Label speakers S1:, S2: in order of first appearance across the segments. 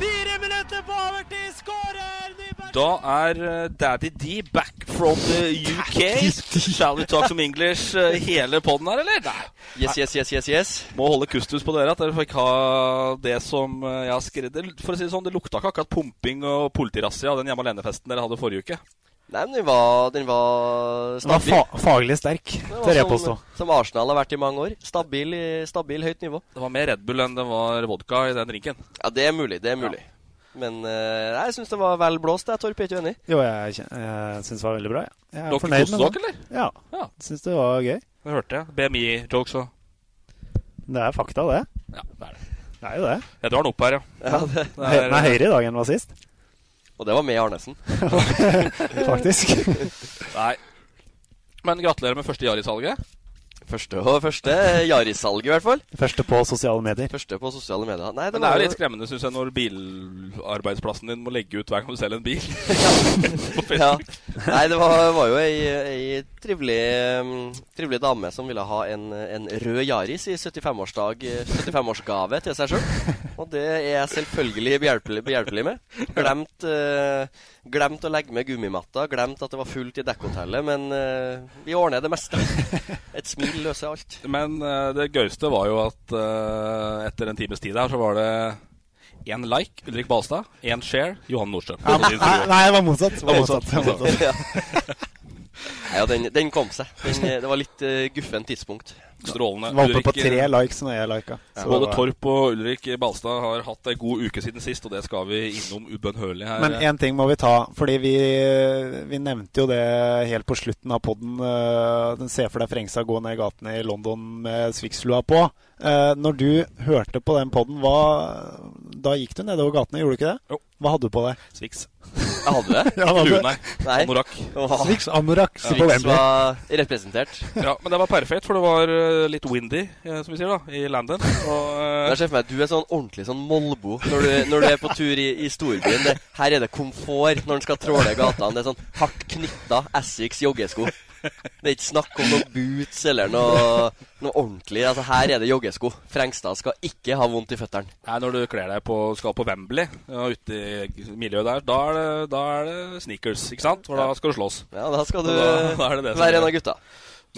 S1: Fire minutter på overtid, skårer!
S2: Da er eh, Daddy D back from the UK. Shall we talk some English eh, hele podden her, eller? Nei.
S3: Yes, yes, yes, yes, yes.
S2: Må holde kustus på dere at dere fikk ha det som eh, jeg har skrevet. For å si det sånn, det lukta ikke akkurat pumping og politirassia av den hjemme alene-festen dere hadde forrige uke.
S3: Nei, men den var, den var
S1: Den var fa faglig sterk, tør jeg
S3: som-
S1: påstå.
S3: Som Arsenal har vært i mange år. Stabil, stabil høyt nivå.
S2: Det var mer Red Bull enn det var vodka i den drinken.
S3: Ja, det er mulig. Det er mulig. Men eh, jeg syns det var vel blåst. Jeg, Torp, er ikke enig?
S1: Jo, jeg, jeg syns det var veldig bra. Jeg, jeg er
S2: Dere
S1: fornøyd med
S2: dere,
S1: det.
S2: eller?
S1: Ja.
S2: Ja.
S1: Syns det var gøy.
S2: Det hørte jeg. BMI-jokes og
S1: Det er fakta, det.
S2: Ja, det er det.
S1: Det er jo det.
S2: Jeg drar den opp her, ja.
S3: Ja, det.
S2: Det er-
S1: Den er høyere i dag enn den var sist.
S3: Og det var med Arnesen.
S1: Faktisk.
S2: Nei. Men gratulerer med første Yaris-salget.
S3: Første og første Yaris-salg, i hvert fall.
S1: Første på sosiale medier.
S3: Første på sosiale medier. Nei, det
S2: Men det er jo litt skremmende, syns jeg, når bilarbeidsplassen din må legge ut hver gang du selger en bil.
S3: ja. Nei, det var, var jo ei, ei trivelig, um, trivelig dame som ville ha en, en rød Yaris i 75-årsdag 75-årsgave til seg sjøl. Og det er jeg selvfølgelig behjelpelig, behjelpelig med. Glemt, eh, glemt å legge med gummimatta, glemt at det var fullt i dekkhotellet, men uh, vi ordner det meste. Et smil løser alt.
S2: Men uh, det gøyeste var jo at uh, etter en times tid her, så var det én like, Ulrik Balstad. Én share, Johan Nordstrøm.
S1: Ja, nei, nei, det var motsatt. Det var
S2: motsatt.
S1: motsatt. Det var motsatt.
S3: ja. den, den kom seg. Den, det var litt uh, guffen tidspunkt.
S2: Strålende.
S1: Var oppe på tre likes når jeg lika.
S2: Ja, både
S1: var-
S2: Torp og Ulrik Balstad har hatt ei god uke siden sist, og det skal vi innom ubønnhørlig her.
S1: Men én ting må vi ta, fordi vi, vi nevnte jo det helt på slutten av poden. Den ser for deg Frengsa gå ned gatene i London med Swix-lua på. Eh, når du hørte på den poden, da gikk du nedover gatene, gjorde du ikke det?
S2: Jo.
S1: Hva hadde du på deg?
S2: Swix.
S3: Jeg hadde det.
S1: Ja, hadde du?
S2: nei. Anorakk.
S1: Swix Anorak på
S3: Swix
S1: Wembley.
S3: var representert.
S2: Ja, men det var perfekt, for det var eh, litt windy, eh, som vi sier, da, i Landon. Og, uh...
S3: Jeg ser for meg at du er sånn ordentlig sånn Molbo når du, når du er på tur i, i storbyen. Det, her er det komfort når en skal tråle gatene. Det er sånn hardt knytta Essex joggesko. Det er ikke snakk om noen boots eller noe, noe ordentlig. Altså Her er det joggesko. Frengstad skal ikke ha vondt i føttene.
S2: Når du kler deg på, skal på Wembley, ja, ute i miljøet der, da er, det, da er det sneakers, ikke sant? For da skal du slåss.
S3: Ja, da skal du
S2: da- da
S3: være en av gutta.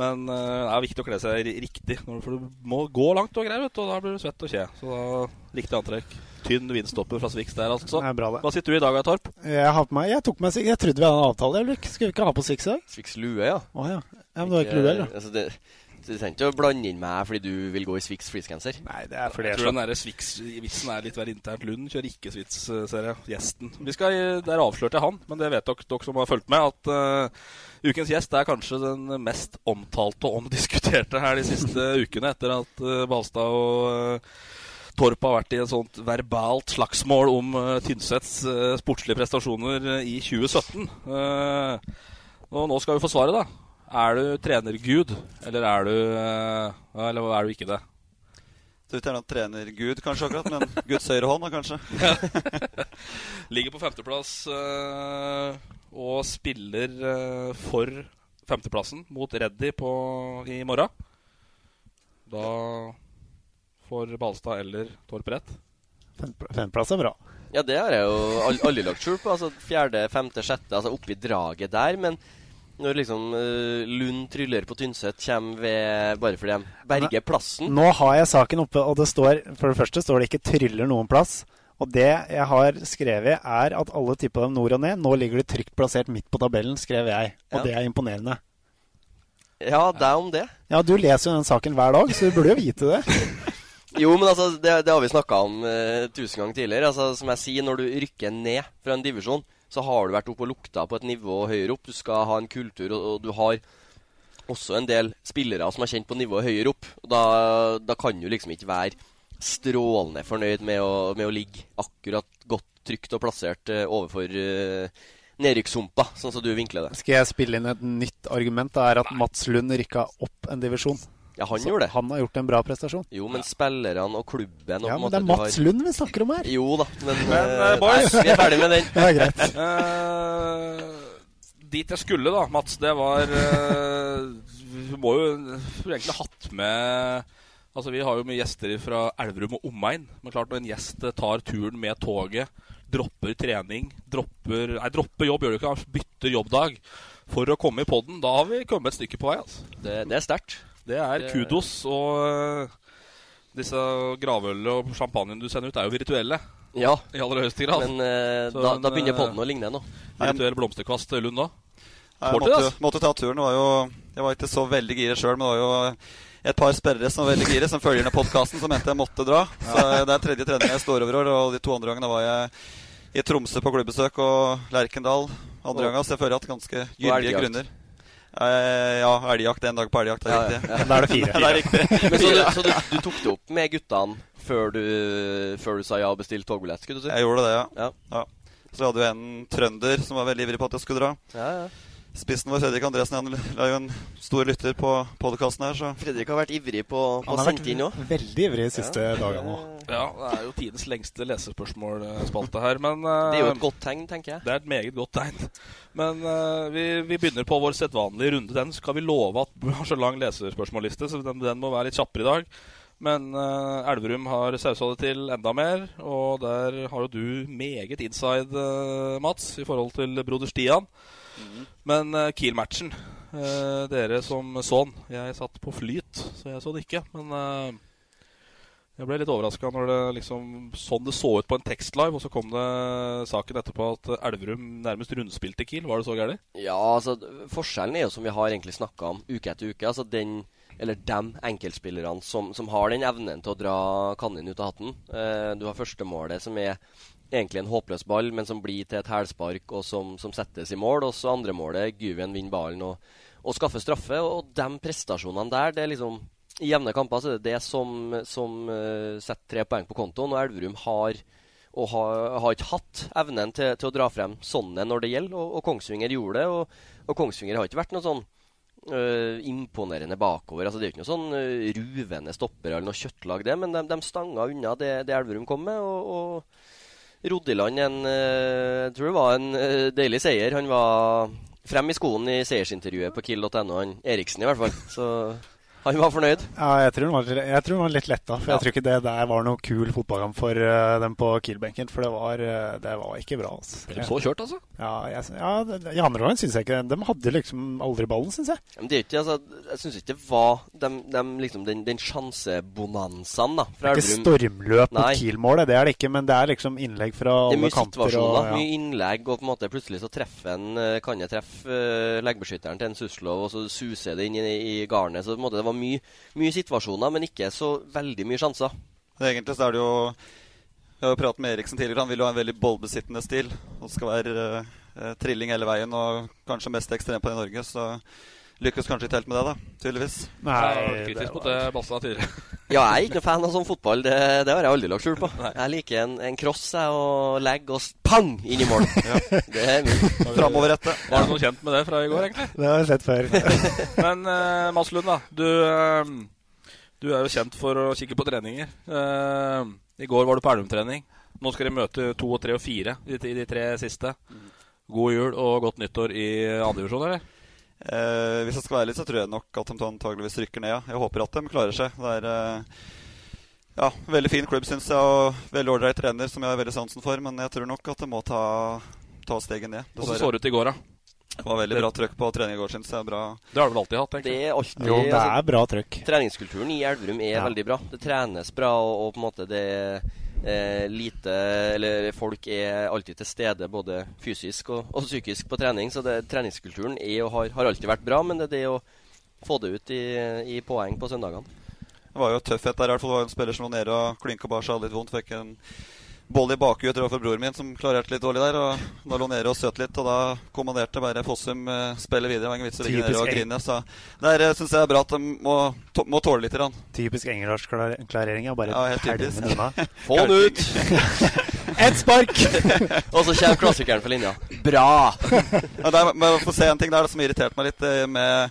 S2: Men eh, det er viktig å kle seg riktig, for du må gå langt og greier, vet du, og da blir du svett og kje. Så da, riktig antrekk. Tynn vindstopper fra Swix der, altså.
S1: Det er bra, det.
S2: Hva sitter du i dag, Torp?
S1: Jeg, har på meg, jeg tok meg Jeg trodde vi hadde en avtale. Ulrik. Skulle vi ikke ha på Swix i dag?
S3: Swix lue, ja.
S1: Å ja. ja. Men du har ikke lue, eller?
S3: Altså, det, du trenger ikke å blande inn meg fordi du vil gå i Swix fleecegenser.
S1: Nei, det er fordi
S2: Jeg tror den Swix-vitsen er litt hver internt. Lund kjører ikke Swix, eh, ser jeg. Gjesten. Vi skal, Der avslørte jeg han, men det vet dere, dere som har fulgt med, at uh, ukens gjest er kanskje den mest omtalte og omdiskuterte her de siste ukene, etter at uh, Balstad og uh, Torp har vært i et sånt verbalt slagsmål om uh, Tynsets uh, sportslige prestasjoner uh, i 2017. Eh, og nå skal vi få svaret, da. Er du trenergud, eller er du eh, Eller er du ikke det?
S4: Så vidt er noen trenergud, kanskje akkurat, men Guds høyre hånd, kanskje.
S2: Ligger på femteplass øh, og spiller øh, for femteplassen mot Reddy på, i morgen. Da får Balstad eller Torp rett.
S1: Femteplass er bra.
S3: Ja, det har jeg jo al- aldri lagt skjul på. Altså Fjerde, femte, sjette, altså oppi draget der. Men når liksom uh, Lund tryller på Tynset, kommer ved bare fordi de berger plassen
S1: Nå har jeg saken oppe, og det står For det første står det ikke 'tryller noen plass'. Og det jeg har skrevet, er at alle tippa dem nord og ned. Nå ligger de trygt plassert midt på tabellen, skrev jeg. Og
S3: Ja.
S1: det er imponerende.
S3: Ja, det er om det.
S1: Ja, du leser jo den saken hver dag, så du burde jo vite det.
S3: Jo, men altså, det, det har vi snakka om uh, tusen ganger tidligere. Altså, Som jeg sier, når du rykker ned fra en divisjon, så har du vært oppe og lukta på et nivå høyere opp. Du skal ha en kultur, og, og du har også en del spillere som er kjent på nivået høyere opp. Og da, da kan du liksom ikke være strålende fornøyd med å, med å ligge akkurat godt trygt og plassert uh, overfor uh, nedrykkssumpa, sånn som du vinkler det.
S1: Skal jeg spille inn et nytt argument? Det er at Mats Lund rykka opp en divisjon.
S3: Ja, han
S1: Så
S3: gjorde det.
S1: Han har gjort en bra prestasjon.
S3: Jo, men spillerne og klubben og
S1: Ja, men
S3: måte
S1: det er
S3: Mats
S1: Mats Lund vi snakker om her.
S3: Jo da, men,
S2: Men,
S3: eh,
S2: boys
S3: nei, vi er ferdig med den.
S1: det er greit.
S2: Uh, dit jeg skulle, da, Mats, det var uh, Vi må jo egentlig hatt med Altså, Vi har jo mye gjester fra Elverum og omegn. Men klart når en gjest tar turen med toget, dropper trening, dropper Nei, dropper jobb gjør du ikke, bytter jobbdag for å komme i poden, da har vi kommet et stykke på vei. altså.
S3: Det, det er sterkt.
S2: Det er
S3: Det-
S2: kudos. Og eh, disse gravølene og champagnen du sender ut, er jo virtuelle.
S3: Ja.
S2: I aller høyeste grad.
S3: Men eh, da,
S2: en,
S3: da begynner
S2: eh,
S3: podden å ligne nå.
S2: Virtuell blomsterkvast Lund da.
S4: Jeg måtte,
S2: altså.
S4: måtte ta turen. Var jo, jeg var ikke så veldig gira sjøl, men det var jo et par sperrere som var veldig gira, som følger ned podkasten, som mente jeg måtte dra. Så Det er tredje trening jeg står over år, og de to andre gangene var jeg i Tromsø på klubbesøk og Lerkendal andre gangen, så jeg føler jeg har hatt ganske gyldige grunner. Eh, ja, elgjakt. En dag på elgjakt. Det er riktig.
S1: Da er det fire.
S4: det er riktig.
S3: Men så du, så du, du tok det opp med guttene før du, før du sa ja og bestilte togbillett? skulle du si?
S4: Jeg gjorde det, ja.
S3: Ja.
S4: ja. Så hadde jo en trønder som var veldig ivrig på at jeg skulle dra.
S3: Ja, ja.
S4: Spissen vår, Fredrik Andresen, han er jo en stor lytter på podkasten her, så
S3: Fredrik har vært ivrig på, på å sende inn òg.
S1: veldig ivrig de siste dagene nå.
S2: Ja, det er jo tidens lengste lesespørsmålspalte her, men uh,
S3: Det er jo et godt tegn, tenker jeg.
S2: Det er et meget godt tegn. Men uh, vi, vi begynner på vår sedvanlige runde. Den skal vi love at vi har så lang lesespørsmålliste, så den, den må være litt kjappere i dag. Men uh, Elverum har sausa det til enda mer, og der har jo du meget inside, uh, Mats, i forhold til broder Stian. Men uh, Kiel-matchen uh, Dere som så den Jeg satt på flyt, så jeg så det ikke. Men uh, jeg ble litt overraska når det liksom sånn det så ut på en tekstlive, og så kom det saken etterpå at Elverum nærmest rundspilte Kiel. Var det så gærent?
S3: Ja, altså Forskjellen er jo som vi har egentlig snakka om uke etter uke. Altså den, eller dem enkeltspillerne som, som har den evnen til å dra kaninen ut av hatten. Uh, du har førstemålet, som er egentlig en håpløs ball, men som blir til et hælspark, og som, som settes i mål. Og så andremålet, Guven vinner ballen og, og skaffer straffe. Og de prestasjonene der, det er liksom I jevne kamper så er det det som, som uh, setter tre poeng på kontoen, og Elverum har og har, har ikke hatt evnen til, til å dra frem sånne når det gjelder, og, og Kongsvinger gjorde det. Og, og Kongsvinger har ikke vært noe sånn uh, imponerende bakover. Altså Det er ikke noe sånn uh, ruvende stopper eller noe kjøttlag, det, men de, de stanga unna det, det Elverum kom med. og, og rodde en øh, Jeg tror det var en øh, deilig seier. Han var frem i skoen i seiersintervjuet på kill.no, han Eriksen i hvert fall. Så han var fornøyd.
S1: Ja, jeg tror han var, jeg tror han var litt letta. For
S3: Ja.
S1: jeg tror ikke det der var noe kul fotballkamp for uh, dem på Kiel-benken. For det var, uh, det var ikke bra. Altså.
S2: Ble de så kjørt, altså?
S1: Ja, jeg, ja I andre omgang syns jeg ikke De hadde liksom aldri ballen, syns jeg.
S3: Men det er ikke, altså, jeg syns ikke det var de, de, liksom, den, den sjansebonanzaen da, fra
S1: er ikke stormløp mot
S3: Nei.
S1: Kiel-målet, det er det ikke. Men det er liksom innlegg fra
S3: Det er mye
S1: kanter.
S3: situasjoner,
S1: Og, ja.
S3: mye innlegg, og på en måte plutselig så treffer en, eh, kan jeg treffe uh, leggbeskytteren til en Suslov, og så suser det inn i, i garnet. Så på en måte det var mye, mye situasjoner, men ikke så veldig mye sjanser.
S4: Egentlig så er det jo Jeg har jo pratet med Eriksen tidligere. Han vil jo ha en veldig ballbesittende stil. Og skal være eh, trilling hele veien, og kanskje mest ekstrem på det i Norge. Så lykkes kanskje ikke helt med det, da. Tydeligvis.
S2: Nei, Jeg har vært kritisk mot det Bassa tidligere.
S3: Ja, jeg er ikke noe fan av sånn fotball. Det, det har jeg aldri lagt skjul på. Jeg liker en, en cross jeg, og legg og pang inn i mål. Det er min.
S4: Framoverrette.
S2: Var det noe kjent med det fra i går, egentlig?
S1: Det har jeg sett før.
S2: Men uh, Mads Lund, da. Du, uh, du er jo kjent for å kikke på treninger. Uh, I går var du på Elverum-trening. Nå skal de møte to og tre og fire i, de, de tre siste. God jul og godt nyttår i andredivisjon, eller?
S4: Eh, hvis jeg skal være litt, så tror jeg nok at de antageligvis rykker ned. Ja. Jeg håper at de klarer seg. Det er eh, ja, veldig fin klubb, syns jeg, og veldig ålreit trener, som jeg har veldig sansen for. Men jeg tror nok at de må ta, ta steget ned.
S2: Hvordan så det ut i går, da?
S4: Det var veldig bra trøkk på trening i går, syns jeg. Bra.
S2: Det har du vel alltid hatt?
S3: Det er alltid,
S1: jo, det er bra trøkk.
S3: Treningskulturen i Elverum er
S1: Ja.
S3: veldig bra. Det trenes bra, og, og på en måte det er eh, lite Eller folk er alltid til stede både fysisk og, og psykisk på trening. Så det, treningskulturen er og har, har alltid vært bra, men det er det å få det ut i, i poeng på søndagene.
S4: Det var jo tøffhet der. i hvert fall. Det var en spiller som var nede og klynka bare seg litt vondt. Fikk en boll i bakhjulet overfor broren min, som klarerte litt dårlig der. og Da lå nede og søt litt, og da kommanderte bare Fossum eh, spillet videre. Det var ingen vits i å ligge nede og grine. Så der uh, syns jeg er bra at de må, to, må tåle litt. Rann.
S1: Typisk engelsklarering. Ja, bare
S4: Ja, helt
S1: pælme unna.
S3: Få den ut!
S1: Et spark!
S3: og så kommer klassikeren for linja. Bra!
S4: Ja, der, få se en ting der som irriterte meg litt eh, med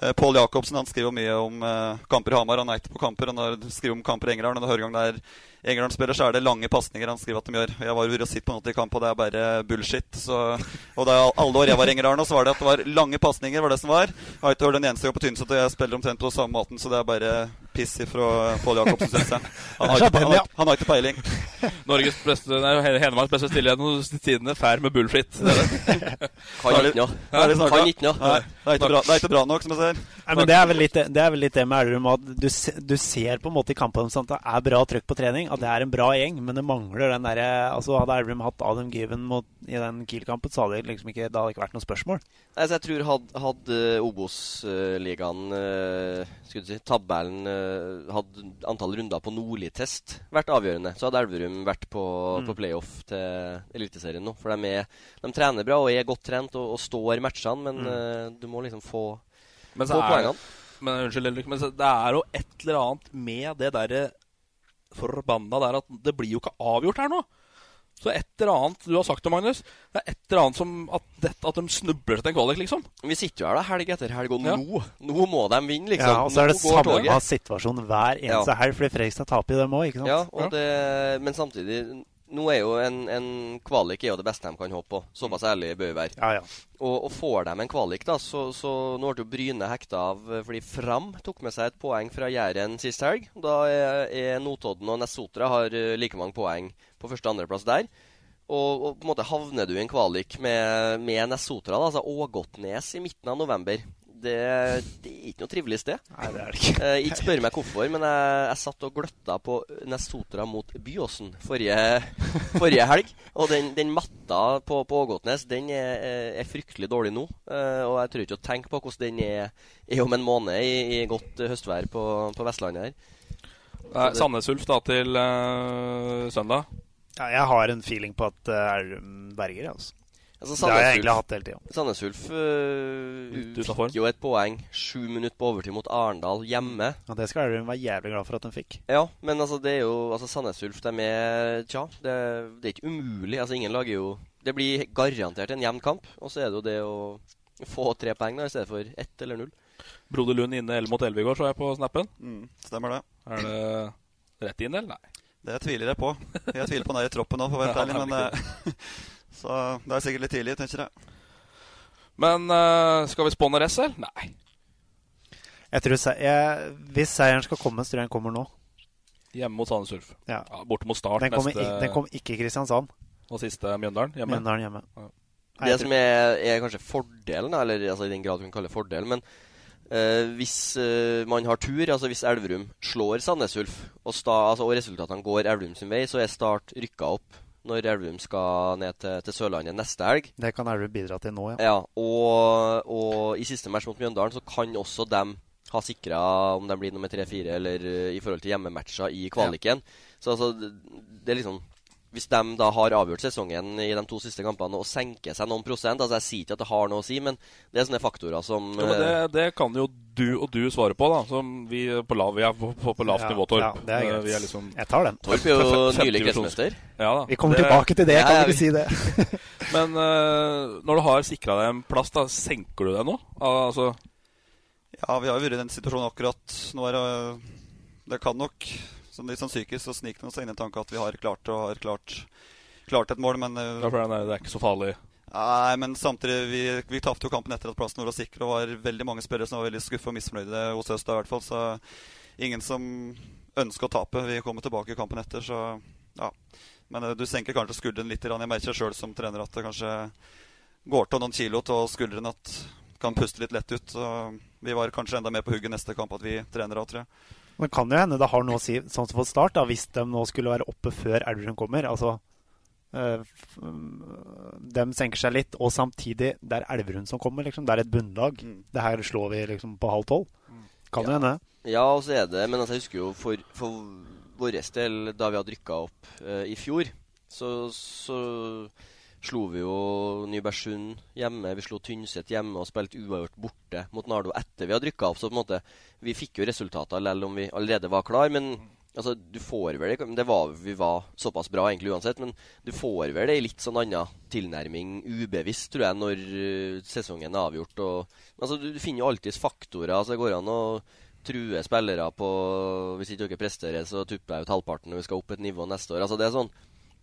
S4: eh, Pål Jacobsen. Han skriver mye om kamper i Hamar. Han er ikke på kamper. Han har- skriver om kamper i Engerdal. Og hver gang det er Engerdal spiller, så er det lange pasninger han skriver at de gjør. Jeg var sitt på noe i kamp, og det er bare bullshit. Så, og det er alle år jeg var i Engerdal nå, så var det at det var lange pasninger. var det som var. Jeg har ikke hørt en eneste gang på Tynset, og jeg spiller omtrent på samme måten, så det er bare piss fra Pål Jacobsen, syns jeg. Han har, ikke, han, har, han har ikke peiling.
S2: Norges beste, nei, Hedmarks beste stille gjennom tidene. Fær med bullshit. Det er det.
S3: Kan ikke
S4: er det er ikke bra, det er ikke bra nok, som jeg ser.
S1: Nei, men det er, vel litt, det- det er vel litt det med Elverum at du, du ser på en måte i kampen sånn at det er bra trøkk på trening, at det er en bra gjeng, men det mangler den derre altså Hadde Elverum hatt Adam Given mot, i den Kiel-kampen, så hadde det liksom ikke, det hadde ikke vært noe spørsmål.
S3: Altså, jeg tror hadde hadde Obos-ligaen, uh, skulle du si, tabellen, uh, hadde antall runder på Nordli-test vært avgjørende, så hadde Elverum vært på,
S1: Mm.
S3: på playoff til Eliteserien nå. For de, er, de trener bra og er godt trent og, og står matchene, men
S2: Mm.
S3: eh, du må liksom få,
S2: Men
S3: få
S2: så
S3: poengene.
S2: men, unnskyld, men så, det er jo et eller annet med det derre forbanna der at det blir jo ikke avgjort her nå. Så et eller annet du har sagt det, Magnus. Det er et eller annet som at, det, at de snubler til en kvalik, liksom.
S3: Vi sitter jo her da, helg etter helg, og
S2: Ja.
S3: nå, nå må de vinne, liksom.
S1: Ja, og så er det samme situasjon hver eneste
S3: Ja.
S1: helg, fordi Fredrikstad taper jo dem òg, ikke sant?
S3: Ja, og det, men samtidig Nå er jo en, en kvalik er jo det beste de kan håpe på. Såpass ærlig bør vi være.
S1: Ja, ja.
S3: Og, og får de en kvalik, da, så, så nå ble jo Bryne hekta av eh, fordi Fram tok med seg et poeng fra Jæren sist helg. Da er, er Notodden og Nessotra har eh, like mange poeng på første- og andreplass der. Og, og på en måte havner du i en kvalik med, med Nessotra, da, altså Ågotnes, i midten av november. Det, det er ikke noe trivelig sted.
S1: Nei, det er det ikke.
S3: Eh, ikke spør meg hvorfor, men jeg, jeg satt og gløtta på Nessotra mot Byåsen forrige, forrige helg. Og den, den matta på, på Ågotnes den er, er- er fryktelig dårlig nå. Eh, og jeg tror ikke å tenke på hvordan den er, er om en måned i, i godt eh, høstvær på, på Vestlandet her. Det-
S2: Sandnes Ulf da til eh, søndag.
S1: Ja, jeg har en feeling på at uh, er berger, altså.
S3: Altså,
S1: det har jeg egentlig hatt hele tida.
S3: Sandnes Ulf uh, fikk jo et poeng sju minutter på overtid mot Arendal hjemme.
S1: Ja, det skal Elverum være jævlig glad for at de fikk.
S3: Ja, men altså, det er jo altså, Sandnes Ulf, de er Tja, det, det er ikke umulig. Altså, ingen lager jo Det blir garantert en jevn kamp. Og så er det jo det å få tre poeng da, i stedet for ett eller null.
S2: Broder Lund inne 11 mot 11 i går, så jeg på snappen.
S4: Mm, stemmer det.
S2: Er det rett inn, eller? Nei.
S4: Det tviler jeg på. Jeg tviler på den der i troppen nå, for å være ærlig. Men
S2: er
S4: Så det er sikkert litt tidlig, tenker jeg.
S2: Men uh, skal vi spåne rest, eller? Nei.
S1: Jeg tror se jeg, Hvis seieren skal komme, så tror jeg den kommer nå.
S2: Hjemme mot Sandnes Ulf.
S1: Ja.
S2: borte mot Start
S1: Den kom,
S2: neste
S1: ikke, den kom ikke i Kristiansand.
S2: Og siste Mjøndalen hjemme.
S1: Mjøndalen hjemme.
S2: Ja.
S1: Nei,
S3: Det som er, er kanskje fordelen, eller altså, i den grad du kan kalle det fordel, men uh, hvis uh, man har tur, altså hvis Elverum slår Sandnes Ulf, og, sta, altså, og resultatene går Elverum sin vei, så er Start rykka opp når Elverum skal ned til, til Sørlandet neste helg.
S1: Det kan Elverum bidra til nå, ja.
S3: Ja, og, og i siste match mot Mjøndalen så kan også dem ha sikra om de blir nummer tre-fire eller eh, i forhold til hjemmematcher i kvaliken. Så altså, det, det er liksom Hvis de da har avgjort sesongen i de to siste kampene og senker seg noen prosent altså Jeg sier ikke at det har noe å si, men det er sånne faktorer som
S2: Jo, men det,
S3: eh,
S2: det kan jo du og du svare på, da. Som vi, på lav, vi er på, på, på lavt
S1: Ja,
S2: nivå, Torp.
S1: ja, det er
S2: Eh,
S1: greit.
S2: Vi er liksom
S1: Jeg tar den.
S3: Torp er jo nylig kretsmester.
S2: Ja, da.
S1: Vi kommer
S2: Det-
S1: tilbake til det,
S3: Ja,
S1: kan
S3: ja,
S1: ikke si det?
S2: Men uh, når du har sikra deg en plass, da, senker du deg nå? Altså,
S4: Ja, vi har jo vært i den situasjonen akkurat. Nå er det Det kan nok sånn litt sånn psykisk så sniker det seg inn i tanke at vi har klart og har klart, klart et mål, men eh,
S2: ja, for det er- ikke så farlig.
S4: Nei, men samtidig, vi, vi tapte jo kampen etter at plassen vår var sikker. Og var veldig mange spillere som var veldig skuffa og misfornøyde hos oss da, i hvert fall. Så ingen som ønsker å tape. Vi kommer tilbake i kampen etter, så ja. Men uh, du senker kanskje skulderen litt. Jeg merker sjøl som trener at det kanskje går til noen kilo til skulderen at kan puste litt lett ut. Så vi var kanskje enda mer på hugget neste kamp at vi trener av, tror jeg.
S1: Men kan jo hende det har noe å si sånn som for start, da, hvis de nå skulle være oppe før Elverum kommer. Altså øh, De senker seg litt, og samtidig det er Elverum som kommer. Liksom. Det er et bunnlag. Mm. Det her slår vi liksom på halv tolv. Kan jo hende.
S3: Ja, og så er det Men altså, jeg husker jo for, for vår del, da vi hadde rykka opp uh, i fjor, så, så slo vi jo Nybergsund hjemme. Vi slo Tynset hjemme og spilte uavgjort borte mot Nardo etter vi hadde rykka opp. Så på en måte, vi fikk jo resultater selv om vi allerede var klar. Men altså, du får vel det, var, Vi var såpass bra egentlig uansett, men du får vel det i litt sånn annen tilnærming ubevisst, tror jeg, når uh, sesongen er avgjort. Og, altså, du, du finner jo alltids faktorer. altså Det går an å true spillere på Hvis ikke dere presterer, så tupper jeg ut halvparten når vi skal opp et nivå neste år. altså det er sånn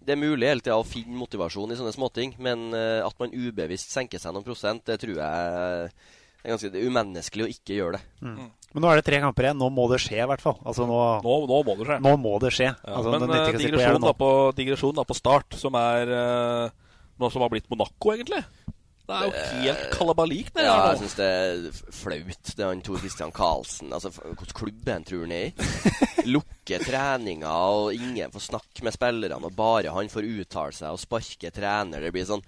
S3: det er mulig hele tida å finne motivasjon i sånne småting, men uh, at man ubevisst senker seg noen prosent, det tror jeg er ganske det er umenneskelig å ikke gjøre det.
S1: Mm. Men nå er det tre kamper igjen. Nå må det skje, i hvert fall. Altså, nå,
S2: nå, nå, må det skje.
S1: Nå må det skje.
S2: Ja,
S1: altså,
S2: men digresjonen da på, digresjon da på start, som er uh, noe som har blitt Monaco, egentlig. Det er jo helt kalabalik.
S3: Det ja, jeg syns det er flaut. Det er han Tor Christian Karlsen. Altså, Hvilken klubb han tror han er i? Lukker treninga, og ingen får snakke med spillerne. Og bare han får uttale seg og sparke trener. Det blir sånn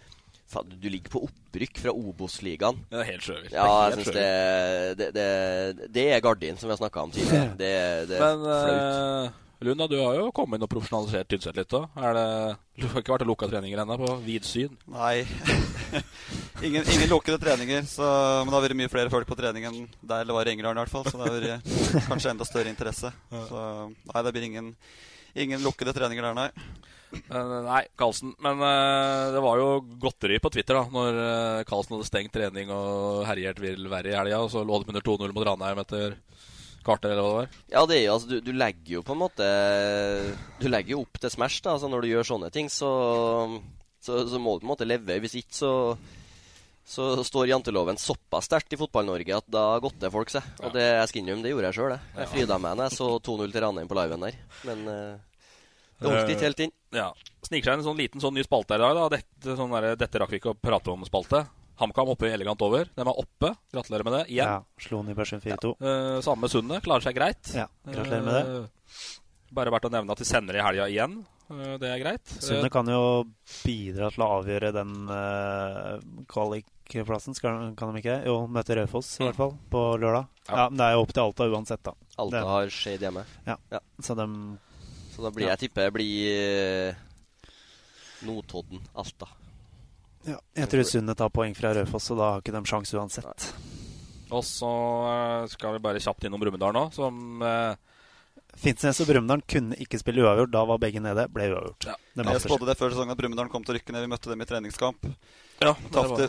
S3: du ligger på opprykk fra Obos-ligaen.
S2: Det er helt sjøvilt.
S3: Ja, jeg syns det, det, det, det, er Gardin, som vi har snakka om tidligere. Det, det er
S2: Men, flaut. Uh, Lund, du har jo kommet inn og profesjonalisert Tynset litt òg. Du har ikke vært og lukka treninger ennå, på vid syd?
S4: Nei. ingen, ingen lukkede treninger. Så, men det har vært mye flere folk på treningen der det var i Engerdalen i hvert fall. Så det har vært kanskje enda større interesse. Så nei, det blir ingen, ingen lukkede treninger der, nei.
S2: Uh, nei, Karlsen. Men uh, det var jo godteri på Twitter da Når uh, Karlsen hadde stengt trening og herjet vill verre i helga, og så lå det under 2-0 mot Ranheim etter kartet, eller hva det var?
S3: Ja, det er jo, altså, du, du, legger jo på en måte Du legger jo opp til Smash, da. Altså, når du gjør sånne ting, så, så, så må du på en måte leve. Hvis ikke, så så står janteloven såpass sterkt i Fotball-Norge at da godter folk seg. Og det jeg skal innrømme, det gjorde jeg sjøl. Jeg, jeg fryda meg da jeg så 2-0 til Ranheim på liven der. Men uh, det ikke helt inn.
S2: Ja. Sniker seg en sånn liten sånn ny spalte her i dag. da. Dette, sånn der, dette rakk vi ikke å prate om spalte. HamKam oppe elegant over. De er oppe. Gratulerer med det igjen.
S1: Ja, Slo Nybergsund 4-2.
S2: Ja. Uh, samme Sundet. Klarer seg greit.
S1: Ja, gratulerer med det. Uh,
S2: bare verdt å nevne at de sender i helga igjen. Uh, det er greit.
S1: Sundet kan jo bidra til å avgjøre den kvalikplassen, kan de ikke? Jo, møte Raufoss i hvert fall, på lørdag. Ja. ja. Men det er jo opp til Alta uansett, da.
S3: Alta
S1: det.
S3: har skjedd hjemme.
S1: Ja. ja. Så, de,
S3: så da blir jeg tipper jeg blir Notodden, Alta.
S1: Ja, jeg tror Sundet tar poeng fra Raufoss, så da har ikke de sjanse uansett.
S2: Og så eh, skal vi bare kjapt innom Brumunddal nå, som eh,
S1: Finnsnes og Brumunddal kunne ikke spille uavgjort. Da var begge nede. Ble uavgjort. Ja.
S4: Jeg spådde det før sesongen at Brumunddal kom til å rykke ned. Vi møtte dem i treningskamp.
S2: Ja,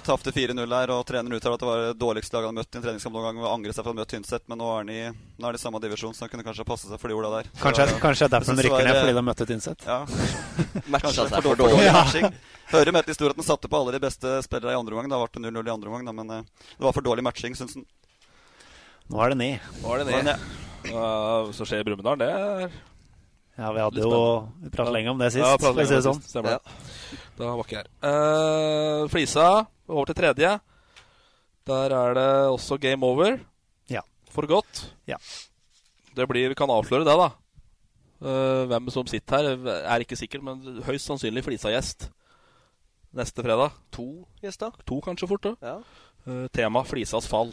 S4: Tapte 4-0 her, og treneren uttaler at det var det dårligste laget han har møtt i en treningskamp noen gang. Og angret seg for å ha møtt Tynset, men nå er, nå er de i samme divisjon, så han kunne kanskje passe seg for de orda der.
S1: Kanskje, så, kanskje derfor de rykker ned, fordi de møtte Tynset?
S4: Ja.
S3: Matcha seg for dårlig.
S4: matching. Hører med til historien at han satte på alle de beste spillere i andre omgang. Da ble det 0-0 i andre omgang, men uh, det var for dårlig matching, syns han.
S1: Nå er det ned.
S2: Nå er det ned. Hva som så skjer i Brumunddal, det er
S1: ja, vi hadde jo Vi pratet lenge om det sist. Ja,
S2: for å si det sånn. Stemmer det. Da var ikke jeg her. Uh, Flisa, over til tredje. Der er det også game over.
S1: Ja.
S2: For godt.
S1: Ja.
S2: Det blir, Vi kan avsløre det, da. Uh, hvem som sitter her, er ikke sikkert, men høyst sannsynlig Flisa-gjest neste fredag.
S3: To gjester?
S2: To kanskje fort, da.
S3: Ja.
S2: Uh, tema Flisas fall.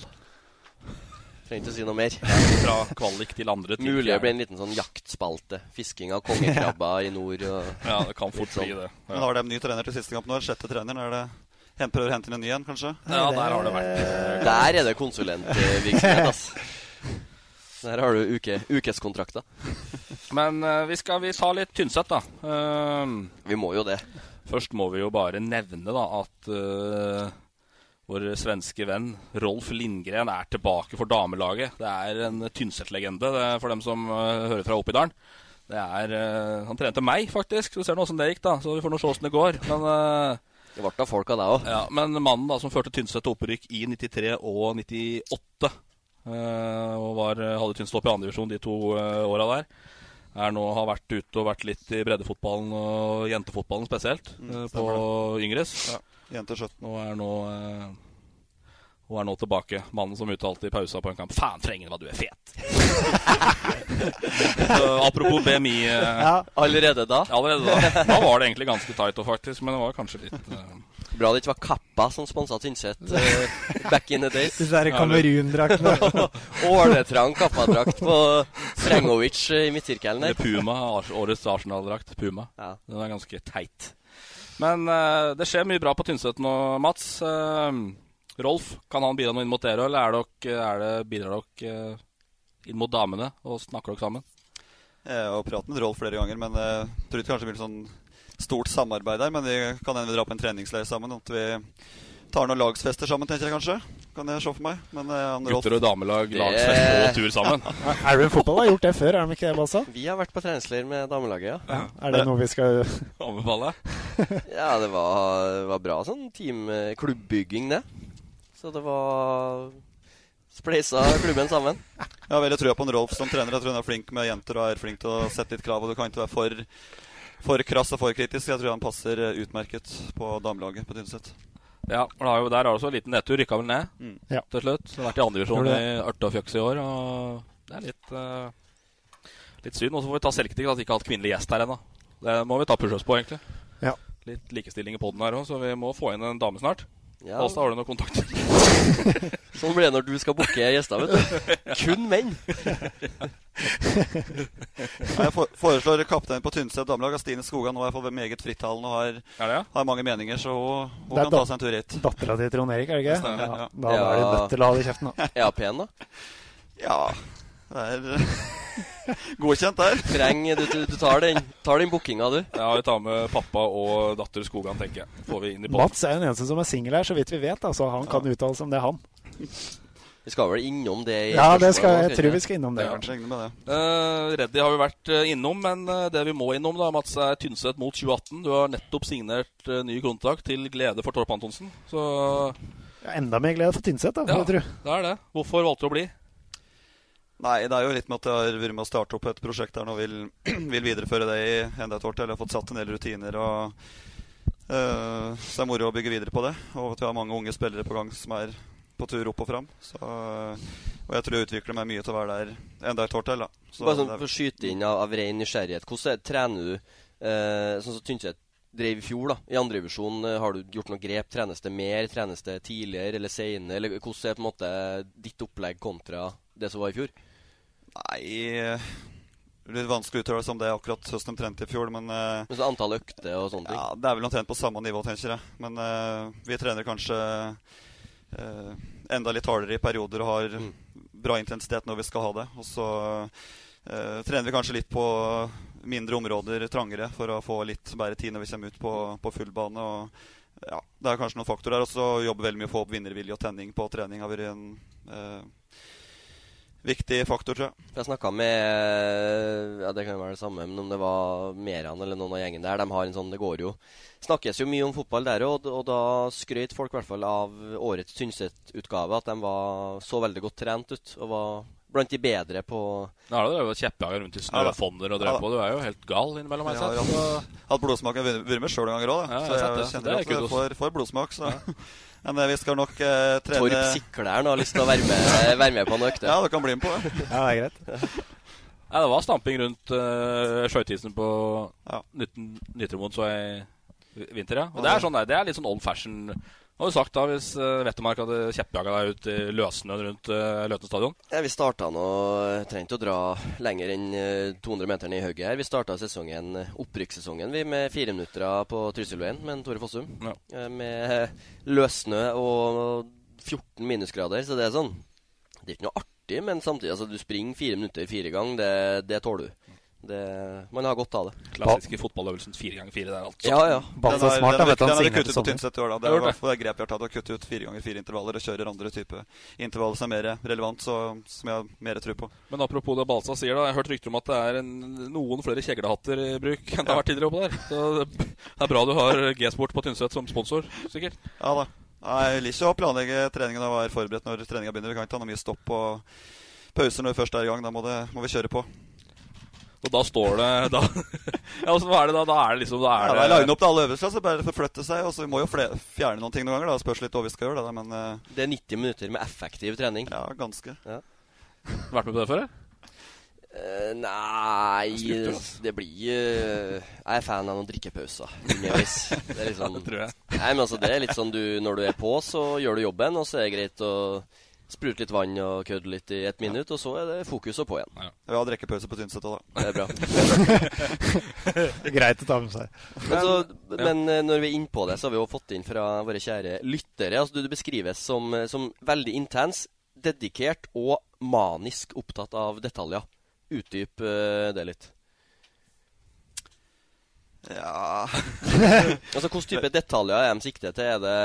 S3: Trenger ikke å si noe mer.
S2: Fra kvalik til andre
S3: ting. Mulig det blir en liten sånn jaktspalte. Fisking av kongekrabber i nord. Og
S2: ja, det kan fort
S4: sånn.
S2: bli det.
S4: Ja. Men har de ny trener til siste kamp nå? Sjette trener? Er det prøver å hente inn en ny en, kanskje?
S2: Ja, der har det vært.
S3: Der er det konsulentvirksomhet, altså. Der har du uke, ukeskontrakter.
S2: Men uh, vi skal vi ta litt Tynset, da. Uh,
S3: vi må jo det.
S2: Først må vi jo bare nevne da at uh, vår svenske venn Rolf Lindgren er tilbake for damelaget. Det er en Tynset-legende for dem som uh, hører fra Oppidalen. Det er, uh, han trente meg, faktisk. Så ser du åssen det gikk, da. Så vi får nå se åssen det går. Men uh,
S3: Det ble da folk av deg òg.
S2: Ja, men mannen da som førte Tynset til opprykk i 93 og 98, eh, og var, hadde Tynset opp i andredivisjon de to uh, åra der, er nå har vært ute og vært litt i breddefotballen og jentefotballen spesielt,
S4: Mm,
S2: eh, på Yngres.
S4: Ja, jenter 17.
S2: Og er nå Hun og er nå tilbake. Mannen som uttalte i pausa på en kamp 'Faen, trenger hva du er fet'. Apropos BMI eh,
S3: Ja. Allerede da?
S2: Allerede da. Da var det egentlig ganske tight, faktisk, men det var kanskje litt eh,
S3: Bra det ikke var Kappa som sponsa Tynset uh, back in the days.
S1: Disse der Kamerun-draktene.
S3: Åletrang Kappa-drakt på Strengovic eh, i midtsirkelen der.
S2: Puma, årets Arsenal-drakt. Puma.
S3: Ja.
S2: Den er ganske teit. Men uh, det skjer mye bra på Tynset nå, Mats. Uh, Rolf, kan han bidra noe inn mot dere, eller er dere, er bidrar dere eh, inn mot damene og snakker dere sammen?
S4: Jeg har pratet med Rolf flere ganger, men jeg tror ikke kanskje det blir sånn stort samarbeid der. Men vi kan hende vi drar på en treningsleir sammen. At vi tar noen lagsfester sammen, tenker jeg kanskje. Kan jeg se for meg. Men Rolf
S2: Gutter og damelag,
S3: Det-
S2: lagsfest og tur sammen.
S1: Elven fotball har gjort det før, er de ikke det, Balsa?
S3: Vi har vært på treningsleir med damelaget, ja.
S1: Er det noe vi skal
S2: Anbefale?
S3: Ja, det var, var bra sånn team eh, klubbbygging, det. Så det var Spleisa klubben sammen.
S4: Jeg har veldig trua på en Rolf som trener. Jeg tror han er flink med jenter og er flink til å sette litt krav. Og du kan ikke være for, for krass og for kritisk. Jeg tror han passer eh, utmerket på damelaget på Tynset.
S2: Ja, og det har jo, Der har du også en liten nedtur. Rykka vel ned
S4: Mm.
S1: Ja.
S2: til slutt. Så har vært i andredivisjon i Ørta og Fjøks i år. Og det er litt, uh, litt synd. Og så får vi ta selvkritikk at vi ikke har hatt kvinnelig gjest her ennå. Det må vi ta push-ups på, egentlig.
S1: Ja.
S2: Litt likestilling i poden her òg, så vi må få inn en dame snart.
S3: Ja.
S2: Åsta, har du noen kontakter?
S3: Sånn blir det når du skal booke gjester, vet du. Kun menn.
S4: Jeg foreslår kaptein på Tynset damelag Stine Skogan. Nå er jeg meget frittalende og har,
S2: det, ja?
S4: har mange meninger, så hun, hun kan ta seg en tur hit.
S1: Dattera til Trond Erik, er det ikke? Ja,
S4: ja.
S1: da er de
S3: Ja.
S1: nødt til å ha det i kjeften, da.
S3: Er hun pen, da?
S4: Ja, det er godkjent der.
S3: Treng, du, du, du tar den, tar den bookinga, du.
S2: Ja, vi tar med pappa og datter Skogan, tenker jeg. Får vi inn i.
S1: Mats er jo den eneste som er singel her, så vidt vi vet. Altså, han kan uttale seg om det, han.
S3: Vi skal vel innom det i
S1: Ja, det skal, jeg
S3: vi
S1: tror vi skal innom det,
S2: Ja.
S4: det.
S2: Uh, Reddy har vi vært eh, innom, men eh, det vi må innom, da, Mats, er Tynset mot 2018. Du har nettopp signert uh, ny kontrakt til glede for Torp Antonsen. Så
S1: Ja, enda mer glede for Tynset, da,
S2: ja, det er det. Hvorfor valgte du å bli?
S4: Nei, det er jo litt med at jeg har vært med å starte opp et prosjekt der nå vil, vil videreføre det i enda et år til. Jeg har fått satt en del rutiner og eh, Så det er moro å bygge videre på det. Og at vi har mange unge spillere på gang som er på tur opp og fram. Så, og jeg tror jeg utvikler meg mye til å være der enda et år til. Da. Så
S3: Bare sånn for å skyte inn av, av ren nysgjerrighet. Hvordan er, trener du eh, sånn som Tynset drev i fjor, da? I andredivisjon, eh, har du gjort noe grep? Trenes det mer? Trenes det tidligere eller? Eller hvordan er på en måte ditt opplegg kontra det som var i fjor?
S4: Nei Det litt vanskelig å uttale seg om det akkurat høsten de trente i fjor, men eh,
S3: Men så antall økter og sånne ting?
S4: Ja, Det er vel omtrent på samme nivå, tenker jeg. Men uh, vi trener kanskje uh, enda litt hardere i perioder og har
S3: Mm.
S4: bra intensitet når vi skal ha det. Og så uh, trener vi kanskje litt på mindre områder, trangere, for å få litt bedre tid når vi kommer ut på, på full bane. Og ja, Det er kanskje noen faktorer der. Og så jobber veldig mye å få opp vinnervilje og tenning på trening. har vært en viktig faktor, tror jeg.
S3: For Jeg snakka med Ja, det kan jo være det samme, men om det var Meran eller noen av gjengen der. De har en sånn Det går jo Snakkes jo mye om fotball der, og, og da skrøt folk i hvert fall av årets Tynset-utgave. At de var så veldig godt trent ut og var blant de bedre på
S2: Nå du drev og kjeppjaga rundt i snøfonner og drev på. Du er jo helt gal innimellom.
S4: Jeg
S2: har
S4: har
S2: jeg sett.
S4: hatt, blodsmaken. Jeg vært med sjøl noen ganger òg,
S2: Ja, jeg
S4: så jeg.
S2: Så
S4: kjenner
S2: er
S4: at
S2: du
S4: får, får blodsmak. Så. Men eh, vi skal nok eh, trene
S3: Torp Sikleren og har lyst til å være med, være med på en økte.
S4: Ja, du kan bli med på det.
S1: Ja, det er greit.
S2: Ja, det var stamping rundt uh, skøyteisen på
S4: Ja.
S2: Nytremoen så i vinter, ja. Og det er, sånn der, det er litt sånn old fashion. Hadde du sagt da hvis uh, Vettermark hadde kjeppjaga deg ut i løssnøen rundt uh, Løten stadion?
S3: Ja, vi starta nå Trengte å dra lenger enn eh, 200 meter ned i hugget her. Vi starta sesongen, eh, opprykkssesongen vi med fire minutter på Trysilveien med Tore Fossum.
S2: Ja.
S3: Eh, Med løssnø og 14 minusgrader, så det er sånn Det er ikke noe artig, men samtidig altså, Du springer fire minutter fire ganger, det, det tåler du. Det, man har godt av det.
S2: Klassiske fotballøvelsen fire ganger fire der, altså.
S3: Ja, ja.
S1: Smart, du,
S4: Den har de
S1: signerte
S4: kuttet på. Tynset i år, da. Det er i hvert fall det grep vi har tatt, å kutte ut fire ganger fire intervaller og kjører andre type intervaller som er mer relevant, så, som jeg har mer tro på.
S2: Men apropos det Balsa sier, da. Jeg har hørt rykter om at det er en, noen flere kjeglehatter i bruk enn det har vært tidligere oppå der. Så det er bra du har G-Sport på Tynset som sponsor, sikkert.
S4: Ja da. Jeg vil ikke planlegge treningen og være forberedt når treninga begynner. Vi kan ikke ha noe mye stopp og pauser når vi først er i gang. Da må, det, må vi kjøre på.
S2: Og da står det da, Ja, altså, hva er det da? Da er det liksom Da
S4: Ja,
S2: er
S4: det line
S2: det
S4: opp til alle øvelser, så bare forflytte seg. Og så vi må jo fjerne noen ting noen ganger. da Spørs litt hva vi skal gjøre. Da, men uh...
S3: Det er 90 minutter med effektiv trening.
S4: ja, ganske.
S2: Vært med på det før?
S3: Eh, nei
S2: altså.
S3: Det blir uh, Jeg er fan av noen drikkepauser underveis. Det er ja,
S2: Det tror jeg.
S3: Nei, men altså Det er litt sånn du Når du er på, så gjør du jobben, og så er det greit å sprute litt vann og kødde litt i ett minutt, og så er det fokus og på igjen. Ja.
S4: Vi har drikkepause på Tynset òg, da.
S3: Det er bra.
S1: Greit å ta med seg.
S3: Men, så, men ja. når vi er innpå det, så har vi jo fått inn fra våre kjære lyttere. Altså, du, du beskrives som, eh, som veldig intens, dedikert og manisk opptatt av detaljer. Utdyp eh, det litt.
S4: Ja
S3: Altså, Hvilken type detaljer er de sikter til? Er det,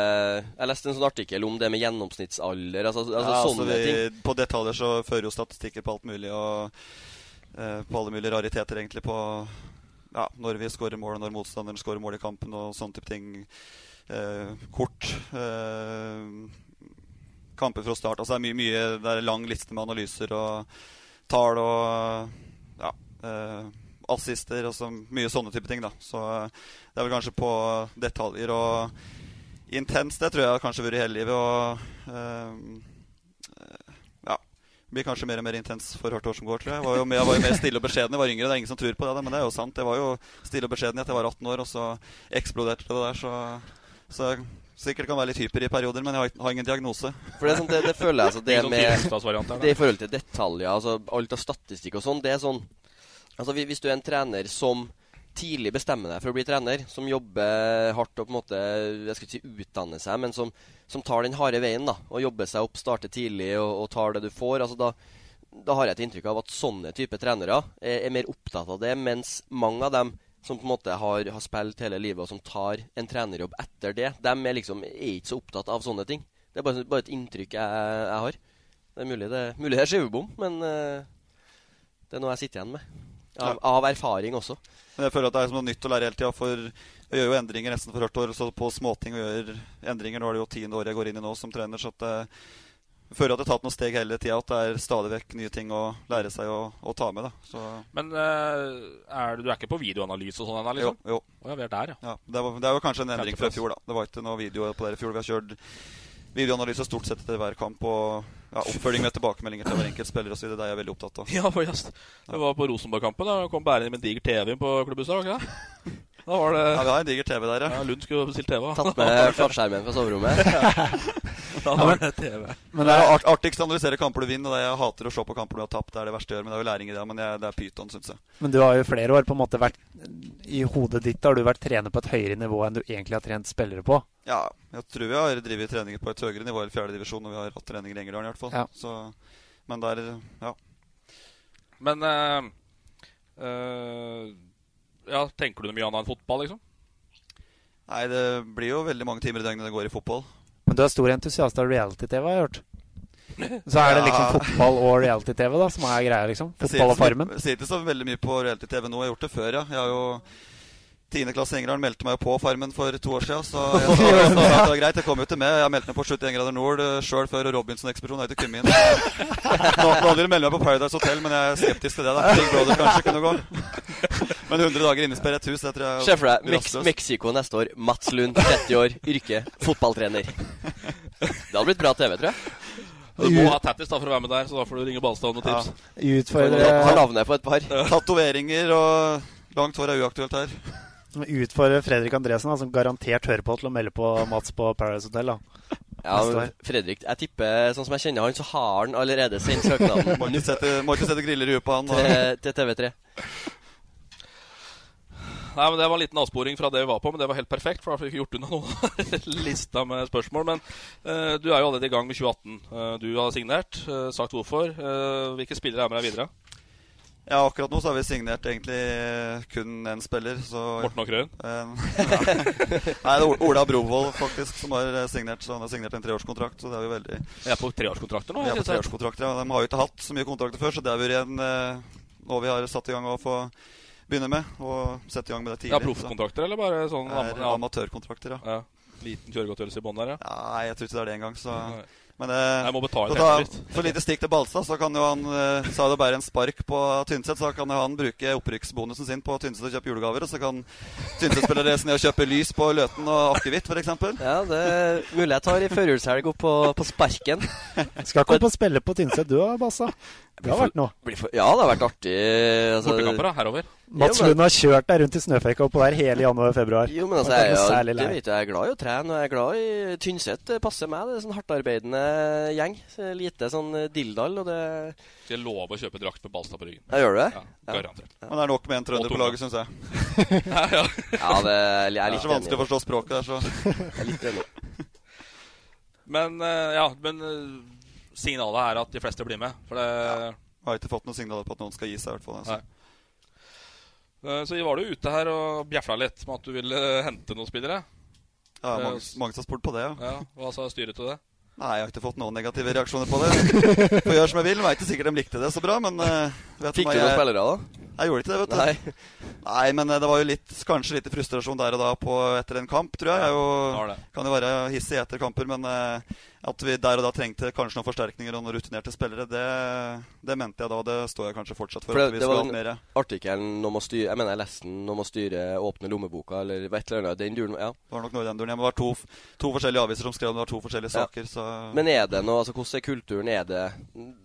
S3: jeg leste en sånn artikkel om det med gjennomsnittsalder. altså, altså
S4: ja,
S3: sånne
S4: vi,
S3: ting.
S4: På detaljer så fører jo statistikker på alt mulig. Og eh, på alle mulige rariteter, egentlig. På ja, når vi skårer mål, og når motstanderen skårer mål i kampen, og sånne type ting. Eh, kort. Eh, kamper fra start. Altså det er mye, mye Det er lang liste med analyser og tall og ja, eh, assister og så mye sånne type ting. da Så eh, det er vel kanskje på detaljer og intenst. Det tror jeg kanskje har vært hele livet. Og eh, ja blir kanskje mer og mer intens for hvert år som går, tror jeg. Jeg var jo mer, jeg var jo mer stille og beskjeden. Jeg var yngre, det er ingen som tror på det, men det er jo sant. Jeg var jo stille og beskjeden At jeg var 18 år, og så eksploderte det der. Så, så jeg sikkert kan være litt hyper i perioder, men jeg har, har ingen diagnose.
S3: For det, er sånn, det, det føler jeg altså, det
S2: sånn
S3: med. Det i forhold til detaljer, altså alt av statistikk og sånn, det er sånn Altså hvis du er en trener som tidlig bestemmer deg for å bli trener, som jobber hardt og på en måte jeg skal ikke si utdanner seg, men som, som tar den harde veien da, og jobber seg opp, starter tidlig og, og tar det du får, altså da, da har jeg et inntrykk av at sånne type trenere er, er mer opptatt av det, mens mange av dem som på en måte har, har spilt hele livet, og som tar en trenerjobb etter det, de er liksom er ikke så opptatt av sånne ting. Det er bare, bare et inntrykk jeg, jeg har. Det er mulig det, mulig det er skivebom, men uh, det er noe jeg sitter igjen med. Av, av erfaring også.
S4: Men jeg føler at det er som noe nytt å lære hele tida. For jeg gjør jo endringer nesten for hvert år. Så på småting og gjør endringer. Nå er det jo tiende året jeg går inn i nå som trener. Så at jeg føler at jeg har tatt noen steg hele tida. At det er stadig vekk nye ting å lære seg å, å ta med. da så,
S2: Men eh, er du, du er ikke på videoanalyse og sånn ennå, liksom?
S4: Jo. jo.
S2: Oh, ja, vi er der, ja.
S4: ja det, var, det er jo kanskje en endring fra i fjor. da Det var ikke noe video på det i fjor. Vi har kjørt videoanalyse stort sett etter hver kamp. Og ja, oppfølging med tilbakemeldinger til hver enkelt spiller osv. Det er jeg veldig opptatt av.
S2: Ja. Det var på Rosenborg-kampen. Da kom bærende med diger TV på klubbhuset. Da var det
S4: Ja, vi har en diger TV der, ja.
S2: ja Lund skulle bestilt TV.
S3: Tatt med flatskjermen fra soverommet.
S2: Da var det TV.
S4: Men det er art artigst å analysere kamper du vinner. Og det jeg hater å se på kamper du har tapt. Det er det verste jeg gjør. Men det er jo læring i det. Men jeg, det er pyton, syns jeg.
S1: Men du har jo flere år på en måte vært I hodet ditt har du vært trener på et høyere nivå enn du egentlig har trent spillere på.
S4: Ja, jeg tror vi har drevet treninger på et høyere nivå i fjerdedivisjon, og vi har hatt treninger i Engerdalen i hvert fall.
S1: Ja.
S4: Så, men der, ja.
S2: Men uh, eh, Ja, tenker du mye annet enn fotball, liksom?
S4: Nei, det blir jo veldig mange timer i døgnet det går i fotball.
S1: Men du er stor entusiast av reality-TV, har jeg hørt. Så er det liksom
S4: Ja.
S1: fotball og reality-TV da som er greia, liksom? Fotball og Farmen?
S4: Jeg sier ikke så veldig mye på reality-TV nå. Jeg har gjort det før, ja. Jeg har jo 10. klasse i meldte meg jo på Farmen for to år siden, så jeg sa at
S1: det?
S4: var greit. Jeg kom jo til med. Jeg meldte meg på 71 grader nord sjøl før Robinson-ekspedisjonen. Jeg har ikke kommet inn. Nå, nå vil de melde meg på Paradise Hotel, men jeg er skeptisk til det. da Big Brother kanskje kunne gå. Men 100 dager innesperret et hus, det tror jeg
S3: Se for deg Mex. Mexico neste år. Mats Lund, 30 år, yrke fotballtrener. Det hadde blitt bra TV, tror jeg.
S2: Du må ha tattis da for å være med der, så da får du ringe Balstad og tips.
S4: Ja.
S1: Utfordre,
S3: navnet på et par.
S4: Tatoveringer og langt hår er uaktuelt her.
S1: utfordre Fredrik Andresen, da, som garantert hører på, til å melde på Mats på Paradise Hotel. da
S3: Ja, men. Fredrik, jeg tipper, sånn som jeg kjenner han, så har han allerede sendt søknaden
S4: Må ikke sette, griller i huet på han.
S3: Til, til TV3.
S2: Nei, men Det var en liten avsporing fra det vi var på, men det var helt perfekt. For da fikk vi gjort unna noen lista med spørsmål. Men uh, du er jo allerede i gang med 2018. Uh, du har signert, uh, sagt hvorfor. Eh, hvilke spillere er med deg videre?
S4: Ja, akkurat nå så har vi signert egentlig eh, kun én spiller. Så,
S2: Morten Åkerøyen?
S4: Ja. Nei, det er Ola Brovold faktisk som har eh, signert. Så han har signert en treårskontrakt. Så det er jo veldig
S2: Vi er på treårskontrakter nå?
S4: Vi er på treårskontrakter, ja. De har jo ikke hatt så mye kontrakter før, så det har vi en, eh, nå vi har satt i gang å få begynne med. Og sette i gang med det tidlig.
S2: Ja, Proffkontrakter, eller bare sånn
S4: er
S2: ja.
S4: amatørkontrakter, ja.
S2: ja. Liten kjøregodtgjørelse i bånn der, ja.
S4: Nei, jeg tror ikke det er det engang. Så.
S2: Nei.
S4: Men eh,
S2: Jeg må betale
S4: å for lite stikk til Balstad, så kan jo han eh, er det bare en spark på Tynset, så kan jo han bruke opprykksbonusen sin på Tynset og kjøpe julegaver. Og så kan Tynset-spillere reise ned og kjøpe lys på Løten og akevitt, f.eks.
S3: Ja, det er mulig jeg tar i førjulshelg opp på, på sparken.
S1: Skal ikke opp og spille på Tynset du da, Bassa? Det har vært noe.
S3: For, ja, det har vært artig. Altså,
S2: Bortekamper, da? Herover?
S1: Mats Lund har kjørt deg rundt i snøføyka oppå der hele januar og februar.
S3: Jo, men altså,
S1: er
S3: jeg, jeg, det vet jeg, jeg er glad i å trene, og jeg er glad i Tynset. Det passer meg. Det er sånn hardtarbeidende gjeng. Så Lite sånn eh, dilldall, og det
S2: Skal jeg love å kjøpe drakt med Balstad på ryggen?
S3: Ja, gjør du det?
S2: Ja,
S3: Ja.
S4: Men det er nok med en trønder på laget, syns jeg.
S2: ja, ja.
S3: Ja, det jeg er
S4: Det er
S3: litt
S4: så vanskelig å forstå språket der, så
S3: Jeg er litt enig.
S2: Men eh, ja, men eh, signalet er at de fleste blir med. For det
S4: Jeg har ikke fått noen signaler på at noen skal gi seg, i hvert fall. Altså.
S2: Eh, Så var du ute her og bjefla litt med at du ville eh, hente noen spillere.
S4: Ja,
S2: Eh,
S4: mange, mange som har spurt på det, ja.
S2: Ja, Hva sa styret til det?
S4: Nei, jeg har ikke fått noen negative reaksjoner på det. Får gjøre som jeg vil. Jeg vet ikke sikkert de likte det så bra, men vet
S3: Fikk du noen
S4: jeg-
S3: spillere, da?
S4: Jeg gjorde ikke det, vet du.
S3: Nei.
S4: Nei, men det var jo litt, kanskje litt frustrasjon der og da på, etter en kamp, tror jeg. jeg er jo,
S2: det.
S4: kan jo være hissig etter kamper, men at vi der og da trengte kanskje noen forsterkninger og noen rutinerte spillere, det, det mente jeg da. og Det står jeg kanskje fortsatt for.
S3: For
S4: at
S3: det,
S4: vi
S3: det var den artikkelen om å styre Jeg mener jeg leste den om å styre åpne lommeboka, eller et eller annet. Den duren, ja.
S4: Det var nok noe i den duren. Ja, men Det var to, to forskjellige aviser som skrev om det var to forskjellige
S3: Ja.
S4: saker. Så
S3: Men er det noe, altså hvordan er kulturen? Er det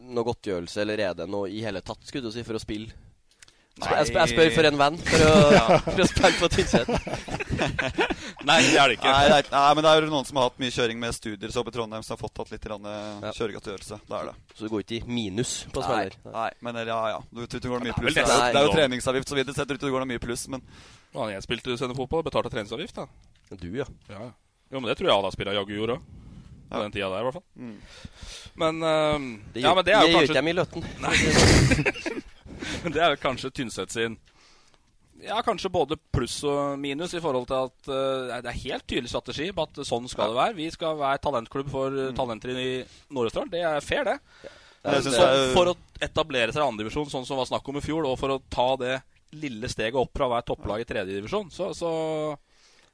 S3: noe godtgjørelse, eller er det noe i hele tatt, skulle du si, for å spille? Jeg, spør, jeg spør for en venn, for å, for å spille på Tynset.
S2: Nei, det er det ikke.
S4: Nei, det er, nei, men det er jo noen som har hatt mye kjøring med studier så oppe i Trondheim, som har fått tatt litt eh,
S3: Ja.
S4: kjøregodtgjørelse. Det er det.
S3: Så du går ikke i minus på
S4: Nei,
S3: spiller?
S4: nei, men ja, ja. Du du, du det går mye
S2: det
S4: pluss. Det er, det er jo treningsavgift, så vidt jeg tror ikke det går mye pluss, men
S2: Ja, jeg spilte seniorfotball, betalte treningsavgift. da
S3: Du, ja.
S2: Ja, ja. Jo, men det tror jeg alle spillere jaggu gjorde òg. På
S4: Ja.
S2: den tida der, i hvert fall.
S4: Mm.
S2: Men, um,
S3: Det
S2: ja,
S3: gjør,
S2: men det er jo
S3: gjør
S2: kanskje
S3: ikke dem i Løten.
S2: Men det er jo kanskje Tynset sin Ja, kanskje både pluss og minus i forhold til at uh, det er helt tydelig strategi på at sånn skal det være. Vi skal være talentklubb for
S4: Mm.
S2: uh, talenter i Nord-Østerdal. Det er fair, det.
S4: Ja.
S2: det,
S4: det er-
S2: for å etablere seg i andredivisjon, sånn som var snakk om i fjor, og for å ta det lille steget opp fra å være topplag i tredjedivisjon, så, så,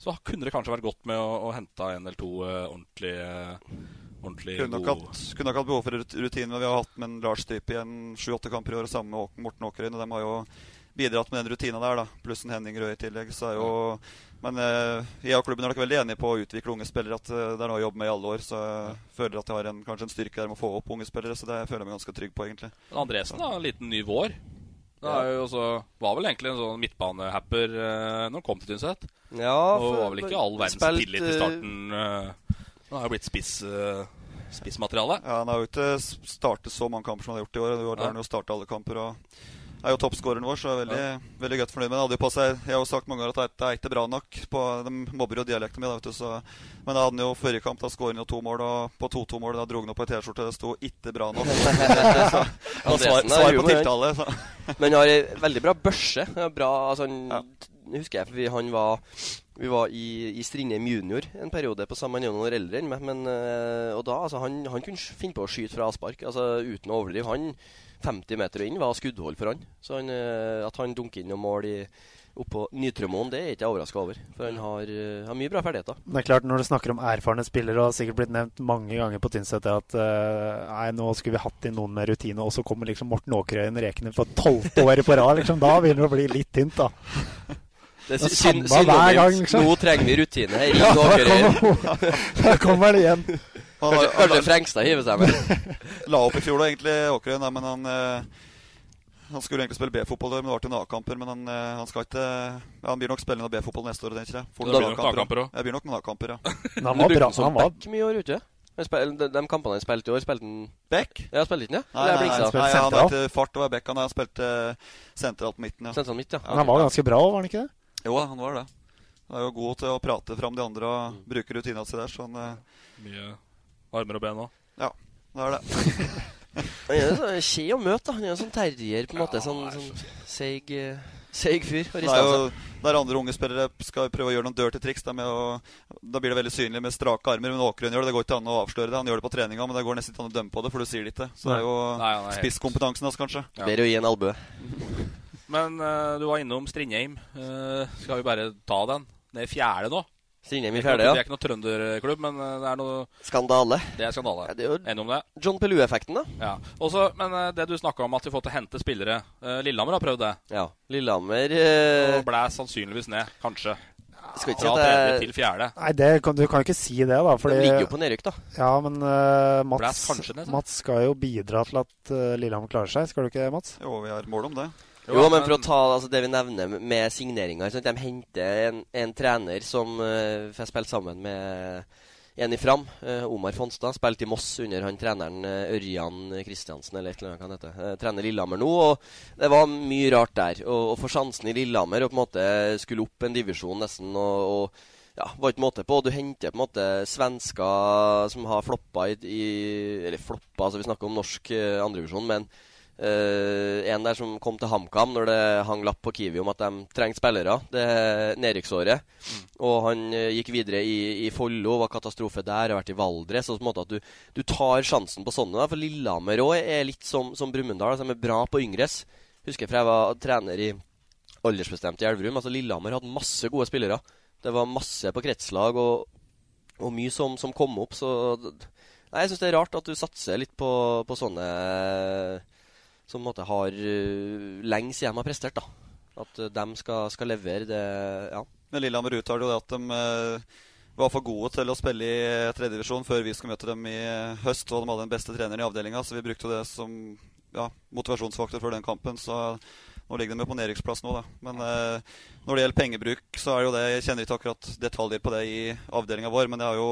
S2: så kunne det kanskje vært godt med å, å hente en eller to uh, ordentlige eh, ordentlig
S4: kunne nok, hatt, kunne nok hatt behov for rut- rutine. Vi har hatt med en Lars type i en sju-åtte kamper i år, sammen med Morten Åkerøyen. Og de har jo bidratt med den rutina der, da. Pluss en Henning Røe i tillegg. Så er jo Men eh, jeg og klubben er nok veldig enige på å utvikle unge spillere. At eh, det er noe å jobbe med i alle år. Så jeg føler at jeg har en, kanskje en styrke der med å få opp unge spillere. Så det føler jeg meg ganske trygg på, egentlig.
S2: Men Andresen da, en liten ny vår. Det er jo også, var vel egentlig en sånn midtbanehapper eh, når han kom til Tynset.
S3: Ja,
S2: Og var vel ikke all verdens tillit i
S3: eh,
S2: starten. eh. Han har jo blitt spiss, eh, spissmateriale.
S4: Ja, Han har jo ikke startet så mange kamper som han har gjort i år. I år har jo startet alle kamper. og er jo toppskåreren vår, så jeg er veldig, veldig godt fornøyd med det. Han hadde jo på seg, Jeg har jo sagt mange ganger at det er- er ikke bra nok. På, de mobber jo dialekten min, da, vet du, så, men da hadde han jo forrige kamp da skåret han jo to mål. Og på 2-2-målet da dro han opp ei T-skjorte det sto 'ikke bra nok'. så, og svar, svar på tiltale. Så.
S3: Men han har ei veldig bra børse. Bra, altså han, husker jeg, for vi, han var vi var i, i Strindheim junior en periode på samme Han år eldre enn meg. Men, eh, og da, altså, han, han kunne finne på å skyte fra avspark altså, uten å overdrive. Han 50 meter inn var skuddhold for han. Så han, eh, at han dunker inn noen mål i, oppå Nytremoen, det er ikke jeg overraska over. For han har, eh, har mye bra ferdigheter.
S1: Det er klart, når du snakker om erfarne spillere, og har sikkert blitt nevnt mange ganger på Tynset at uh, nei, nå skulle vi hatt inn noen med rutine, og så kommer liksom Morten Åkerøyen rekende for tolvte året på rad. Liksom, da begynner det å bli litt tynt, da.
S3: Det er
S1: Det
S3: syn-
S1: samme hver gang, liksom.
S3: Nå trenger vi rutine her.
S1: Ja,
S3: Ring
S1: da kommer- da kommer det igjen.
S3: Kanskje, kanskje Frengstad hiver seg med.
S4: La opp i fjor, da, egentlig, Åkerøyen, Nei, men han eh, han skulle egentlig spille B-fotball, men det var til A-kamper. Men han, eh, han skal ikke ja, Han blir nok spille noe B-fotball neste år, tenker jeg. Får
S2: Det blir nok
S4: A-kamper
S2: A-kamper.
S4: Jeg blir nok noen A-kamper, ja.
S1: Men han var bra.
S3: Som
S1: Han var
S3: back mye år ute. Spil- de, de kampene han spilte i år, spilte han
S4: Back?
S3: Ja, spilte han, ja?
S4: Nei, nei, nei, nei, han har ikke fart og back. Han spilte spilt sentralt på midten, ja.
S3: Sentralt midt, ja.
S1: Men han var ganske bra òg, var han ikke det?
S4: Jo, han var det. Han er jo god til å prate fram de andre og bruke rutinene si der, så han eh,
S2: Mye armer og ben òg.
S4: Ja, det er det.
S3: Han er så kje å møte. Han er en sånn terrier, på en måte. Sånn, sånn seig, eh, seig fyr.
S4: Det er jo der andre unge spillere skal prøve å gjøre noen dirty triks. Å, da blir det veldig synlig med strake armer. Men Åkerlund gjør det. Det går ikke an å avsløre det. Han gjør det på treninga, men det går nesten ikke an å dømme på det, for du sier det ikke. Så det er jo spisskompetansen hans, kanskje.
S3: Bedre å gi en albue.
S2: Men uh, du var innom Strindheim. Uh, skal vi bare ta den? Det er fjerde nå.
S3: Strindheim i
S2: er
S3: fjerde, ja.
S2: Det er ikke noe trønderklubb, men eh, det er noe
S3: Skandale.
S2: Det er skandale.
S3: det er jo
S2: Enig om det?
S3: John Pelu-effekten, da.
S2: Ja. Også, men det du snakka om at vi får til å hente spillere eh, Lillehammer har prøvd det.
S3: Ja. Lillehammer eh,
S2: Og ble sannsynligvis ned, kanskje.
S3: Skal ikke si at det er-
S2: til fjerde.
S1: Nei, det du kan jo ikke si det, da. Fordi,
S3: De ligger jo på nedrykk, da.
S1: Ja, men
S2: uh,
S1: Mats,
S2: ned.
S1: Mats skal jo bidra til at uh, Lillehammer klarer seg. Skal du ikke, Mats?
S4: Jo, vi har mål om det.
S3: Jo, men for å ta altså, det vi nevner med signeringer De henter en, en trener som uh, får spille sammen med en i Fram. uh, Omar Fonstad. Spilte i Moss under han treneren uh, Ørjan Kristiansen, eller et eller annet hva han heter. Eh, trener Lillehammer nå. og Det var mye rart der. Og, og for sjansen i Lillehammer å på en måte skulle opp en divisjon nesten og, og ja, var ikke måte på. Du henter på en måte svensker som har floppa i, i Eller floppa, altså vi snakker om norsk uh, andredivisjon, men eh, en der som kom til HamKam når det hang lapp på Kiwi om at de trengte spillere. Det er Mm. Og han uh, gikk videre i, i Follo, var katastrofe der, har vært i Valdres. Så på en måte at du, du tar sjansen på sånne. Da, for Lillehammer òg er litt som, som Brumunddal. Altså, de er bra på yngres. Husker fra jeg var trener i aldersbestemt i Elverum. Altså Lillehammer hadde masse gode spillere. Det var masse på kretslag og, og mye som, som kom opp. Så nei, jeg syns det er rart at du satser litt på, på sånne som måte har uh, lenge siden de har prestert. da At uh, de skal, skal levere det Ja.
S4: Men Lillehammer uttaler jo det at de uh, var for gode til å spille i tredjedivisjon før vi skulle møte dem i høst. Og de hadde den beste treneren i avdelinga, så vi brukte det som ja, motivasjonsfaktor før den kampen. Så nå ligger de jo på nedrykksplass nå, da. Men eh, når det gjelder pengebruk, så er det jo det Jeg kjenner ikke akkurat detaljer på det i avdelinga vår, men jeg har jo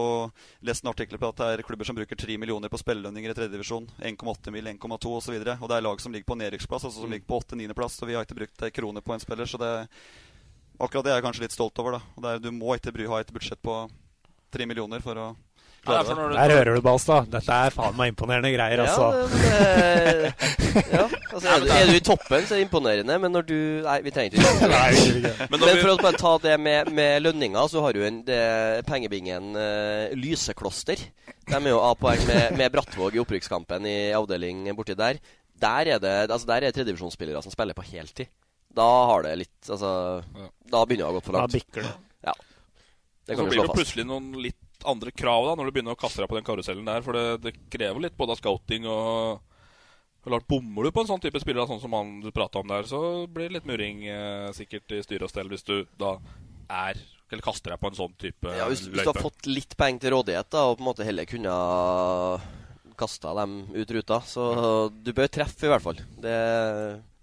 S4: lest en artikkel på at det er klubber som bruker 3 millioner på spillelønninger i tredjedivisjon. 1,8 mill., 1,2 osv. Og, og det er lag som ligger på nedrykksplass, altså som ligger på 8.-9.-plass. Så vi har ikke brukt ei krone på en spiller, så det Akkurat det er jeg kanskje litt stolt over. da. Og er, du må ikke bry, ha et budsjett på 3 millioner for å
S1: Der hører du, Balstad. Dette er faen meg imponerende greier, altså.
S3: Ja, det, ja, altså, er, du, er du i toppen, så er det imponerende, men når du Nei, vi trenger ikke
S1: det.
S3: Men,
S2: når
S3: for å bare ta det med, med lønninger, så har du en, det, pengebingen uh, Lysekloster. De er jo A-poeng med, med Brattvåg i opprykkskampen i avdeling borti der. Der er det altså der er tredivisjonsspillere som spiller på heltid. Da har det litt Altså Da begynner det å ha gått
S1: for
S3: langt.
S1: Da bikker det.
S3: Ja. Det
S2: så
S3: kan vi
S2: blir det plutselig noen litt andre krav da når du begynner å kaste deg på den karusellen der. For det, det krever litt både av scouting og Klart, Bommer du på en sånn type spiller, sånn som han du prata om der, så blir det litt murring eh, sikkert i styre og stell hvis du da er Eller kaster deg på en sånn type
S3: Ja, hvis, hvis du har fått litt penger til rådighet da, og på en måte heller kunne kasta dem ut ruta, så du bør treffe, i hvert fall. Det,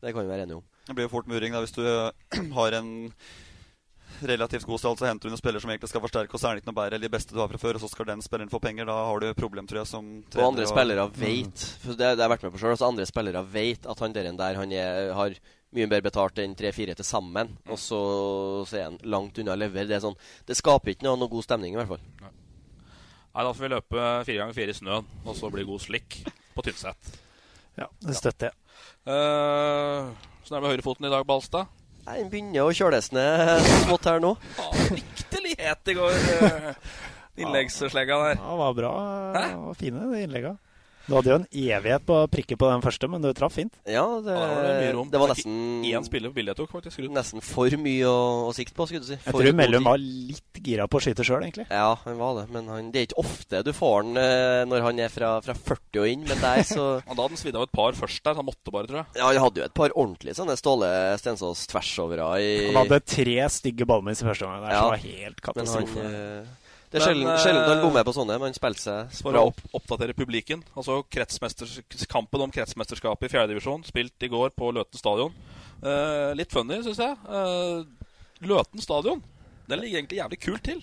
S3: det kan vi være enige om.
S4: Det blir jo fort muring da hvis du har en relativt god stall, så henter du en spiller som egentlig skal forsterke, og så er han ikke noe bedre eller de beste du har fra før, og så skal den spilleren få penger. Da har du et problem, tror jeg, som
S3: Og andre spillere
S4: Mm.
S3: vet for det, det har jeg vært med på selv, altså Andre spillere vet at han der, der han er, har mye bedre betalt enn tre-fire til sammen. Og så, så er han langt unna lever. Det, er sånn, det skaper ikke noe, noe god stemning, i hvert fall.
S2: Nei, Da får vi løpe fire ganger fire i snøen, og så blir god slikk på Tynset.
S1: Ja, det støtter jeg.
S2: Uh, Sånn er det med høyrefoten i dag, Balstad.
S3: Den begynner å kjøles ned smått her nå.
S2: Fryktelig het i går. Uh, Innleggsslegga der.
S1: Ja, det var bra. Det var fine, de innlegga. Du hadde jo en evighet på å prikke på den første, men du traff fint.
S3: Ja, det,
S2: Ja, var det
S3: det var
S2: Det er ikke
S3: nesten
S2: Én spiller på bildet jeg tok, faktisk. Ruud.
S3: Nesten for mye å, å sikte på, skulle du si.
S1: Jeg tror Mellum var litt gira på å skyte sjøl, egentlig.
S3: Ja, han var det. Men han, det er ikke ofte du får han eh, når han er fra, fra 40 og inn. Men der så
S2: Han Da hadde han svidd av et par først der. så Han måtte bare, tror jeg.
S3: Ja, han hadde jo et par ordentlige sånne Ståle Stensås tversovere i
S1: Han hadde tre stygge ballmiss i første omgang der,
S3: Ja.
S1: som var helt
S3: Men han
S1: katastrofe.
S3: eh, Det er sjelden,
S2: eh,
S3: sjelden han bommer på sånne, men han spilte seg
S2: For å
S3: opp.
S2: opp oppdatere publikum. Altså Kampen om kretsmesterskapet i fjerdedivisjon, spilt i går på Løten stadion. Eh, litt funny, syns jeg. Eh, Løten stadion Den ligger egentlig jævlig kult til.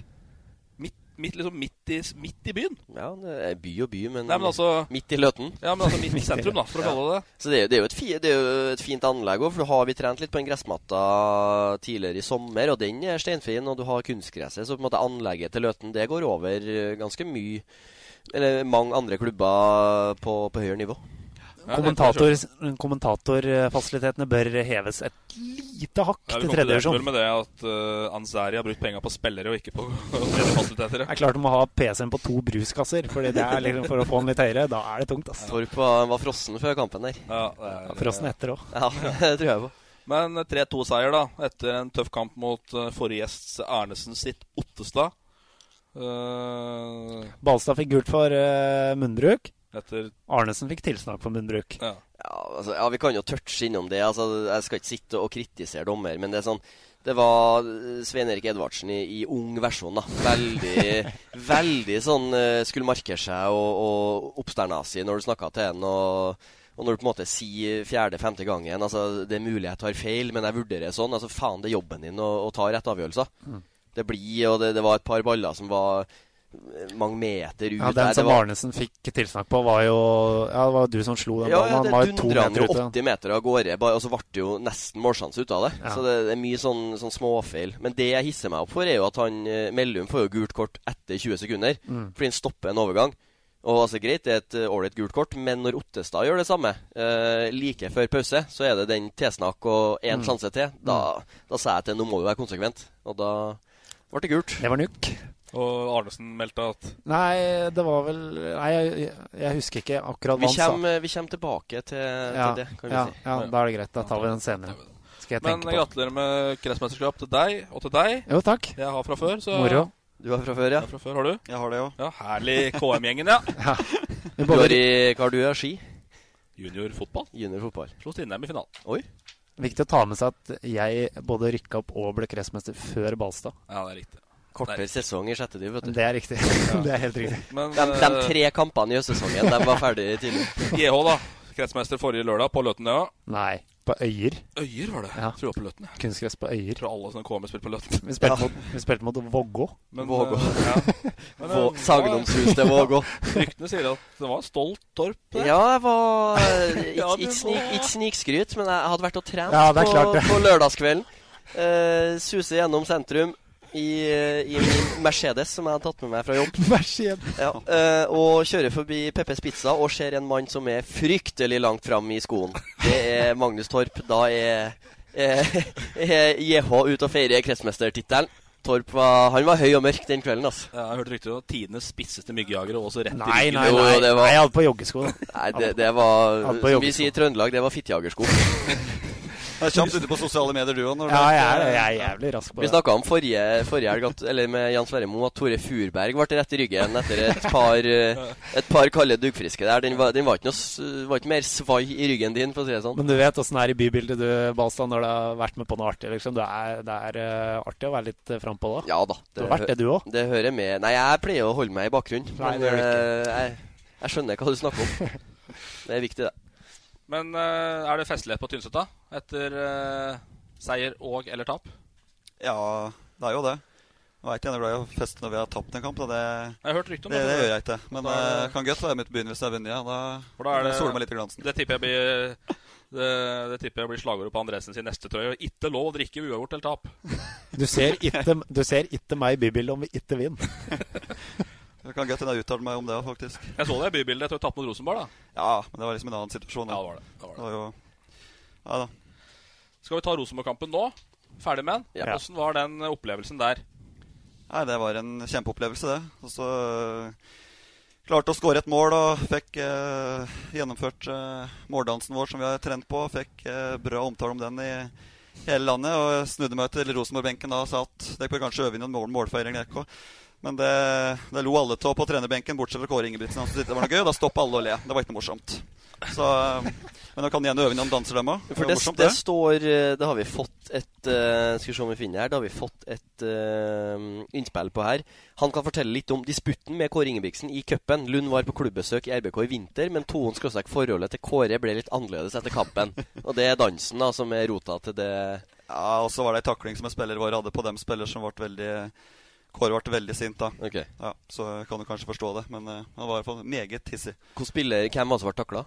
S2: Midt, liksom midt, i, midt i byen.
S3: Ja, det er by og by, men,
S2: Nei, men altså
S3: midt i Løten.
S2: Ja, men altså midt i sentrum, da, for å
S3: Ja.
S2: kalle det det.
S3: Så det er, det, er fi, det er jo et fint anlegg òg, for du har vi trent litt på en gressmatta tidligere i sommer, og den er steinfin, og du har kunstgresset, så på en måte anlegget til Løten det går over ganske mye Eller mange andre klubber på, på høyere nivå.
S1: Kommentator, kommentatorfasilitetene bør heves et lite hakk
S2: Ja,
S1: til tredje divisjon.
S2: med det at uh, Ansari har brukt penger på spillere og ikke på fasiliteter.
S1: Det er klart du må ha PC-en på to bruskasser, Fordi det er liksom for å få den litt høyere. Da er det tungt. ass.
S3: Torp var, var frossen før kampen der.
S2: Ja, det er,
S1: Frossen etter òg.
S3: Ja, det tror jeg på.
S2: Men 3-2-seier, da, etter en tøff kamp mot uh, forrige gjest Arnesen sitt Ottestad. Uh,
S1: Balstad fikk gult for uh, munnbruk.
S2: Etter
S1: Arnesen fikk tilsnakk for munnbruk.
S2: Ja.
S3: Ja, altså, ja, vi kan jo touche innom det. Altså, jeg skal ikke sitte og kritisere dommer, men det er sånn Det var Svein Erik Edvardsen i, i ung versjon, da. Veldig, veldig sånn eh, Skulle markere seg og, og oppsternasig når du snakka til en. Og, og når du på en måte sier fjerde-femte gangen altså, Det er mulig jeg tar feil, men jeg vurderer sånn. Altså, faen, det er jobben din å, å ta rette avgjørelser.
S1: Mm.
S3: Det blir, og det, det var et par baller som var eh, mange meter ut
S1: Ja. Den som
S3: var-
S1: Arnesen fikk tilsnakk på, var jo Ja, det var du som slo den
S3: Ja,
S1: ballen. Han var jo to meter
S3: jo
S1: ute.
S3: 80 meter av gårde, og så ble det jo nesten målsjanse ut av det.
S1: Ja.
S3: Så det, er mye sånn, sånn småfeil. Men det jeg hisser meg opp for, er jo at han eh, Mellum får jo gult kort etter 20 sekunder.
S1: Mm.
S3: Fordi han stopper en overgang. Og altså Greit, det er et eh, ålreit gult kort, men når Ottestad gjør det samme, eh, like før pause, så er det den tilsnakk og én
S1: Mm.
S3: sjanse til. Da, da sa jeg til nå må du være konsekvent. Og da ble det gult.
S1: Det var nukk.
S2: Og Arnesen meldte at
S1: Nei, det var vel Nei, jeg, jeg husker ikke akkurat
S3: Vi
S1: hva han sa.
S3: vi kommer tilbake til,
S1: Ja,
S3: til det, kan vi
S1: ja,
S3: si.
S1: ja, da er det greit. Da tar vi den senere. Skal jeg
S2: Men
S1: tenke på.
S2: gratulerer med kretsmesterskap til deg og til deg.
S1: Jo, takk.
S2: Jeg har fra før, så
S1: Moro.
S3: Du har fra før, ja?
S2: Fra før, har du?
S4: Jeg har det òg.
S2: Ja, Herlig KM-gjengen, ja.
S1: ja.
S3: Du har i, hva har du i ski?
S2: Juniorfotball.
S3: Juniorfotball.
S2: Slo Stindheim i finalen.
S3: Oi.
S1: viktig å ta med seg at jeg både rykka opp og ble kretsmester før Balstad.
S2: Ja, det er riktig.
S3: Kortere
S2: Nei.
S3: sesong i sjette div, vet du.
S1: Det er riktig. det er helt riktig.
S2: Men
S3: De, de
S2: eh,
S3: tre kampene i høstsesongen de var ferdige tidlig.
S2: GH, da. Kretsmester forrige lørdag på Løtenøya.
S1: Nei, på Øyer.
S2: Øyer var det.
S1: Ja.
S2: Tror jeg på Løten. jeg.
S1: Kunstgress på Øyer.
S2: Tror alle som kommer, spilte på Løten.
S1: Vi spilte,
S3: Ja.
S1: mot, vi spilte mot Vågå.
S2: Men,
S3: Vågå.
S2: eh, ja. Men,
S3: Vå-
S2: eh,
S3: til Vågå.
S2: Ryktene sier at det var stolt Torp. det.
S3: Ja, jeg var eh,
S2: Ja,
S3: Ikke snikskryt, men jeg hadde vært og trent
S1: Ja,
S3: på, på lørdagskvelden. Uh, suse gjennom sentrum i, eh, i min Mercedes, som jeg har tatt med meg fra jobb.
S1: Mercedes.
S3: Ja, uh, og kjører forbi Peppes Pizza og ser en mann som er fryktelig langt fram i skoen. Det er Magnus Torp. Da er, er, er JH ute og feirer kretsmestertittelen. Torp var, han var høy og mørk den kvelden. altså.
S2: Ja, jeg har hørt rykter om tidenes spisseste myggejagere, og også rett
S1: Nei,
S2: i ryggen.
S1: nei, nei.
S3: var-
S1: nei jeg hadde på joggesko.
S3: Nei, det, det var Som vi sier i Trøndelag, det var fittjagersko.
S4: Du er kjapt ute på sosiale medier, du òg.
S1: Ja, jeg er, jeg er jævlig rask på det.
S3: Vi
S1: det.
S3: snakka om forrige, forrige helg at, eller med Jan Sverre Moe at Tore Furberg ble rett i ryggen etter et par, eh, et par kalde duggfriske der. Den var, den var, ikke noe, var ikke mer svai i ryggen din, for å si det sånn.
S1: Men du vet åssen det er i bybildet, du, Balstad, når du har vært med på noe artig. liksom. Det er, det er eh, artig å være litt uh, frampå da.
S3: Ja da.
S1: Du har vært det, du òg.
S3: Det hører med. Nei, jeg pleier å holde meg i bakgrunnen.
S1: Nei,
S3: Men
S1: det gjør du
S3: ikke. jeg, jeg skjønner hva du snakker om. Det er viktig, det.
S2: Men uh, er det festlighet på Tynset, da? Etter uh, seier og eller tap?
S4: Ja, det er jo det. Jeg veit ikke, glad i å feste når vi har tapt en kamp. Da. Det,
S2: Jeg har hørt rykte om
S4: det,
S2: det.
S4: det gjør jeg ikke. Men
S2: er det-
S4: uh, kan godt være mitt begynner hvis jeg vinner. Ja. Da,
S2: For da er det-
S4: soler meg litt i glansen.
S2: Det tipper jeg blir det, det tipper jeg blir slagordet på Andresen sin neste trøye. Ikke lov å drikke uavgjort eller tap.
S1: Du ser ikke, du ser ikke meg i bybildet om vi ikke vinner.
S4: Det kan godt hende jeg uttalte meg om det òg, faktisk.
S2: Jeg så det i bybildet etter å ha tapt mot Rosenborg. da.
S4: Ja, men det var liksom en annen situasjon.
S2: Ja, det var det. det, var
S4: Det
S2: det.
S4: var jo Ja da.
S2: Skal vi ta Rosenborg-kampen nå? Ferdig med den?
S3: Ja.
S2: Hvordan var den opplevelsen der?
S4: Nei, det var en kjempeopplevelse, det. Og så øh, klarte å skåre et mål og fikk eh, gjennomført eh, måldansen vår som vi har trent på. Fikk eh, bra omtale om den i hele landet. Og snudde meg til Rosenborg-benken da og sa at dere bør kanskje øve inn en mål målfeiring. dere. Men det, det lo alle av på trenerbenken, bortsett fra Kåre Ingebrigtsen. Han syntes det var noe gøy, og da stoppa alle å le. Det var ikke noe morsomt. Så, øh, men da kan de gjerne øve noen danser, dem òg.
S3: For det, det står eh, Det har vi fått et uh, Skal vi se om vi finner her. Det har vi fått et uh, innspill på her. Han kan fortelle litt om disputten med Kåre Ingebrigtsen i cupen. Lund var på klubbesøk i RBK i vinter, men toen skråstrek forholdet til Kåre ble litt annerledes etter kampen. Og det er dansen da som er rota til det
S4: Ja, og så var det ei takling som en spiller vår hadde på dem spiller som ble veldig Kåre ble veldig sint da.
S3: Ok.
S4: Ja, så kan du kanskje forstå det. Men uh, han var i hvert fall meget hissig.
S3: Hvor spiller Hvem var det som ble takla?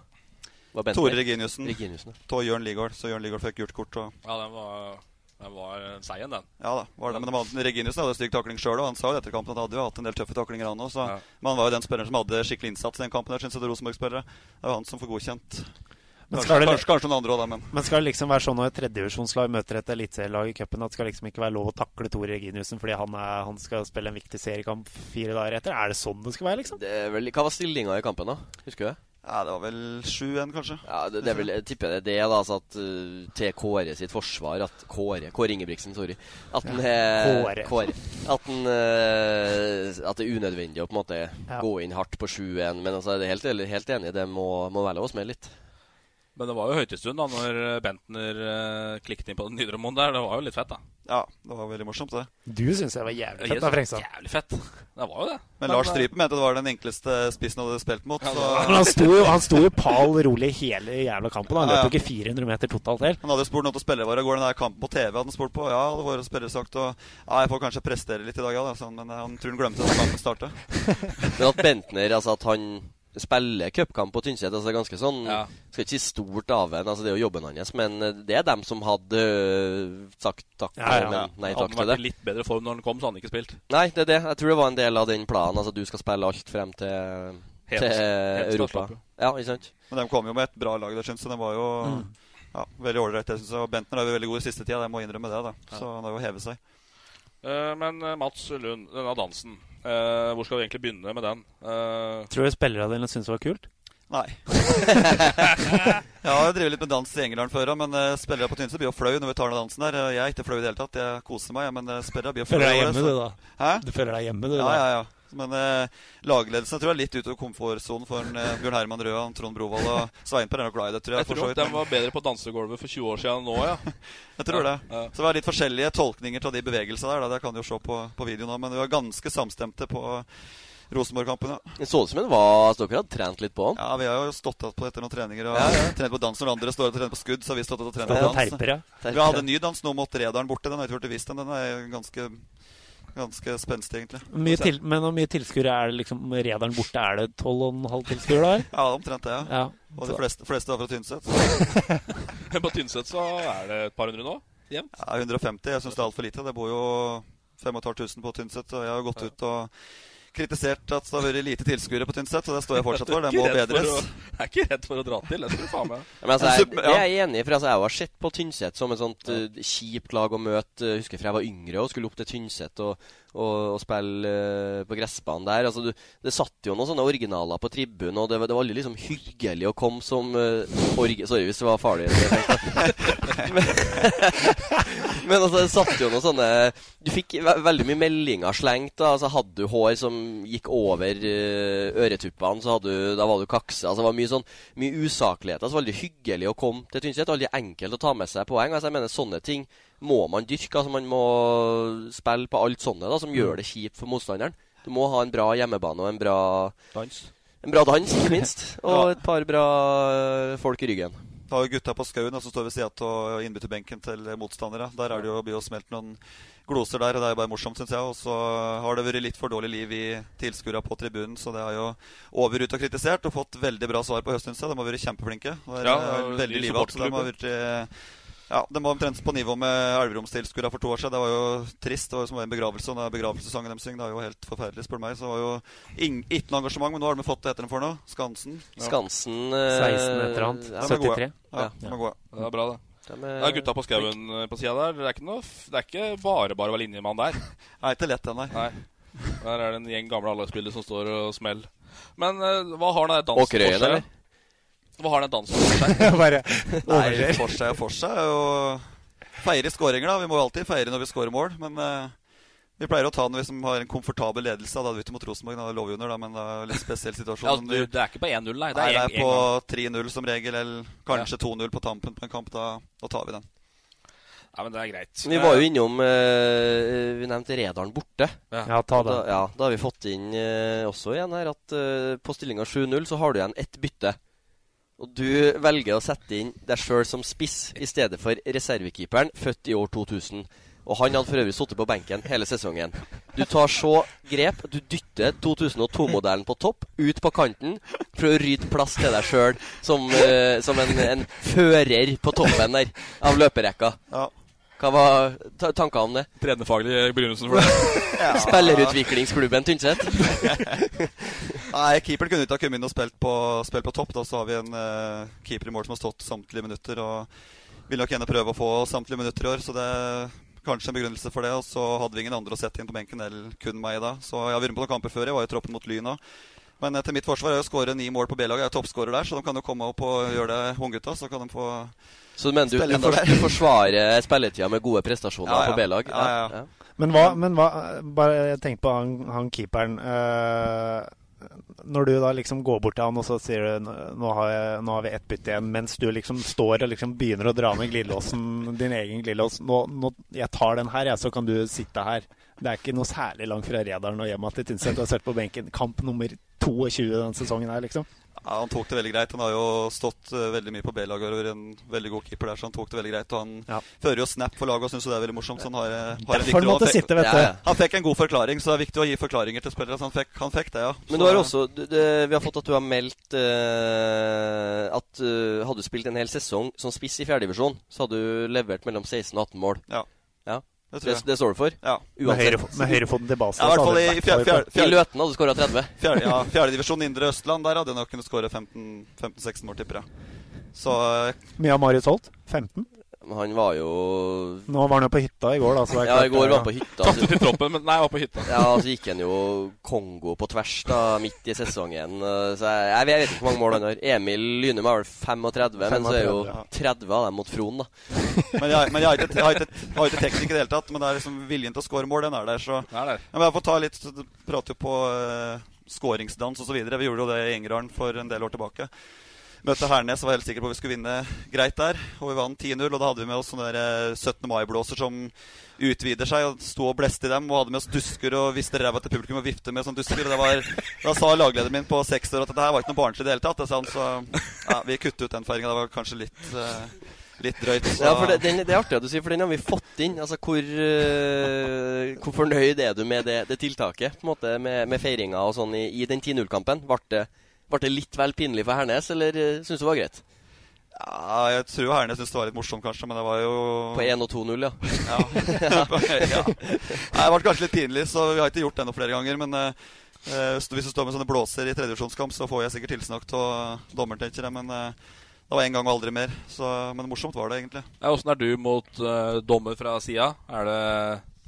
S4: Tore Reginiussen.
S3: Reginiussen, ja.
S4: Tå Jørn Ligård. Så Jørn Ligård fikk gult kort. Og
S2: Ja, den var Den var seien, den.
S4: Ja da, var det. Men de Reginiussen hadde stygg takling sjøl, og han sa jo etter kampen at han hadde jo hatt en del tøffe taklinger, han òg. Ja. Men han var jo den spilleren som hadde skikkelig innsats i den kampen. der, synes jeg, det Rosenborg-spillere. Det var han som får godkjent. Kanskje, det, kanskje, kanskje, noen andre også, da, men.
S1: men skal det liksom være sånn når et tredjevisjonslag møter et eliteserielag i cupen, at det skal liksom ikke være lov å takle Tore Reginiussen fordi han, er, han, skal spille en viktig seriekamp fire dager etter? Er det sånn det skal være, liksom?
S3: Det vel, hva var stillinga i kampen, da? Husker du det?
S4: Ja, Det var vel 7-1, kanskje.
S3: Ja, det, det er vel, Jeg tipper det er det, da, altså at, uh, til Kåre sitt forsvar at Kåre Kåre Ingebrigtsen, sorry. At den er Kåre. Kåre. At, den, uh, at det er unødvendig å på en måte ja. gå inn hardt på 7-1. Men altså, jeg er helt, helt enig, det må, må være lov å smelle litt.
S2: Men det var jo høytestund da når Bentner uh, klikket inn på den Nidarmoen der. Det var jo litt fett, da.
S4: Ja, det var veldig morsomt, det.
S1: Du syns det var jævlig fett, da, Frengstad.
S2: Jævlig fett. Det var jo det.
S4: Men, Men Lars Strype Strypen mente det var den enkleste spissen han hadde spilt mot. Ja,
S1: Men han sto jo han sto jo pal rolig hele jævla kampen. Han løp jo ja, ja. ikke 400 meter totalt helt.
S4: Han hadde jo spurt noen til spillere våre går den der kampen på TV. hadde han spurt på Ja, det våre spillere sagt og Ja, jeg får kanskje prestere litt i dag, ja, da, sånn, men han tror han glemte at kampen startet.
S3: Men at Bentner, altså at han spiller cupkamp på Tynset. Altså ganske sånn ja. Skal ikke si stort av en, altså det er jo jobben hans, men eh, det er dem som hadde øh, sagt takk ja, ja. Men, nei takk til det.
S2: Hadde vært i litt bedre form når han kom, så hadde han ikke spilt.
S3: Nei, det er det. Jeg tror det var en del av den planen. Altså du skal spille alt frem til, helt, til helt Europa. Ja, ikke sant?
S4: Men de kom jo med et bra lag det syns jeg. Det var jo mm. ja, veldig ålreit. Bentner er jo veldig god i siste tida, jeg må innrømme det. da Så han har jo hevet seg.
S2: Uh, men Mats Lund, denne dansen Uh, hvor skal vi egentlig begynne med den?
S1: Uh, Tror du spillerne dine syntes det var kult?
S4: Nei. jeg har drevet litt med dans i England før, men uh, spillerne på Tynset blir jo flau når vi tar den dansen der. Jeg er ikke flau i det hele tatt. Jeg koser meg, men uh, spillere blir jo flau.
S1: Føler deg hjemme, du, da?
S4: Hæ?
S1: Du føler deg hjemme, du,
S4: da? Ja, ja, ja. Men eh, lagledelsen tror jeg er litt ute av komfortsonen for en, eh, Bjørn Herman Røa, Trond Brovold og Sveinper er nok glad i det. tror Jeg
S2: Jeg tror de var bedre på dansegulvet for 20 år siden enn nå, ja.
S4: jeg tror ja, det. Ja. Så det var litt forskjellige tolkninger av de bevegelsene der. Da. Det kan du jo se på, på videoen nå. Men vi var ganske samstemte på Rosenborg-kampen. Ja.
S3: Det så ut som en var Dere hadde trent litt på han?
S4: Ja, vi har jo stått på etter noen treninger. Og ja, ja. trent på dans når andre står og trener på skudd. Så har vi stått og trent på dans.
S1: Terper, ja.
S4: Terper. Vi hadde en ny dans nå mot Redalen borte. Den har jeg ikke hørt visst Den er ganske ganske spenstig, egentlig.
S1: Mye til, men hvor mye tilskuere er det liksom Rederen borte? Er det 12,5 tilskuere der?
S4: ja, omtrent det. Ja. ja. Og de fleste, fleste er fra Tynset.
S2: på Tynset så er det et par hundre nå? Jevnt?
S4: Ja, 150. Jeg syns det er altfor lite. Det bor jo 5500 på Tynset, og jeg har gått ut og kritisert at det har vært lite tilskuere på Tynset, og det står jeg fortsatt for. Det må bedres.
S2: Å, jeg er ikke redd for å dra til. Det skal du faen meg.
S3: Men altså, jeg, jeg, er enig, for altså, jeg har sett på Tynset som et sånt uh, kjipt lag å møte. Jeg husker fra jeg var yngre og skulle opp til Tynset og, og, og spille uh, på gressbanen der. Altså, du, det satt jo noen sånne originaler på tribunen, og det, det var aldri liksom hyggelig å komme som uh, org... Sorry hvis det var farlig. men, men altså, det satt jo noen sånne Du fikk ve veldig mye meldinger slengt. da, altså Hadde du hår som gikk over uh, øretuppene, så du, da var du kakse. Altså, det var mye sånn Mye usakligheter. Altså, veldig hyggelig å komme til Tynset. Veldig enkelt å ta med seg poeng. Altså, jeg mener Sånne ting må man dyrke. Altså, man må spille på alt sånne da, som gjør det kjipt for motstanderen. Du må ha en bra hjemmebane og en bra
S2: dans.
S3: En bra dans, ikke minst. Og et par bra eh, folk i ryggen.
S4: Da har gutta på skauen som står ved sida av innbytterbenken til motstandere. Der er det jo, blir jo smelt noen gloser der, og det er jo bare morsomt, syns jeg. Og så har det vært litt for dårlig liv i tilskuerne på tribunen, så det er jo over ut og kritisert og fått veldig bra svar på høsten, De har vært kjempeflinke. Det er, ja, veldig livet, så de har vært ja, Den var omtrent på nivå med Elverumstilskuerne for to år siden. Det var jo trist. Det var jo som en begravelse. Og begravelsessangen deres det er jo helt forferdelig, spør du meg. Så det var jo ikke noe engasjement. Men nå har de fått det etter dem for noe. Skansen.
S3: Ja. Skansen
S1: eh, 16 et eller annet. Ja, 73.
S4: Ja, de er gode.
S2: Det er bra, det. Det er... Ja, gutta på skauen eh, på sida der. Det er, ikke noe, det er ikke bare bare å være linjemann der.
S4: Nei, ikke lett, den der.
S2: Nei. Der er det en gjeng gamle A-lagsspillere som står og smeller. Men uh, hva har den dansen
S3: for seg?
S2: Hva har den dansen for seg?
S1: Bare
S4: Nei, for seg og for seg. Og feire skåringer, da. Vi må jo alltid feire når vi skårer mål. Men uh, vi pleier å ta den hvis vi har en komfortabel ledelse. Da hadde vi ikke mot Rosenborg, da lå vi under, da, men det er en litt spesiell situasjon.
S2: Ja, du, det er ikke på 1-0, nei?
S4: Det er, nei, det er på 3-0 som regel, eller kanskje ja. 2-0 på tampen på en kamp. Da, da tar vi den.
S2: Ja, men det er greit.
S3: Vi var jo innom uh, Vi nevnte Redalen borte.
S1: Ja, ja ta det.
S3: Da, ja, da har vi fått inn uh, også igjen her at uh, på stillinga 7-0 så har du igjen ett bytte. Og du velger å sette inn deg sjøl som spiss i stedet for reservekeeperen, født i år 2000. Og han hadde for øvrig sittet på benken hele sesongen. Du tar så grep du dytter 2002-modellen på topp, ut på kanten, for å rydde plass til deg sjøl som, uh, som en, en, fører på toppen der av løperekka.
S4: Ja.
S3: Hva var tankene om det?
S2: Trenerfaglig begrunnelsen for det.
S3: ja. Spillerutviklingsklubben Tynset?
S4: Nei, keeper kunne ikke ha kommet inn og spilt på, spilt på topp. Da så har vi en uh, keeper i mål som har stått samtlige minutter. Og vil nok gjerne prøve å få samtlige minutter i år, så det er kanskje en begrunnelse for det. Og så hadde vi ingen andre å sette inn på benken enn kun meg da. Så jeg har vært med på noen kamper før. Jeg var i troppen mot Lyn òg. Men til mitt forsvar er å skåre ni mål på B-laget. Jeg er toppskårer der, så de kan jo komme opp og gjøre det unggutta. Så kan de få
S3: så du mener du, du, for, du forsvarer spilletida med gode prestasjoner
S4: ja, ja.
S3: på B-lag?
S4: Ja, ja, ja.
S1: Men hva, men hva Bare tenk på han, han keeperen. Uh, når du da liksom går bort til han og så sier du nå har, jeg, nå har vi ett bytte igjen, mens du liksom står og liksom begynner å dra med glidelåsen, din egen glidelås nå, nå, Jeg tar den her, jeg, så kan du sitte her. Det er ikke noe særlig langt fra Redalen og hjem til Tynset. Du har sett på benken. Kamp nummer 22 denne sesongen her, liksom.
S4: Ja, Han tok det veldig greit. Han har jo stått uh, veldig mye på B-laget og vært en veldig god keeper der, så han tok det veldig greit. Og han ja. fører jo snap for laget og syns det er veldig morsomt. Så han har, har
S1: en viktig rolle. Han, sitte,
S4: ja, ja. han fikk en god forklaring, så det er viktig å gi forklaringer til spillere. Så han fikk, han fikk det, ja.
S3: Men du har også, du, du, vi har fått at du har meldt uh, at uh, hadde du spilt en hel sesong som spiss i fjerdedivisjon, så hadde du levert mellom 16 og 18 mål.
S4: Ja.
S3: Det, det, det, står du for?
S4: Ja.
S1: Med høyrefoten til basen.
S4: Ja, i hvert fall i, fjerde, fjerde,
S3: fjerde, I Løten hadde du skåra 30.
S4: Fjerde, ja, Fjerdedivisjon Indre Østland, der hadde jeg nok kunnet skåre 15-16 mål, tipper jeg. Så
S1: Mye av Marius Holt? 15?
S3: Han var jo
S1: Nå var han jo på hytta i går, da.
S3: ja, i går var han på hytta.
S2: Tatt ut i troppen, men nei, var på hytta.
S3: Ja, og så gikk han jo Kongo på tvers da, midt i sesongen. Så jeg, jeg vet ikke hvor mange mål han har. Emil Lynum er vel 35, 35, men så er jo 30 av dem mot Fron, da.
S4: men jeg, men jeg har ikke, jeg har ikke, teknikk i det hele tatt. Men det er liksom viljen til å skåre mål, den er der. Så
S2: er der.
S4: Men jeg får ta litt Prater jo på uh, skåringsdans osv. Vi gjorde jo det i Engerdalen for en del år tilbake møtte Hernes og var helt sikker på at vi skulle vinne greit der. Og vi vant 10-0. Og da hadde vi med oss sånne 17. Eh, mai-blåser som utvider seg. Og sto og bleste i dem. Og hadde med oss dusker og viste ræva til publikum og vifte med sånne dusker. Og var, da sa laglederen min på seks år at dette her var ikke noe barnslig i det hele tatt. Så ja, vi kuttet ut den feiringa. Det var kanskje litt uh, Litt drøyt. Så.
S3: Ja, for det, den, det, er artig at du sier, for den har vi fått inn. Altså, Hvor, uh, hvor fornøyd er du med det, det tiltaket? på en måte, Med, med feiringa og sånn i, i den 10-0-kampen? Ble det ble det litt vel pinlig for Hernes, eller uh, syns du det var greit?
S4: Ja, jeg tror Hernes syntes det var litt morsomt, kanskje, men det var jo
S3: På 1 og 2-0, ja.
S4: ja. ja. Nei, det ble kanskje litt pinlig, så vi har ikke gjort det noe flere ganger. Men uh, hvis du står med sånne blåser i tredjevisjonskamp, så får jeg sikkert tilsnakk av dommeren, tenker jeg. Men uh, det var én gang og aldri mer. Så, men morsomt var det egentlig.
S2: Ja, er du mot uh, dommer fra sida? Er det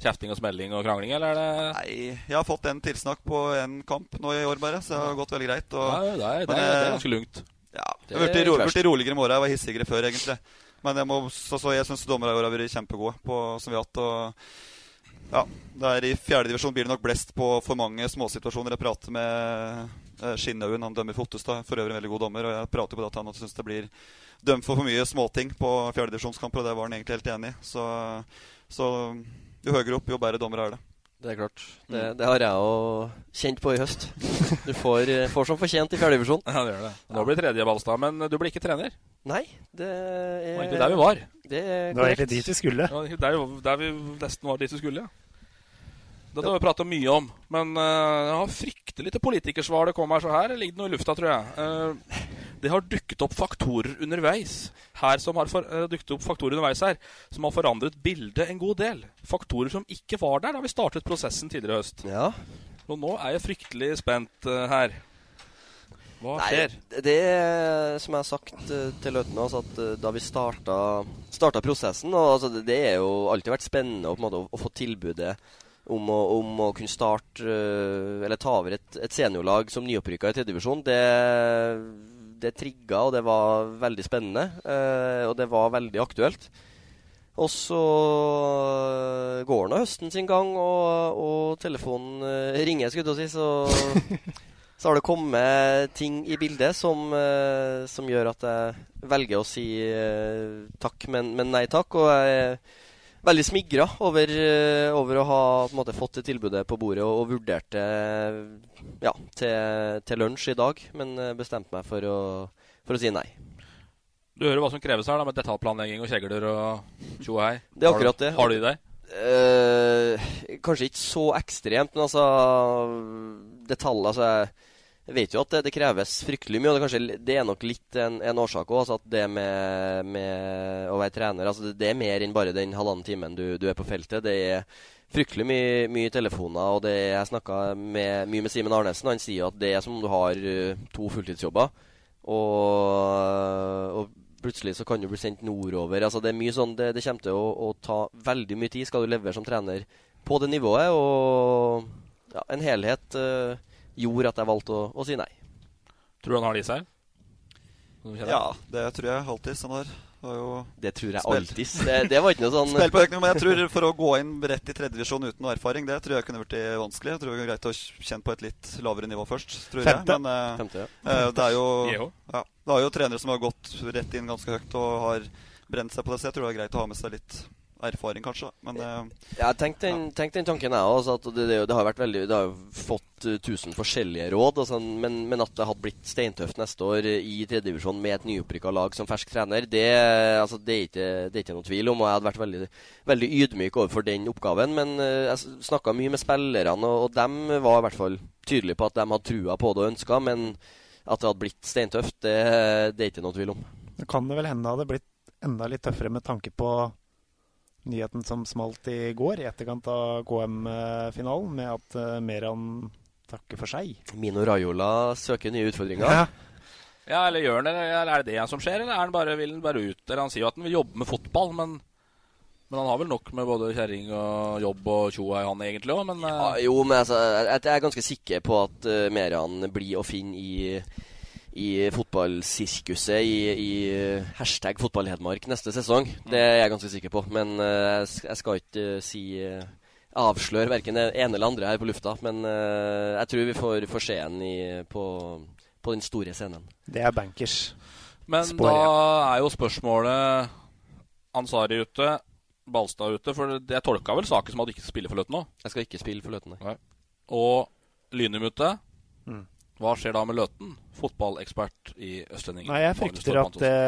S2: kjefting og smelling og krangling, eller er det
S4: Nei, jeg har fått en tilsnakk på en kamp nå i år, bare. Så det har gått veldig greit. Og,
S2: nei, det, er, det, er, det er ganske lugnt.
S4: Ja, jeg har blitt ro, roligere i morgen. Jeg var hissigere før, egentlig. Men jeg, må, så, så jeg syns dommerne i år har vært kjempegode, på, som vi har hatt. Og ja, der I fjerdedivisjon blir det nok blest på for mange småsituasjoner. Jeg prater med eh, Skinnhaugen, han dømmer Fottestad, for øvrig en veldig god dommer. Og jeg prater på det at han syns det blir dømt for for mye småting på fjerdedivisjonskamper, og det var han egentlig helt enig i. Så, så jo høyere opp, jo bedre dommer er det.
S3: Det er klart. Det, det har jeg òg kjent på i høst. Du får, eh, får som fortjent i fjerdedivisjon.
S2: Ja, det gjør det. Nå blir tredje Balstad, men du blir ikke trener?
S3: Nei, det er
S2: Det var egentlig der vi var.
S3: Det er
S1: det var egentlig dit vi skulle.
S2: Ja, der, der vi nesten var dit vi skulle, ja. Dette har vi prata mye om, men uh, jeg har fryktelig til politikersvar det kommer så her. ligger Det noe i lufta, tror jeg. Uh, det har dukket opp faktorer underveis her som har for, uh, dukket opp faktorer underveis her, som har forandret bildet en god del. Faktorer som ikke var der da vi startet prosessen tidligere i høst.
S3: Ja.
S2: Og nå er jeg fryktelig spent uh, her. Hva skjer?
S3: Nei, det som jeg har sagt uh, til Løten, altså at da vi starta, starta prosessen og, altså, det, er jo alltid vært spennende å, måte, å, få tilbudet om å, om å, kunne starte eller ta over et, et seniorlag som nyopprykka i tredjedivisjon, det, det trigga, og det var veldig spennende. Eh, og det var veldig aktuelt. Og så går nå høsten sin gang, og, og telefonen uh, ringer, skulle jeg si. Så, så har det kommet ting i bildet som, som gjør at jeg velger å si takk, men, men nei takk. Og jeg veldig smigra over, eh, over, å ha måte, fått det tilbudet på bordet og, og vurderte ja, til, til, lunsj i dag, men eh, bestemte meg for å, for å, si nei.
S2: Du hører hva som kreves her da, med detaljplanlegging og kjegler og tjo hei.
S3: Det er akkurat det.
S2: Har du i deg?
S3: Eh, kanskje ikke så ekstremt, men altså Detaljer altså, jeg vet jo at det, det, kreves fryktelig mye. og Det, kanskje, det er nok litt en, en årsak òg. Altså at det med, med, å være trener altså det, det, er mer enn bare den halvannen timen du, du, er på feltet. Det er fryktelig mye, mye telefoner. og det, Jeg snakka mye med Simen Arnesen. Han sier at det er som om du har uh, to fulltidsjobber. Og, og, plutselig så kan du bli sendt nordover. altså Det er mye sånn, det kommer til å, å, ta veldig mye tid skal du levere som trener på det nivået. Og ja, en helhet. Uh, gjorde at jeg valgte å, å si nei.
S2: Tror du han har det i seg?
S4: Ja, det tror jeg alltid. Sånn der.
S3: Det tror jeg alltid. Det, det, var ikke noe sånn
S4: Spill på økning, men jeg tror For å gå inn rett i tredjedivisjon uten noe erfaring, det tror jeg kunne blitt vanskelig. Jeg tror det er greit å kjenne på et litt lavere nivå først. Tror
S1: Femte.
S4: Jeg. Men uh,
S3: Femte, ja.
S4: eh, det er jo ja, Det er jo trenere som har gått rett inn ganske høyt og har brent seg på det, så jeg tror det er greit å ha med seg litt erfaring, kanskje. Men uh,
S3: ja, tenk den, tenk den tanken, jeg òg. Det, det, det, har vært veldig Det har fått uh, tusen forskjellige råd. Altså, men, men, at det hadde blitt steintøft neste år i tredjedivisjon med et nyopprykka lag som fersk trener, det, altså, det, er ikke, det er ikke noe tvil om. Og jeg hadde vært veldig, veldig ydmyk overfor den oppgaven. Men uh, jeg snakka mye med spillerne, og, og dem var i hvert fall tydelige på at de hadde trua på det og ønska. Men at det hadde blitt steintøft, det, det er ikke noe tvil om.
S1: Det kan det vel hende det hadde blitt enda litt tøffere med tanke på nyheten som smalt i går i etterkant av KM-finalen, med at uh, Meran takker for seg.
S3: Mino Raiola søker nye utfordringer.
S2: Ja. ja, eller gjør han det? Er det det som skjer, eller er han bare, vil han bare ut? Eller han sier jo at han vil jobbe med fotball, men, men han har vel nok med både kjerring og jobb og tjoa i han egentlig òg, men uh...
S3: ja, Jo, men altså, jeg, jeg, er ganske sikker på at uh, Meran blir å finne i i fotballsirkuset i, i hashtag fotballhedmark neste sesong. Det er jeg ganske sikker på. Men uh, jeg skal ikke uh, si uh, avsløre verken det ene eller andre her på lufta. Men jeg tror vi får, får se ham på, på, den store scenen.
S1: Det er bankers.
S2: Men Spår, da er jo spørsmålet Ansari ute, Balstad ute. For jeg tolka vel saken som at du ikke spiller for Løten nå?
S3: Jeg skal ikke spille for Løten, nei.
S2: Og Lynum ute. Mm. Hva skjer da med Løten? Fotballekspert i Østlendingen.
S1: Nei, Jeg frykter at det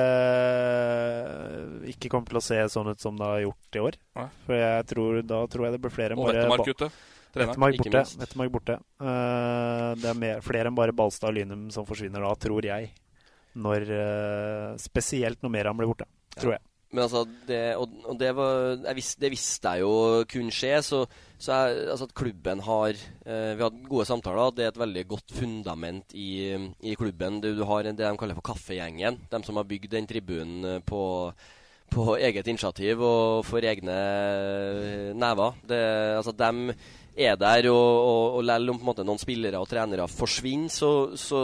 S1: ikke kommer til å se sånn ut som det har gjort i år. Nei. For jeg tror, da tror jeg det blir flere enn
S2: bare Vettemark ute.
S1: Vettemark borte. Vettemark borte. Uh, det er mer, flere enn bare Balstad og Lynum som forsvinner da, tror jeg. Når, uh, spesielt når Meran blir borte, ja. tror jeg.
S3: Men altså, det, og, og det, var, visste, det, visste jeg jo kunne skje. Så, så jeg, altså at klubben har eh, Vi har hatt gode samtaler. Det er et veldig godt fundament i, i klubben. Du, du, har det de kaller for kaffegjengen. De som har bygd den tribunen eh, på, på eget initiativ og for egne eh, never. Det, altså, de er der, og, og, og selv om måte, noen spillere og trenere forsvinner, så, så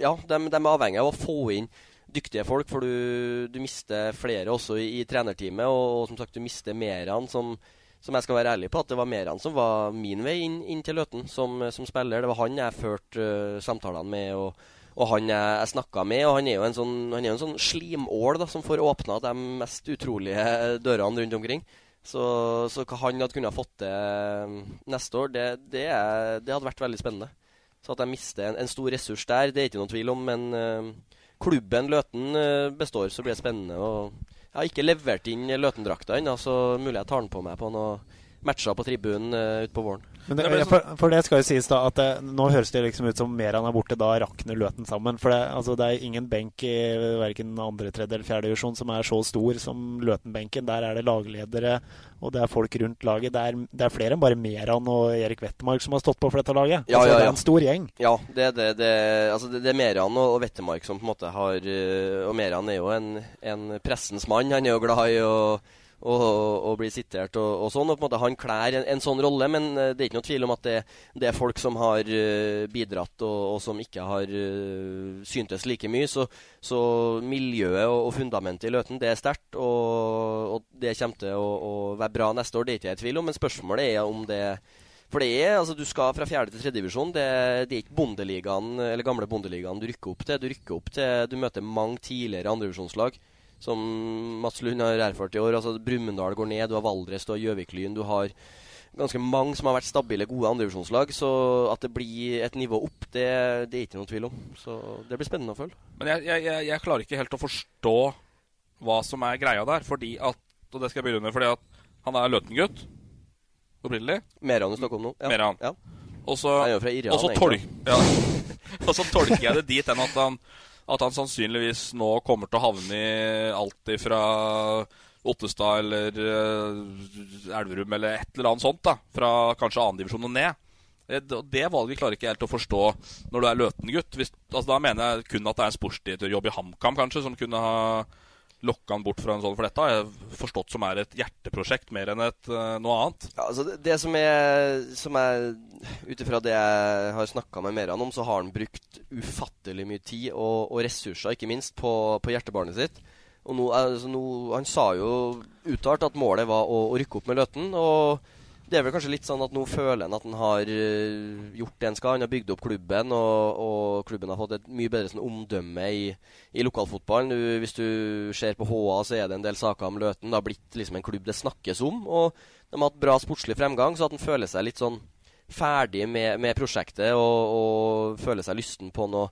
S3: ja, de, de er avhengig av å få inn dyktige folk, for du, du mister flere også i, i trenerteamet. Og, og, som sagt, du mister Meran, som, som, jeg skal være ærlig på at det var mer han som var min vei inn, inn til Løten som, som, spiller. Det var han jeg førte uh, samtalene med. og, og han jeg, jeg snakka med, og han er jo en sånn, sånn slimål da, som får åpna de mest utrolige dørene rundt omkring. Så, så hva han hadde kunnet fått til neste år, det, det, det, hadde vært veldig spennende. Så at jeg mister en, en, stor ressurs der, det er ikke noen tvil om. Men uh, klubben Løten eh, består, så blir det spennende. Og jeg har ikke levert inn Løten-drakta ennå, så mulig jeg tar den på meg på noen matcher på tribunen uh, utpå våren.
S1: Det, for, for, det skal jo sies da at det, nå høres det liksom ut som mer han er borte, da rakner Løten sammen. For det, altså, det er ingen benk i verken andre, tredje eller fjerde divisjon som er så stor som Løten-benken. Der er det lagledere, og det er folk rundt laget. Det er, det er flere enn bare Meran og Erik Wettermark som har stått på for dette laget.
S3: Ja,
S1: altså,
S3: ja, ja.
S1: Det er en stor gjeng.
S3: Ja, det det. Det, altså, det, det er Meran og, og Wettermark som på en måte har Og Meran er jo en, en pressens mann. Han er jo glad i å og, og blir sitert og, og, sånn. og på en måte Han klær en, en, sånn rolle, men eh, det er ikke noe tvil om at det, det er folk som har uh, bidratt, og, og, som ikke har uh, syntes like mye. Så, så miljøet og, fundamentet i Løten det er sterkt, og, det kommer til å, å, være bra neste år. Det er ikke jeg i tvil om, men spørsmålet er om det for det er, altså Du skal fra fjerde til tredje divisjon. Det, det, er ikke bondeligaen, eller gamle bondeligaen du rykker opp til. Du rykker opp til, du møter mange tidligere andredivisjonslag som Mats Lund har erfart i år. altså Brumunddal går ned, du har Valdres, du har Gjøvik-Lyn. Du har ganske mange som har vært stabile, gode andredivisjonslag. Så at det blir et nivå opp, det, det, er ikke noen tvil om. Så det blir spennende å følge.
S2: Men jeg, jeg, jeg klarer ikke helt å forstå hva som er greia der. Fordi at, og det skal jeg begynne med, fordi at han er Løten-gutt opprinnelig.
S3: Meran i Stockholm nå.
S2: Ja. Meran.
S3: Ja.
S2: Og så tolk, ja. og så tolker jeg det dit enn at han, at han sannsynligvis nå kommer til å havne i alt ifra Ottestad eller uh, Elverum eller et eller annet sånt. da Fra kanskje annendivisjon og ned. Det, det valget klarer ikke helt å forstå når du er Løten-gutt. Altså, da mener jeg kun at det er en sportsdirektørjobb i HamKam kanskje som kunne ha lokka han bort fra en sånn, for dette har jeg forstått som er et hjerteprosjekt mer enn et uh, noe annet.
S3: Ja, altså det, det som er, som er Ut ifra det jeg har snakka med Meran om, så har han brukt ufattelig mye tid og, og ressurser, ikke minst, på, på hjertebarnet sitt. Og nå, altså nå, Han sa jo uttalt at målet var å, å rykke opp med Løten. og det er vel kanskje litt sånn at nå føler han at han har uh, gjort det en skal. Han har bygd opp klubben, og, og klubben har fått et mye bedre sånn, omdømme i, i lokalfotballen. Du, hvis du ser på HA, så er det en del saker om Løten. Det har blitt liksom en klubb det snakkes om. Og de har hatt bra sportslig fremgang, så at han føler seg litt sånn ferdig med, med prosjektet og, og, føler seg lysten på noe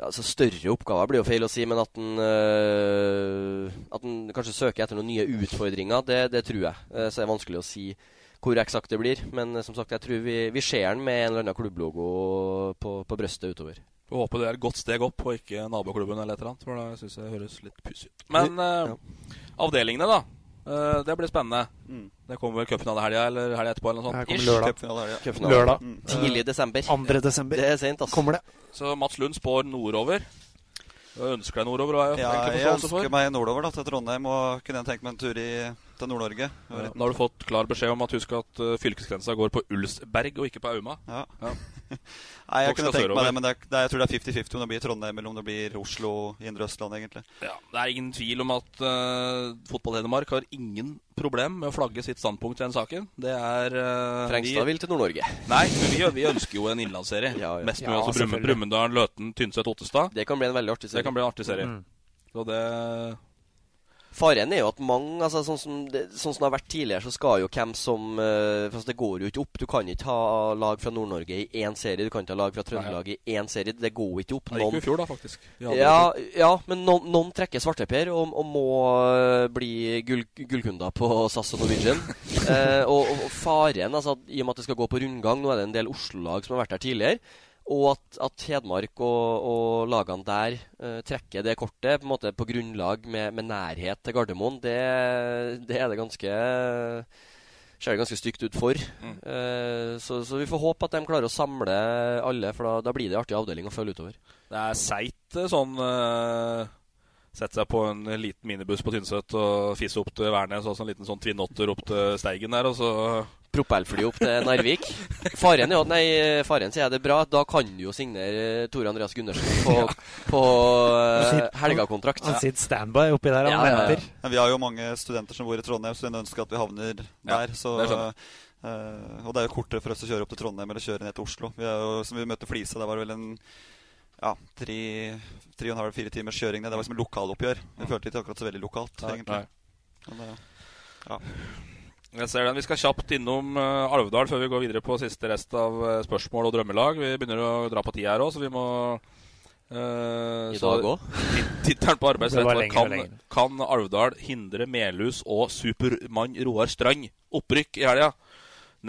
S3: altså Større oppgaver blir jo feil å si, men at han, øh, kanskje søker etter noen nye utfordringer, det, det tror jeg. Uh, så det er vanskelig å si hvor eksakt det blir. Men som sagt, jeg tror vi, vi ser den med en eller annen klubblogo på, på brøstet utover.
S2: Vi håper det er et godt steg opp, og ikke naboklubben eller et eller annet. For det syns jeg høres litt pussig ut. Men uh, ja. avdelingene, da. Uh, det blir spennende. Mm. Det kommer vel cupfinalehelga eller helga etterpå? eller noe sånt.
S1: Her kommer lørdag. lørdag.
S3: Mm. Tidlig desember.
S1: 2. desember.
S3: Det er sent, altså.
S1: Kommer det.
S2: Så Mats Lund spår nordover. Du ønsker deg nordover?
S4: Jeg ja, jeg ønsker meg nordover da, til Trondheim. Og kunne jeg tenkt meg en tur i, til Nord-Norge.
S2: Ja, da har du fått klar beskjed om at husk at uh, fylkesgrensa går på Ulsberg og ikke på Auma.
S4: Ja. ja. Nei, jeg kunne tenkt meg det, men det er, det er, jeg tror det er 50-50 om det blir Trondheim eller om det blir Oslo Indre Østland, egentlig.
S2: Ja, Det er ingen tvil om at uh, Fotball-Hedmark har ingen problem med å flagge sitt standpunkt i den saken. Det er uh,
S3: Frengstad vil til Nord-Norge.
S2: Nei, vi, vi, ønsker jo en innlandsserie. ja, ja. Mest mulig ja, altså Brumunddal, Løten, Tynset, Ottestad.
S3: Det kan bli en veldig artig serie.
S2: Det kan bli en artig serie. Mm. Så det
S3: Faren er jo at mange altså, sånn, som det, sånn som det har vært tidligere, så skal jo hvem som uh, for Det går jo ikke opp. Du kan ikke ha lag fra Nord-Norge i én serie. Du kan ikke ha lag fra Trøndelag i én serie. Det går ikke opp.
S2: Noen, Det gikk jo i fjor, da, faktisk.
S3: Ja, ja, men noen, noen trekker svarteper og, og må uh, bli gull, gullkunder på SAS og Norwegian. uh, og, og, faren, altså, i og med at det skal gå på rundgang Nå er det en del Oslo-lag som har vært der tidligere. Og at, at Hedmark og, og, lagene der uh, trekker det kortet på, en måte på grunnlag med, med nærhet til Gardermoen, det, det, er det ganske ser det ganske stygt ut for. Mm. Uh, så, så, vi får håpe at de klarer å samle alle, for da, da blir det en artig avdeling å følge utover.
S2: Det er seigt eh, sånn uh, Sette seg på en liten minibuss på Tynset og fisse opp til Værnes og så en liten sånn Twin Otter opp til Steigen der, og så
S3: propellfly opp til Narvik. Faren jo, nei, faren sier det er bra. Da kan du jo signere Tore Andreas Gundersen på, på uh, helgakontrakt.
S1: Han sitter standby oppi der.
S4: Ja, ja, ja. Vi har jo mange studenter som bor i Trondheim, så vi ønsker at vi havner der. Så, uh, og det er jo kortere for oss å kjøre opp til Trondheim eller kjøre ned til Oslo. Vi er jo, som vi møtte Flisa, det var vel en ja, tre, tre og en halv, fire timers kjøring ned. Det var liksom et lokaloppgjør. Vi følte ikke akkurat så veldig lokalt, nei, egentlig. Nei. Men,
S2: ja. Jeg ser den. Vi skal kjapt innom uh, Alvdal før vi går videre på siste rest av uh, spørsmål og drømmelag. Vi begynner å dra på tid her òg, så vi må
S3: uh, I dag òg?
S2: Tittelen på arbeidsrett kan, kan Alvdal hindre Melhus og Supermann Roar Strand opprykk i helga?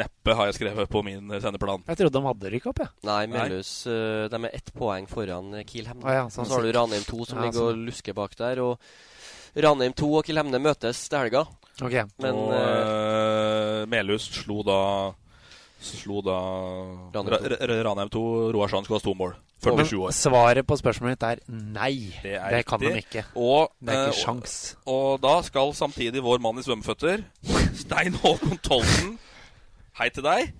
S2: Neppe, har jeg skrevet på min sendeplan.
S1: Jeg trodde de hadde rykka opp, jeg.
S3: Ja. Nei, Melhus uh, de er ett poeng foran Kiel Hemne. Ah, ja, sånn så har du Ranheim 2 som ja, ligger sånn. og lusker bak der. Og Ranheim 2 og Kiel Hemne møtes til helga.
S1: Okay.
S2: Men, og uh, Melhus slo da Slo da Ranheim 2. Roar skulle ha to mål. 47 år.
S1: Svaret på spørsmålet mitt er nei. Det, er det kan de ikke.
S2: Og,
S1: det er ikke uh, sjans.
S2: Og, og, da skal samtidig vår mann i svømmeføtter, Stein Håkon Tolten Hei til deg.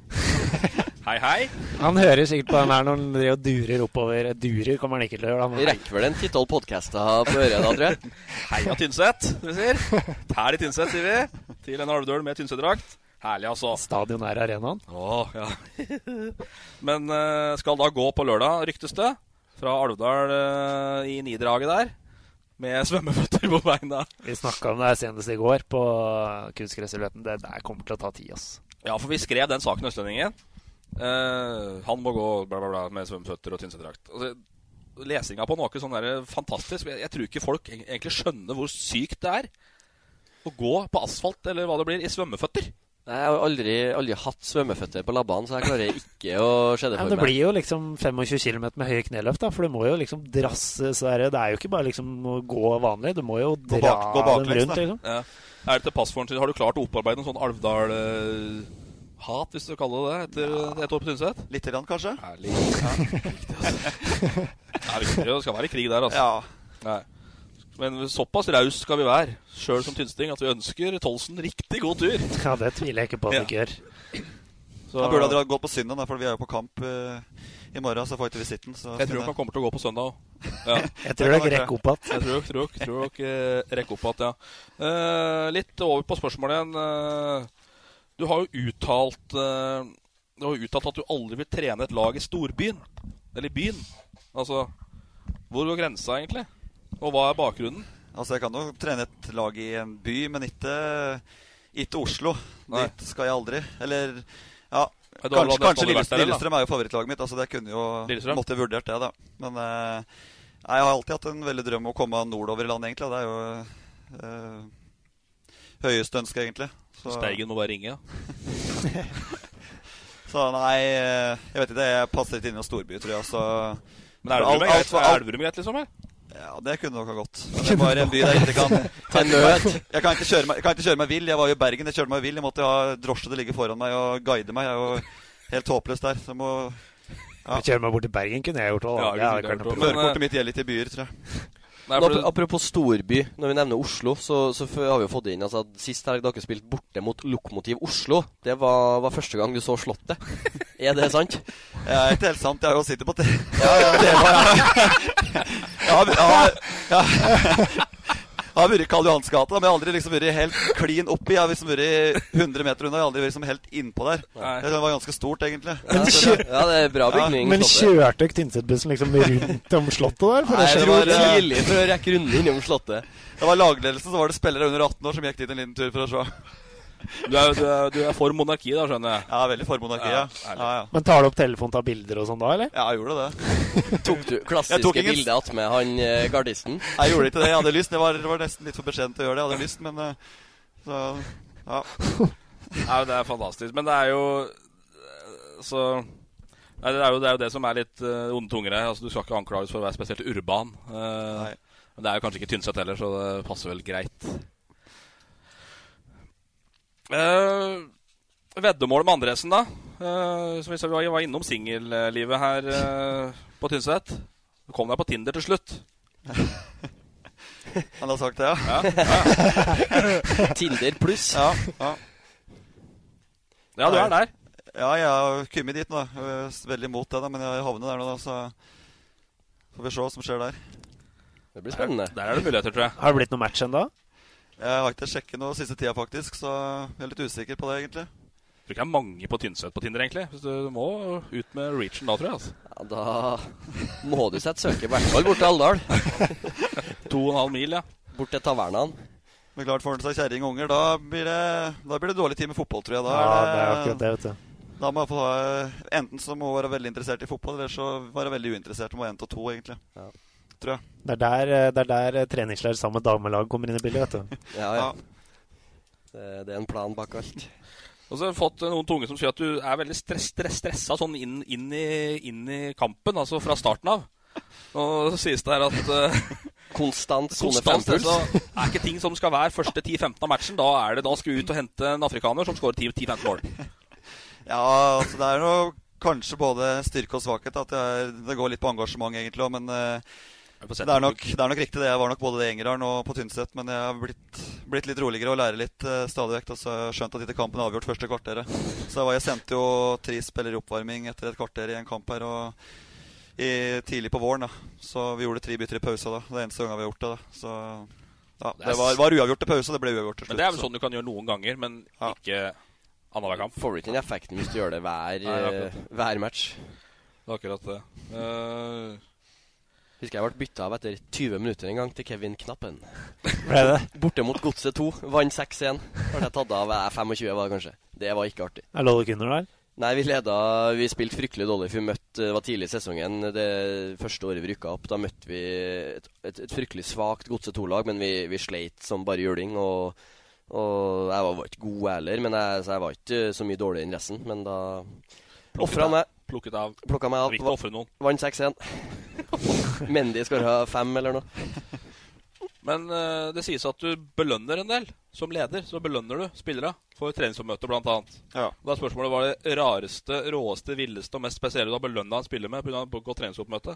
S2: Hei, hei.
S1: Han hører sikkert på den her når han driver og durer oppover. Durer kommer han ikke til å gjøre.
S3: Vi rekker vel en ti-tolv podkaster på øret da, tror jeg.
S2: Heia Tynset, vi sier. Her i Tynset, sier vi. Til en Alvdøl med Tynset-drakt. Herlig, altså.
S1: Stadion er arenaen.
S2: Åh, ja. Men uh, skal da gå på lørdag, ryktes det. Fra Alvdal uh, i Nidraget der. Med svømmeføtter på beina.
S1: Vi snakka om det senest i går på kunstgressløpet. Det der kommer til å ta tid, ass.
S2: Ja, for vi skrev den saken i Østlendingen. Uh, han må gå bla, bla, bla, med svømmeføtter og tynsedrakt. Altså, lesinga på noe sånn der fantastisk. Jeg, jeg, tror ikke folk egentlig skjønner hvor sykt det er å gå på asfalt eller hva det blir, i svømmeføtter.
S3: Jeg har aldri, aldri hatt svømmeføtter på labbene, så jeg klarer ikke å se det for
S5: meg. det blir jo liksom 25 km med høye kneløft, da, for du må jo liksom drasse så det, er jo ikke bare liksom å gå vanlig, du må jo
S2: Gå
S5: dra
S2: bak- gå
S5: dem rundt. Liksom.
S2: Ja. Er det til sin? Har du klart å opparbeide en sånn Alvdal-hat, hvis du kaller det det, etter et år på Tynset?
S4: Litt grann, kanskje?
S2: Ærlig. Ja. Viktig, altså. Det er det skal være krig der, altså. Nei. Men såpass raus skal vi være, sjøl som Tynsting, at vi ønsker Tolsen riktig god tur.
S5: Ja, det tviler jeg ikke på at
S2: Ja.
S5: du gjør.
S2: Så-
S4: Han burde ha gått på søndag, for vi er jo på kamp uh, i morgen. Så får ikke visitten. Så
S2: Jeg tror nok han kommer til å gå på søndag òg. Ja.
S5: Jeg tror dere rekker opp igjen.
S2: Jeg tror, dere rekker opp igjen, ja. Uh, litt over på spørsmålet igjen. Eh, du har jo uttalt eh, Du har uttalt at du aldri vil trene et lag i storbyen. Eller i byen. Altså Hvor går grensa, egentlig? Og hva er bakgrunnen?
S4: Altså, jeg kan jo trene et lag i en by, men ikke, ikke Oslo.
S2: Nei.
S4: Dit skal jeg aldri. Eller ja,
S2: Ja,
S4: kanskje, kanskje Lillestrøm. Lillestrøm er jo favorittlaget mitt. Altså, det kunne jo
S2: Lillestrøm?
S4: Måtte jeg vurdert det, da. Men eh, jeg har alltid hatt en veldig drøm om å komme nordover i landet, egentlig. Det er jo eh, høyeste ønske, egentlig. Så-
S2: Steigen må bare ringe, ja.
S4: Så nei, eh, jeg vet ikke. Jeg passer ikke inn i en storby, tror jeg. Så
S2: Men er Elverum er greit, er Elverum greit, liksom? Eller?
S4: Ja, det kunne nok ha gått. Men det var en by der jeg ikke kan. Jeg kan ikke kjøre meg, jeg kan ikke kjøre meg vill. Jeg var jo i Bergen, jeg kjørte meg vill. Jeg måtte ha drosje til å ligge foran meg og guide meg. Jeg er jo helt håpløs der. Så jeg må ja.
S5: Kjøre meg bort til Bergen kunne jeg gjort òg.
S4: Ja,
S5: det hadde ikke vært noe problem.
S4: Førerkortet mitt gjelder ikke i byer, tror jeg.
S3: Nå, ap- apropos storby, når vi nevner Oslo, så, så har vi jo fått inn altså, at Sist helg dere spilte borte mot Lokomotiv Oslo, det var, var første gang du så Slottet. Er det sant?
S4: Det er ikke helt sant. Jeg har jo sittet på TV. Ja, ja, det var, ja, ja, ja. Jeg har vært i Karl Johans gate, men jeg har aldri liksom vært helt klin oppi. Jeg har liksom vært 100 meter unna. Jeg har aldri vært liksom helt innpå der. Det var ganske stort, egentlig.
S5: Men kjø-
S3: Ja, det er bra bygning.
S5: Men kjørte dere Tynset-bussen liksom rundt om slottet der? For
S4: Nei,
S5: det
S4: det var,
S5: jo
S4: eh,
S3: Tidlig for å rekke runden innom Slottet.
S4: Det var lagledelsen, så var det spillere under 18 år som gikk dit en liten tur for å se.
S2: Du er, du, er, du er for monarki, da, skjønner jeg?
S4: Ja, veldig for monarki, ja. ja, ja.
S5: Men tar du opp telefonen tar bilder og sånn da, eller?
S4: Ja, jeg gjorde det.
S3: Tok du klassiske
S4: tok ingen-
S3: bildet attmed han eh, gardisten?
S4: Jeg gjorde ikke det. Jeg hadde lyst. Det var, det var nesten litt for beskjedent å gjøre det. Jeg hadde lyst, men eh, så ja.
S2: Nei, det er fantastisk. Men det er jo eh, Så Nei, det, er jo, det er jo det som er litt uh, onde tunger her. Altså, du skal ikke anklages for å være spesielt urban. Nei men det er jo kanskje ikke Tynset heller, så det passer vel greit. Uh, veddemål med Andresen, da. Uh, som vi sa, vi var innom singellivet her uh, på Tynset. Du kom deg på Tinder til slutt.
S4: Han har sagt det, ja.
S2: Ja,
S3: Tinder pluss.
S4: Ja, ja.
S2: Ja, du er der.
S4: Ja, jeg har kommet dit nå. Jeg er veldig imot det, da, men jeg havner der nå, da, så får vi se hva som skjer der.
S3: Det blir spennende.
S2: Der er det muligheter, tror jeg.
S5: Har det blitt noe match ennå?
S4: Jeg har ikke sjekket noe siste tida, faktisk, så jeg er litt usikker på det, egentlig.
S2: Jeg tror ikke det er mange på Tynset på Tinder, egentlig. Hvis du må ut med reachen da, tror jeg. altså.
S3: Ja, da må du sette søket, i hvert fall bort til Alvdal.
S2: To og en halv mil, ja.
S3: Bort til tavernaen.
S4: Men klart får han seg kjerring og unger, da blir, det, da blir det dårlig tid med fotball, tror jeg. Da
S5: Ja, det er akkurat det, vet du.
S4: Da må jeg få ha Enten så må hun være veldig interessert i fotball, eller så være veldig uinteressert. Det må være én av to, egentlig. Tror jeg.
S5: Det er der, eh, det er der eh, treningsleir sammen med damelag kommer inn i bildet, vet du.
S3: Ja, ja. Det, det er en plan bak alt.
S2: Og så har jeg fått eh, noen tunge som sier at du er veldig stress, stress, stressa sånn inn, inn, i, inn i kampen, altså fra starten av. Og så sies det her at uh,
S3: Konstant sone
S2: konstant
S3: fem-puls.
S2: så er ikke ting som skal være første 10-15 av matchen. Da, er det, da skal vi ut og hente en afrikaner som skårer 10-15 mål.
S4: Ja, altså det er noe, kanskje både styrke og svakhet. At det, er, det går litt på engasjement, egentlig òg. Men
S2: sett
S4: det er, nok, det er nok riktig. det. Jeg var nok både i Engerdalen og på Tynset. Men jeg har blitt, blitt litt roligere og lærer litt uh, stadig vekk. Og så har jeg skjønt at ikke kampen er avgjort første kvarteret. Så var- jeg sendte jo tre spillere i oppvarming etter et kvarter i en kamp her. og i, tidlig på våren. da Så vi gjorde tre bytter i pausa. da Det er eneste gangen vi har gjort det. da Så ja,
S2: Det
S4: var, var uavgjort til pause, og det ble uavgjort til slutt.
S2: Men det er vel sånn du kan gjøre noen ganger, men ikke annenhver kamp.
S3: Får du ikke den effekten hvis du gjør det hver,
S2: Nei,
S3: eh, hver match.
S2: Det er akkurat det. Eh,
S3: Husker jeg ble bytta av etter 20 minutter en gang til Kevin Knappen.
S5: Ble det?
S3: Borte mot Godset 2. Vant 6-1. Ble jeg tatt av eh, 25, var det kanskje. Det var ikke artig.
S5: Er lå dere under der?
S3: Nei, vi leda Vi spilte fryktelig dårlig. Vi møtte, Det var tidlig i sesongen. Det første året vi rykka opp. Da møtte vi et, et, et fryktelig svakt Godset 2-lag, men vi, vi sleit som bare juling. Og, Og jeg var, var ikke god heller, men jeg, så jeg var ikke så mye dårligere enn resten. Men da ofra meg.
S2: Plukket av.
S3: Plukka meg av.
S2: Viktig å ofre noen.
S3: Vant 6-1. Mendy skal ha fem eller noe.
S2: Men uh, det sies at du belønner en del. Som leder så belønner du spillere for treningsoppmøte, bl.a.
S4: Ja.
S2: Da er spørsmålet hva er det rareste, råeste, villeste og mest spesielle du har belønna en spiller med pga. godt treningsoppmøte?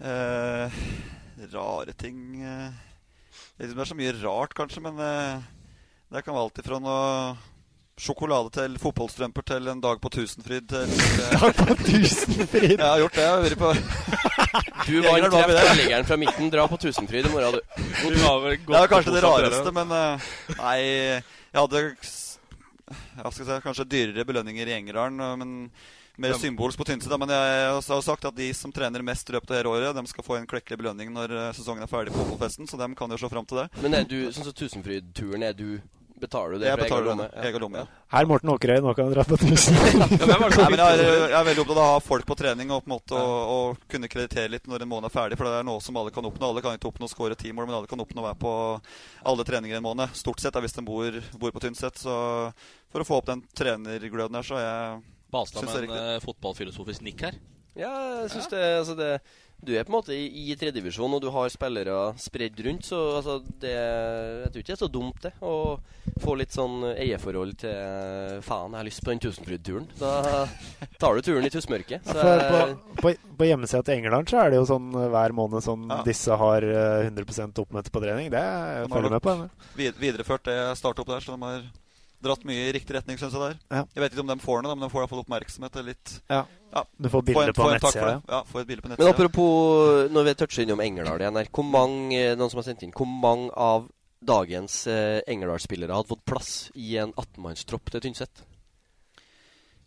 S4: Uh, rare ting uh, Det er så mye rart, kanskje, men det kan være alt ifra noe sjokolade til fotballstrømper til en dag på Tusenfryd til
S1: Dag på Tusenfryd?
S4: Jeg har gjort det. Jeg har vært på
S3: Du var vant treffligeren fra midten. Dra på Tusenfryd i morgen, du.
S2: Du var
S4: Det er kanskje det rareste, men eh, Nei, jeg hadde jeg si, kanskje dyrere belønninger i Engerdalen, eh, men mer symbolsk på Tynset. Men jeg har sagt at de som trener mest i løpet av hele året, de skal få en klekkelig belønning når eh, sesongen er ferdig på fotballfesten. Så de kan jo se fram til det.
S3: Men er du, sånn som Tusenfryd-turen, er du Betaler du det
S4: Jeg
S3: fra egen lomme?
S4: Egen lomme, ja.
S1: Her, Morten Åkerøy, nå kan du dra på tusen.
S4: Nei, men jeg, er, jeg er veldig opptatt av å ha folk på trening og på en måte å, å kunne kreditere litt når en måned er ferdig. For det er noe som alle kan oppnå. Alle kan ikke oppnå å skåre ti mål, men alle kan oppnå å være på alle treninger en måned. Stort sett er hvis de bor, bor på Tynset. Så for å få opp den trenergløden der, så er jeg er
S2: med en eh, fotballfilosofisk nikk her.
S3: Ja, jeg syns det, altså det Du er på en måte i, i tredjedivisjon, og du har spillere spredd rundt, så altså det Jeg tror ikke det er så dumt, det. Å få litt sånn eierforhold til Faen, jeg har lyst på den Tusenfryd-turen. Da tar du turen i tussmørket.
S1: Ja, på, på, på hjemmesida til England så er det jo sånn eh, hver måned sånn
S4: Ja.
S1: disse har eh, 100% oppmøte på trening. Det jeg følger
S4: jeg
S1: med på. henne.
S4: videreført det startet opp der, så de har dratt mye i riktig retning, syns jeg. der
S1: Ja.
S4: Jeg vet ikke om de får noe, men de får iallfall oppmerksomhet. eller Litt,
S1: Ja. Du får
S4: Få
S1: bilde på nettsida.
S4: Ja, få et bilde på nettsida.
S3: Men apropos, når vi toucher innom Engerdal igjen her, hvor mange, noen som har sendt inn, hvor mange av dagens eh, Engerdal-spillere hadde fått plass i en 18-mannstropp til Tynset?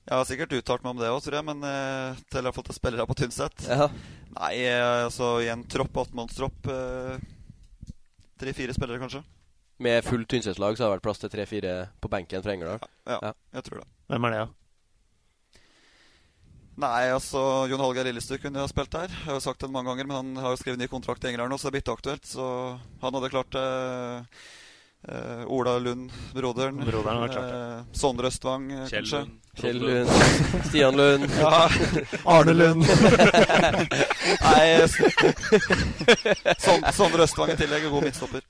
S4: Jeg har sikkert uttalt meg om det òg, tror jeg, men eh, til jeg har fått spillere på Tynset
S3: Ja.
S4: Nei, eh, altså i en tropp, 18-mannstropp eh, Tre-fire spillere, kanskje.
S3: Med fullt Tynset-lag så har det vært plass til tre-fire på benken fra Engerdal.
S4: Ja, jeg tror det.
S1: Hvem er det, da?
S4: Nei, altså Jon Hallgeir Lillestø kunne ha spilt der. Jeg har jo sagt det mange ganger, men han har jo skrevet ny kontrakt i England nå, så det er bitte aktuelt. Så han hadde klart det. Eh, Ola Lund, broderen.
S1: Broderen klart
S4: Eh, Sondre Østvang, eh,
S2: Kjell
S4: kanskje.
S2: Lund.
S3: Kjell Lund, Stian Lund.
S4: Ja.
S1: Arne Lund.
S4: Nei, Sondre Østvang i tillegg, god midtstopper.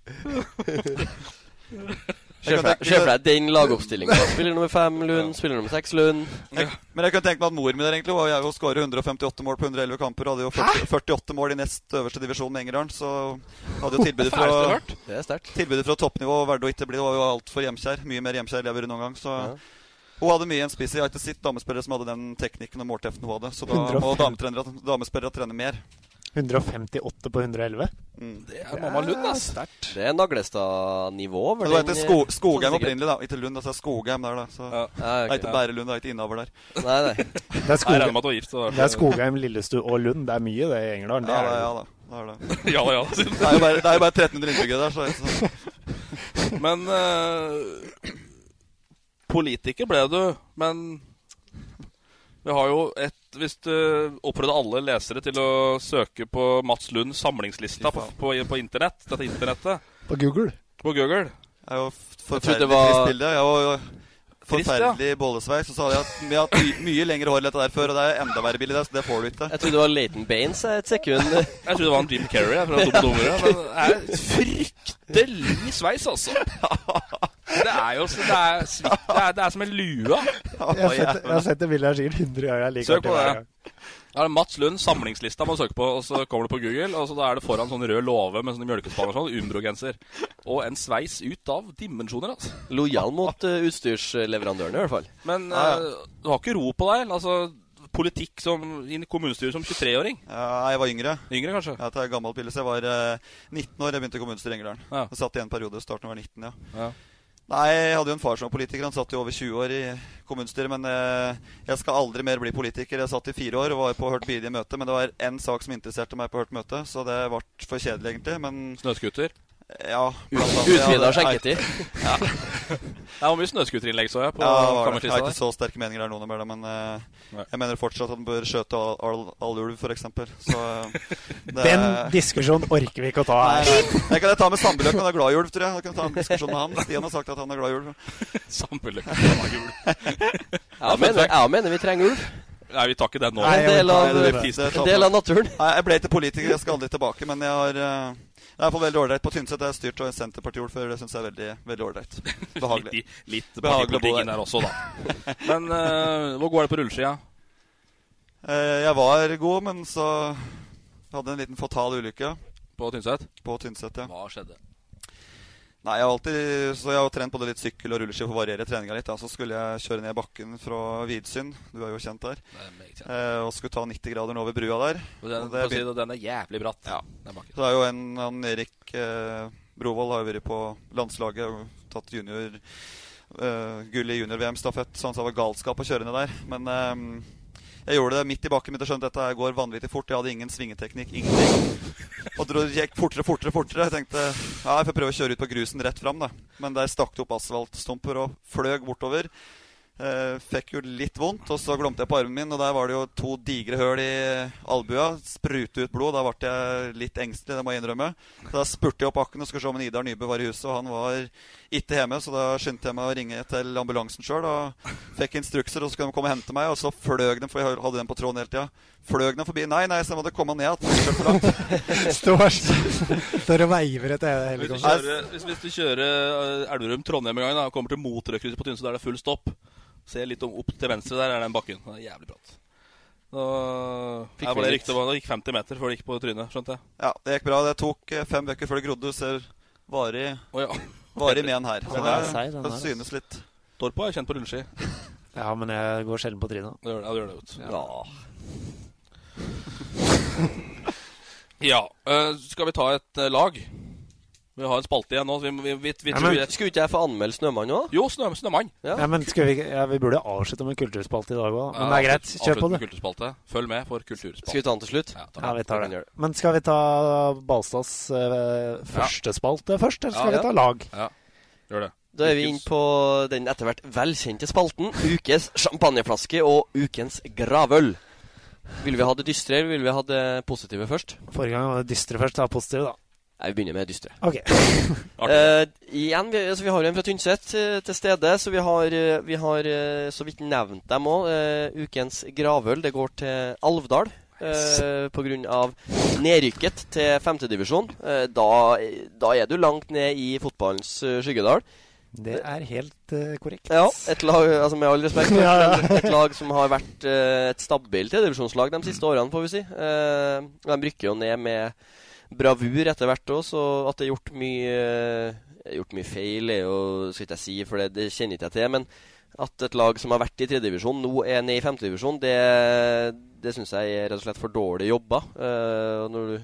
S3: Se for deg- den lagoppstillinga. Spiller nummer fem Lund, spiller nummer seks Lund.
S4: Jeg, men jeg kunne tenkt meg at mor mi der egentlig var jeg å skåre 158 mål på 111 kamper. Og hadde jo 40, 48 mål i nest øverste divisjon med Engerdalen. Så hadde jo tilbudet fra.
S3: Det
S4: tilbudet fra toppnivå å ikke bli. Det var jo altfor hjemkjær. Mye mer hjemkjær enn jeg har vært noen gang. Så
S3: Ja.
S4: hun hadde mye en spiss. Jeg har ikke sett damespillere som hadde den teknikken og målteften hun hadde. Så da må damespillere trene mer.
S1: 158 på 111.
S4: Mm.
S2: Det er mamma Lund, ass.
S3: Det er Naglestad-nivå
S4: det var ikke Sko Skogheim
S3: sånn
S4: opprinnelig, da. Ikke Lund. Altså Skogheim der, da. Så
S2: Ja.
S3: Ja,
S4: det er ikke bare Lund, det er ikke innover der.
S3: Nei, nei.
S1: Det er,
S2: at du var gift. så
S1: det er Skogheim, Lillestue og Lund. Det er mye, det, i. Det
S4: Ja,
S1: det.
S4: ja da. Det er det.
S2: Ja, ja.
S4: Det er jo bare, det er jo bare 1300 innbyggere der, så, så.
S2: Men uh, politiker ble du, men vi har jo et Hvis du oppfordrer alle lesere til å søke på Mats Lund samlingslista på, på, på internett, dette internettet,
S1: På Google.
S2: på Google
S4: Det er jo forferdelig
S3: var-
S4: trist bilde. Jeg var jo
S2: ja.
S4: forferdelig Og Så sa de at vi har hatt my mye lengre hår enn dette der før, og det er enda verre bilde, det, så det får du ikke.
S3: Jeg trodde det var Leighton Baines et sekund.
S2: Jeg trodde det var en Jim Kerry fra Dumme Dummere. Men det er fryktelig sveis, altså. Det er jo så- det er, svitt- det er, det er som en lue.
S1: Jeg har sett, jeg har sett det bildet her sikkert 100 ganger. Jeg liker
S2: Søk på det. det er Mats Lund, samlingslista må du søke på, og så kommer du på Google, og så da er det foran sånn rød låve med sånne mjølkespann og sånn, Umbro-genser. Og en sveis ut av dimensjoner, altså.
S3: Lojal mot uh, utstyrsleverandørene, i hvert fall.
S2: Men
S4: Ja, ja.
S2: eh, du har ikke ro på deg. Altså, politikk som, i kommunestyret som 23-åring.
S4: Ja, jeg var yngre.
S2: Yngre, kanskje.
S4: Ja, jeg er gammel bilde, så jeg var eh, 19 år. Jeg begynte i kommunestyret i Engerdalen.
S2: Ja.
S4: Jeg satt i en periode, starten var 19, ja.
S2: Ja.
S4: Nei, jeg hadde jo en far som var politiker. Han satt jo over 20 år i kommunestyret. Men eh, jeg skal aldri mer bli politiker. Jeg satt i fire år og var på hørt bidige møte. Men det var én sak som interesserte meg på hørt møte, så det ble for kjedelig, egentlig. Men
S2: Snøscooter.
S4: Ja.
S3: Utvida skjenketid.
S2: Ja. Det var mye snøscooterinnlegg, så jeg. på
S4: ja, det var det. Jeg har ikke så sterke meninger der nå, mer, men uh, jeg mener fortsatt at han bør skjøte all, all, ulv, f.eks. Så eh,
S1: Den diskusjonen orker vi ikke å ta her.
S4: nei. Det kan jeg ta med Sambeløk, han er glad i ulv, tror jeg. Jeg kan ta en diskusjon med han. Stian har sagt at han er glad i ulv.
S2: Sambeløk er glad i ulv.
S3: Jeg mener, jeg mener vi trenger ulv.
S2: Nei, vi tar ikke den nå.
S3: En del av, en del av naturen.
S4: Nei, jeg ble ikke politiker, jeg skal aldri tilbake, men jeg har eh, det er iallfall veldig ålreit. På Tynset har jeg styrt og en Senterparti-ordfører. Det syns jeg er veldig veldig ålreit. Behagelig.
S2: Litt, litt
S4: Behagelig
S2: partipolitikken der også, da. Men uh, hvor går det på rulleskia?
S4: Uh, jeg var god, men så hadde jeg en liten fatal ulykke.
S2: På Tynset?
S4: På Tynset, ja.
S2: Hva skjedde?
S4: Nei, jeg har alltid Så jeg har trent både litt sykkel og rulleski for å variere treninga litt. Ja. Så skulle jeg kjøre ned bakken fra Vidsyn, du er jo kjent der,
S2: er kjent.
S4: eh, og skulle ta 90 grader over brua der.
S2: Og den,
S4: Og
S2: det, si det, den er jævlig bratt.
S4: Ja.
S2: Den bakken.
S4: Så det er jo en han Erik eh, Brovold har jo vært på landslaget og tatt junior eh, gull i junior-VM-stafett, så han sa det var galskap å kjøre ned der. Men eh, jeg gjorde det midt i bakken, mitt og skjønte at dette går vanvittig fort. Jeg hadde ingen svingeteknikk, ingenting. Og dro, gikk fortere, fortere, fortere. Jeg tenkte ja, jeg får prøve å kjøre ut på grusen rett fram, da. Men der stakk det opp asfaltstumper og fløg bortover. Eh, fikk jo litt vondt, og så glomte jeg på armen min, og der var det jo to digre høl i albua. Sprute ut blod. Da ble jeg litt engstelig, det må jeg innrømme. Så da spurte jeg opp bakken og skulle se om Idar Nybø var i huset, og han var ikke hjemme, så da skyndte jeg meg å ringe til ambulansen sjøl og fikk instrukser, og så skulle de komme og hente meg, og så fløg de, for jeg hadde den på tråden hele tida. Fløg de forbi? Nei, nei, så jeg måtte komme ned igjen.
S1: Står, står og veiver etter
S2: hele du hvis, hvis du kjører eh, Elverum-Trondheim en gang da, og kommer til Motrøkrysset på Tynset, der det er full stopp Se litt om, opp til venstre, der er den bakken. Det er jævlig bratt.
S4: Fikk
S2: jeg var
S4: det
S2: riktig, det gikk 50 meter før det gikk på trynet, skjønte jeg.
S4: Ja, det gikk bra. Det tok eh, fem bøker før det grodde. Du ser varig,
S2: oh, ja.
S4: varig men her. Så det,
S5: er seig, den
S4: det synes litt.
S2: Torpo er kjent på rulleski.
S5: Ja, men jeg går sjelden på trynet.
S2: Det gjør det, ja, det gjør det godt.
S3: Ja.
S2: Ja, eh, skal vi ta et eh, lag? Vi har en spalte igjen nå. så Vi, vi, vi, vi
S5: Ja, men-
S3: Skulle ikke jeg få anmelde Snømann nå?
S2: Jo, snø, Snømann.
S3: Ja.
S5: Ja, men skal vi, ja, vi burde avslutte med kulturspalte i dag òg. Men
S2: Ja,
S5: det er greit. Kjør på, du.
S2: Følg med for kulturspalte.
S3: Skal vi ta den til slutt?
S2: Ja,
S5: Ja,
S2: den.
S5: vi tar
S3: den
S5: det. Men skal vi ta Balstads uh, første spalte først, eller skal
S2: Ja.
S5: vi ta lag?
S2: Ja, gjør det.
S3: Da er vi inne på den etter hvert velkjente spalten Ukes champagneflaske og ukens gravøl. Vil vi ha det dystre, eller vil vi ha det positive først?
S5: Forrige gang var det dystre først, da positive, da.
S3: Nei, vi begynner med det dystre.
S5: Ok.
S3: uh, igjen, vi, altså, vi har en fra Tynset uh, til stede, så vi har, uh, vi har så vidt nevnt dem òg. ukens gravøl det går til Alvdal. Uh, Pga. nedrykket til femtedivisjon. Uh, da, da er du langt ned i fotballens skyggedal.
S5: Det er helt uh, korrekt.
S3: Ja, et lag, altså med all respekt,
S5: Ja, ja.
S3: et lag som har vært uh, et stabilt divisjonslag de siste årene, får vi si. Uh, de rykker jo ned med bravur etter hvert òg, så at det er gjort mye eh, Gjort mye feil, er jo skal ikke jeg si, for det, det kjenner ikke jeg til. Men at et lag som har vært i tredjedivisjon, nå er ned i femtedivisjon, det, det syns jeg er rett og slett for dårlig jobba. Uh, når du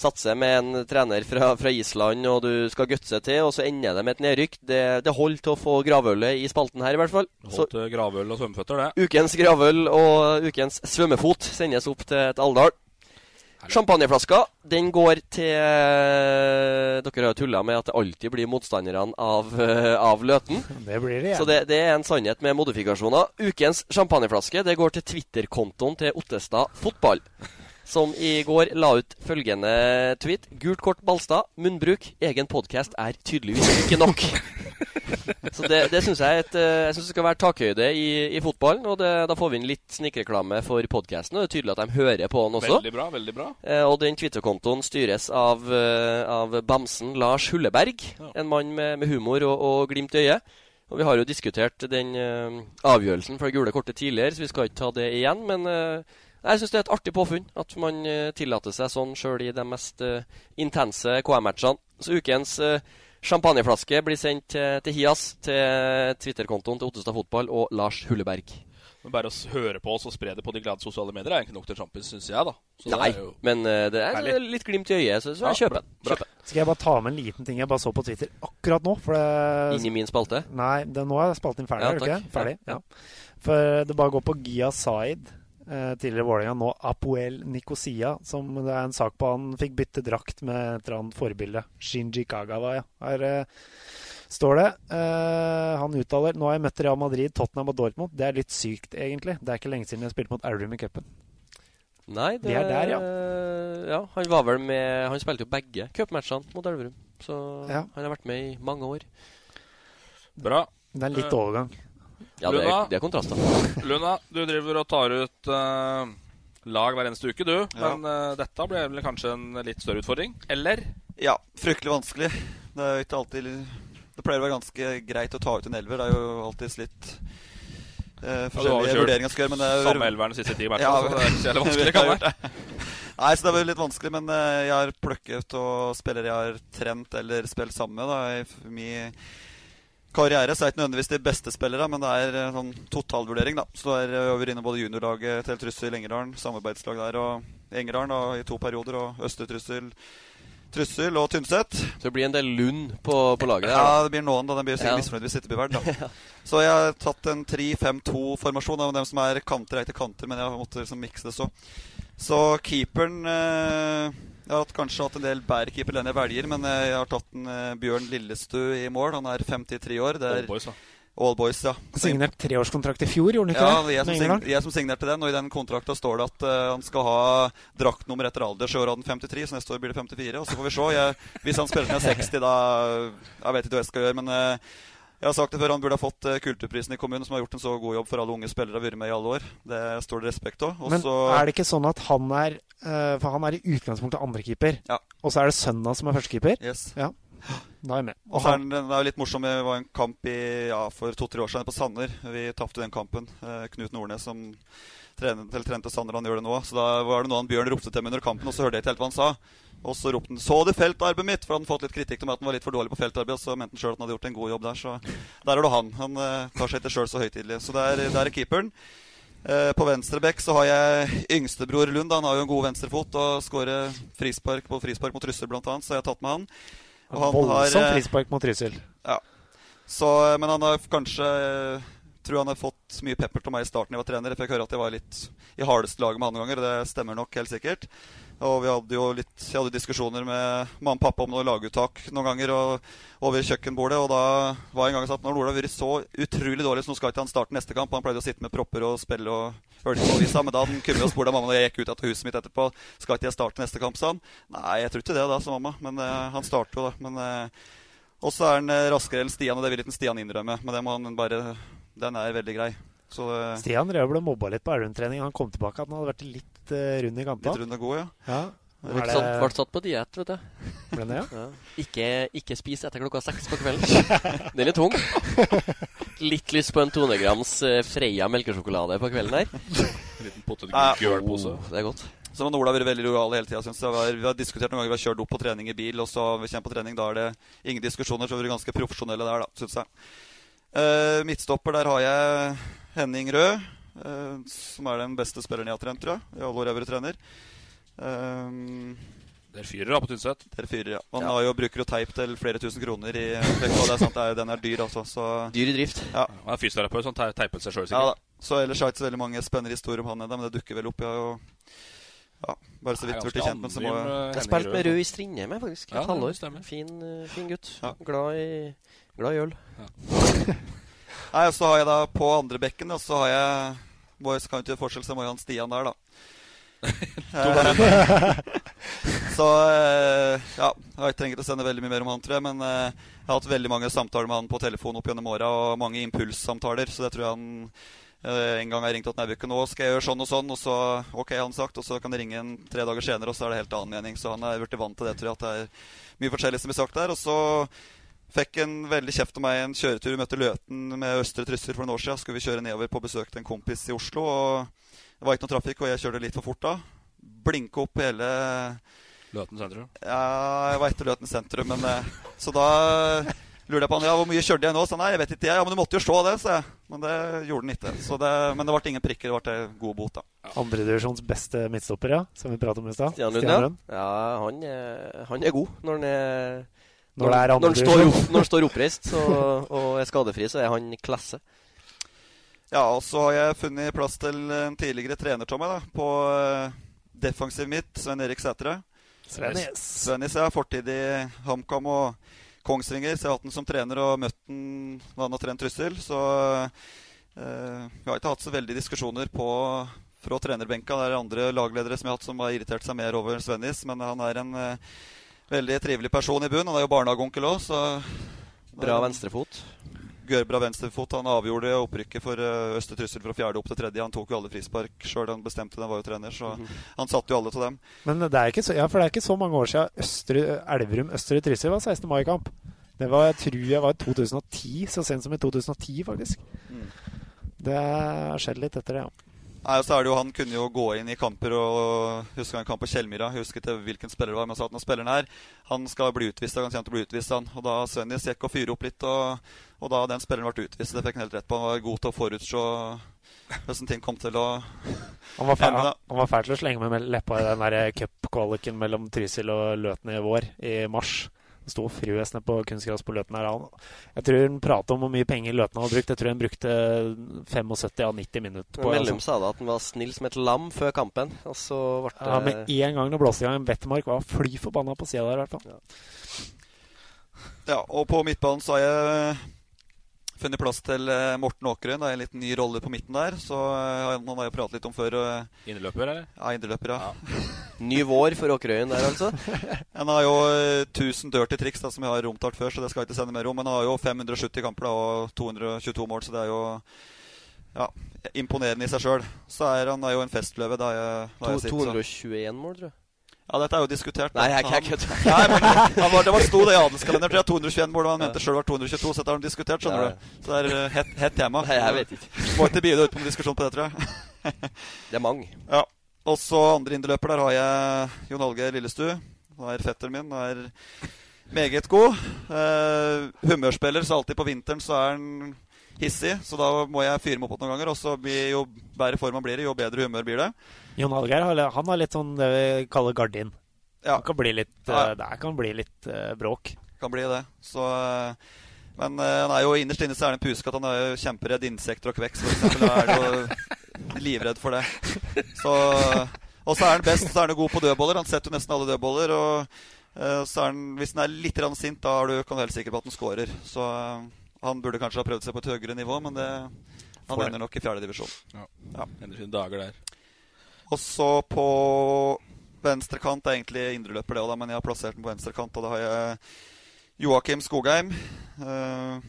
S3: satser med en trener fra, fra Island, og du skal gutse til, og så ender det med et nedrykk. Det, det holder til å få gravølet i spalten her, i hvert fall.
S2: Holdt eh, gravøl og svømmeføtter, det.
S3: ukens gravøl og ukens svømmefot sendes opp til et Alvdal. Champagneflaska den går til Dere har jo tulla med at det alltid blir motstanderne av, eh, av Løten.
S5: Det blir det, ja.
S3: Så det, det er en sannhet med modifikasjoner. Ukens champagneflaske det går til Twitter-kontoen til Ottestad Fotball. Som i går la ut følgende tweet. Gult kort Balstad. Munnbruk. Egen podkast er tydeligvis ikke nok. Så det, det syns jeg, et, eh, jeg synes det skal være takhøyde i, i fotballen. Og det, da får vi inn litt snikreklame for podkasten. Og det er tydelig at de hører på den også.
S2: Veldig bra, veldig bra.
S3: Eh, og den Twitter-kontoen styres av, eh, av bamsen Lars Hulleberg. En mann med, med humor og, og glimt i øyet. Og vi har jo diskutert den uh, avgjørelsen det gule kortet tidligere, så vi skal ikke ta det igjen. Men uh, jeg syns det er et artig påfunn at man uh, tillater seg sånn sjøl i de mest intense KM-matchene. Så ukens eh, champagneflaske blir sendt til, til Hias, til Twitter-kontoen til Ottestad Fotball og Lars Hulleberg.
S2: Men bare å høre på oss og spre det på de glade sosiale medier er egentlig nok til Champions, syns jeg, da. Så det
S3: Nei,
S2: er jo
S3: men eh, det er
S2: herlig.
S3: litt glimt i øyet, så, så
S2: Ja,
S3: jeg kjøper den.
S5: Skal jeg bare ta med en liten ting jeg bare så på Twitter akkurat nå? For det,
S3: Inni min spalte?
S5: Nei, det, nå er spalten ferdig,
S3: Ja,
S5: er du ikke
S3: takk.
S5: det? Ferdig,
S3: Ja,
S5: ja. For det bare går på Gia Zaid. Eh, tidligere Vålerenga, nå Apoel Nikosia, som det er en sak på han fikk bytte drakt med et eller annet forbilde. Shinji Kagawa, ja. Her eh, står det. Eh, han uttaler Nå har jeg møtt Real Madrid, Tottenham og Dortmund. Det er litt sykt, egentlig. Det er ikke lenge siden jeg spilte mot Aurum i cupen.
S3: Nei, det
S5: Vi er der, ja.
S3: ja. Han var vel med Han spilte jo begge cupmatchene mot Elverum. Så
S5: Ja.
S3: han har vært med i mange år.
S2: Bra.
S5: Det er litt
S2: Eh,
S5: overgang.
S3: Ja, det er,
S2: Luna?
S3: det er kontraster.
S2: Luna, du driver og tar ut uh, lag hver eneste uke, du.
S4: Ja.
S2: Men uh, dette ble vel kanskje en litt større utfordring? Eller?
S4: Ja, fryktelig vanskelig. Det er jo ikke alltid Det pleier å være ganske greit å ta ut en elver. Det er jo alltid litt eh,
S2: Ja, jo
S4: forskjellige
S2: ja,
S4: vurderinger skal gjøre. Men det er,
S2: samme elveren de siste ti matchene, så det er ikke så vanskelig, kan
S4: være. Nei, så det var litt vanskelig, men jeg har plukket og spillere jeg har trent eller spilt sammen med da, i min karriere. Så er det ikke nødvendigvis de beste spillere, men det er eh, sånn totalvurdering, da. Så det er vi over inne både juniorlaget til Trussel Engerdalen, samarbeidslag der, og Engerdalen da, i to perioder, og Østre Trussel, Trussel og Tynset.
S3: Så det blir en del lund på, på laget der.
S4: Ja, det blir noen, da. Den blir sikkert
S3: Ja.
S4: misfornøyd hvis ikke blir verdt. Så jeg har tatt en 3-5-2-formasjon av dem som er kanter, er ikke kanter, men jeg har måttet liksom mikse det så. Så keeperen eh, Jeg har hatt, kanskje hatt en del bedre keeper enn jeg velger, men eh, jeg har tatt en eh, Bjørn Lillestu i mål. Han er 53 år. Det er
S2: All boys, da.
S4: All boys, ja.
S5: Signert treårskontrakt i fjor, gjorde han ikke
S4: Ja,
S5: det?
S4: jeg som, sign, jeg som signerte den, og i den kontrakta står det at uh, han skal ha draktnummer etter alder. Så i år hadde han 53, så neste år blir det 54. Og så får vi se. Jeg, hvis han spiller er 60, da Jeg vet ikke hva jeg skal gjøre, men eh, jeg har sagt det før, han burde ha fått uh, Kulturprisen i kommunen, som har gjort en så god jobb for alle unge spillere og vært med i alle år. Det står det respekt av.
S5: Men er det ikke sånn at han er eh, For han er i utgangspunktet andrekeeper,
S4: Ja.
S5: og så er det sønnen hans som er førstekeeper?
S4: Yes.
S5: Ja. Da er jeg med.
S4: Og så er den, er jo litt morsom. Det var en kamp i, ja, for to-tre år siden på Sanner. Vi tapte den kampen. Eh, Knut Nordnes som trente Sanner, han gjør det nå. Så da var det noe han Bjørn ropte til meg under kampen, og så hørte jeg ikke helt hva han sa. Og så ropte han 'Så du feltarbeidet mitt?' For han hadde fått litt kritikk om at han var litt for dårlig på feltarbeid. Og så mente han sjøl at han hadde gjort en god jobb der. Så der er det han. Han uh, tar seg ikke sjøl så høytidelig. Så der, der er keeperen. Uh, på venstre bekk så har jeg yngstebror Lund. Han har jo en god venstrefot og skårer frispark på frispark mot Trussel bl.a., så jeg har tatt med han. Og han
S5: Voldsom
S4: eh,
S5: frispark mot Trysil.
S4: ja. Så, men han har kanskje eh, Tror han har fått mye pepper til meg i starten jeg var trener. Jeg fikk høre at jeg var litt i hardeste laget med han noen ganger, og det stemmer nok helt sikkert. Og vi hadde jo litt Jeg hadde diskusjoner med mamma og pappa om noe laguttak noen ganger og, over kjøkkenbordet, og da var jeg en gang sagt når Ola har vært så utrolig dårlig, så nå skal ikke han starte neste kamp. Han pleide å sitte med propper og spille og hørte på avisa, men da hadde han kommet og spurt av mamma når jeg gikk ut av huset mitt etterpå skal ikke jeg starte neste kamp, sa han. Nei, jeg tror ikke det, da, sa mamma. Men eh, han starter jo, da. Men eh, og så er han eh, raskere enn Stian, og det vil ikke Stian innrømme. Men det må han bare Den er veldig grei. Så eh,
S5: Stian Røe ble mobba litt på Elverum-trening. Han kom tilbake at han hadde vært litt uh, rund i kantene.
S4: litt rund og god, ja.
S5: Ja.
S3: Ble
S5: det-
S3: satt, ble satt på diett, vet du.
S5: Ble det, ja?
S3: ja. Ikke, ikke spis etter klokka seks på kvelden. Den er litt tung. Litt lyst på en 200 grams eh, Freia melkesjokolade på kvelden her.
S2: En liten
S4: Ja.
S2: potetgullpose.
S3: Oh, det er godt.
S4: Så har vært veldig lojal hele tida. Vi har diskutert noen ganger, vi har kjørt opp på trening i bil, og så vi kommer på trening, da er det ingen diskusjoner. Så vi er ganske profesjonelle der, da, syns jeg. Eh, midtstopper, der har jeg Henning Rød, uh, som er den beste spilleren jeg har trent, tror jeg. I alle år jeg har vært trener. Um,
S2: Dere fyrer da på Tynset?
S4: Dere fyrer, ja. Man
S3: Ja.
S4: har jo, bruker jo teip til flere tusen kroner i Det er sant, det er, den er dyr, altså. Så,
S3: Dyr i drift.
S4: ja.
S2: Han er fysioterapeut, så han te- teipet seg sjøl,
S4: Ja da. Så ellers har jeg ikke så veldig mange spennende historier om han ennå, men det dukker vel opp. Jeg har jo ja, bare så vidt blitt kjent, men så må jeg
S2: har
S3: Jeg spilte med
S2: Rød.
S3: Rød i Strindheim, faktisk.
S2: Ja,
S3: Et
S2: det
S3: halvår. Fin, eh, fin gutt.
S4: Ja.
S3: Glad, i, glad i øl.
S4: Nei, og så har jeg da på andre bekken, og så har jeg Boys County forskjell, så må jeg ha en Stian der, da. Så eh, ja, jeg trenger ikke å sende veldig mye mer om han, tror jeg. Men eh, jeg har hatt veldig mange samtaler med han på telefon opp gjennom åra, og mange impulssamtaler. Så det tror jeg han eh, en gang har ringt til Naubukken. Nå skal jeg gjøre sånn og sånn, og så ok, han sagt. Og så kan jeg ringe en tre dager senere, og så er det helt annen mening. Så han er blitt vant til det, tror jeg. At det er mye forskjellig som blir sagt der. Og så Fikk en veldig kjeft av meg en kjøretur. Møtte Løten med Østre Trysil for noen år siden. Skulle vi kjøre nedover på besøk til en kompis i Oslo. og Det var ikke noe trafikk, og jeg kjørte litt for fort da. Blinke opp hele
S2: Løten sentrum.
S4: Ja, jeg var etter Løten sentrum, men eh, Så da lurte jeg på han, ja, hvor mye kjørte jeg nå. Så nei, jeg vet ikke jeg. Ja, men du måtte jo se det, sa jeg. Men det gjorde han ikke. Så det, men det ble ingen prikker. Det ble god bot, da.
S5: Andredivisjons beste midtstopper, ja. Som vi pratet om i stad.
S3: Stian Lund, ja. ja han, er, han er god når han er
S5: Når er
S3: når han står, opp, når han står oppreist så, og er skadefri, så er han klasse.
S4: Ja, og så har jeg funnet plass til en tidligere trener, Tommy, da, på uh, defensiv midt, Sven Erik Sætre.
S5: Svennis.
S4: Svennis, ja. Fortid i HamKam og Kongsvinger. Så jeg har hatt den som trener og møtt den da han har trent Trussel. Så eh, vi har ikke hatt så veldig diskusjoner på fra trenerbenka. Det er andre lagledere som jeg har hatt som har irritert seg mer over Svennis, men han er en uh, veldig trivelig person i bunn. Han er jo barnehageonkel òg, så
S3: Bra venstrefot.
S4: Gørbra venstrefot. Han avgjorde opprykket for uh, Østre Trussel fra fjerde opp til tredje. Han tok jo alle frispark sjøl, han bestemte det, han var jo trener, så
S3: Mhm.
S4: han satte jo alle til dem.
S5: Men det er ikke så, ja, for det er ikke så mange år siden Østre, Elverum Østre Trussel var 16. mai-kamp. Det var, jeg tror jeg var i 2010, så sent som i 2010, faktisk.
S4: Mm.
S5: Det har skjedd litt etter det, ja.
S4: Nei, og så er det jo Han kunne jo gå inn i kamper og husker en kamp på Kjellmyra. Ikke hvilken spiller det var, men sa at når spilleren her Han skal bli utvist, han kommer til å bli utvist. Han. Og da Svennis gikk og fyre opp litt, og, og da den spilleren ble utvist. Det fikk han helt rett på. Han var god til å forutse hvordan ting kom til å
S5: Han var, fæl,
S4: ja,
S5: han, var fæl til å slenge med leppa i den cupkvaliken mellom Trysil og Løten i vår, i mars. Sto og frøs ned på kunstgras på Løten her. Jeg tror han pratet om hvor mye penger Løten hadde brukt. Jeg tror han brukte 75 av 90 minutter på
S3: Mellum
S5: altså.
S3: sa da at han var snill som et lam før kampen, og så ble det
S5: Ja, Med en gang det blåste i gang, Bettemark var fly forbanna på sida der, i hvert fall.
S4: Ja, og på midtbanen så har jeg funnet plass til eh, Morten Åkerøen. Er en liten ny rolle på midten der. Så eh, han har jo pratet litt om før. og-
S2: Indreløper, eller?
S4: Ja, indreløper, ja.
S3: Ny vår for Åkerøyen der, altså?
S4: Han har jo eh, 1000 dirty triks da, som jeg har romtalt før, så det skal jeg ikke sende mer om. Men han har jo 570 kamper da, og 222 mål, så det er jo ja, imponerende i seg sjøl. Så er han er jo en festløve. Da jeg, da jeg
S3: To-
S4: sitter,
S3: 221 mål, tror jeg.
S4: Ja, dette er jo diskutert.
S3: Nei, jeg- jeg kødder.
S4: Men var, det var sto det i adelskalenderen, tror jeg. 221 mål, og han mente sjøl var 222, så dette har de diskutert, skjønner
S3: Ja.
S4: du. Så det er eh, hett, het tema.
S3: Nei, jeg vet ikke.
S4: Må ikke bidra ut på en diskusjon på det, tror jeg.
S3: Det er mange.
S4: Ja. Og så andre indreløper, der har jeg Jon Algeir Lillestu. Han er fetteren min. Han er meget god. Uh, humørspiller, så alltid på vinteren så er han hissig. Så da må jeg fyre meg opp noen ganger. Og så jo bedre form han blir i, jo bedre humør blir det.
S5: Jon Hallgeir han har litt sånn det vi kaller gardin.
S4: Ja.
S5: Han kan bli litt,
S4: Ja.
S5: eh, det kan bli litt uh, bråk.
S4: Kan bli det. Så eh, Men uh, han er jo innerst inne så er han en pusekatt. Han er jo kjemperedd insekter og kveks, for eksempel. Da er han jo livredd for det. Så Og så er han best. Så er han god på dødboller. Han setter jo nesten alle dødboller. Og uh, så er han, hvis han er litt rann sint, da er du, kan du helt sikker på at han scorer. Så eh, han burde kanskje ha prøvd seg på et høyere nivå, men det, han
S2: det.
S4: ender nok i fjerdedivisjon.
S2: Ja.
S4: Ja.
S2: Ender sine dager der.
S4: Og så på venstre kant er egentlig indreløper, det òg, men jeg har plassert den på venstre kant. Og da har jeg Joakim Skogheim. Uh,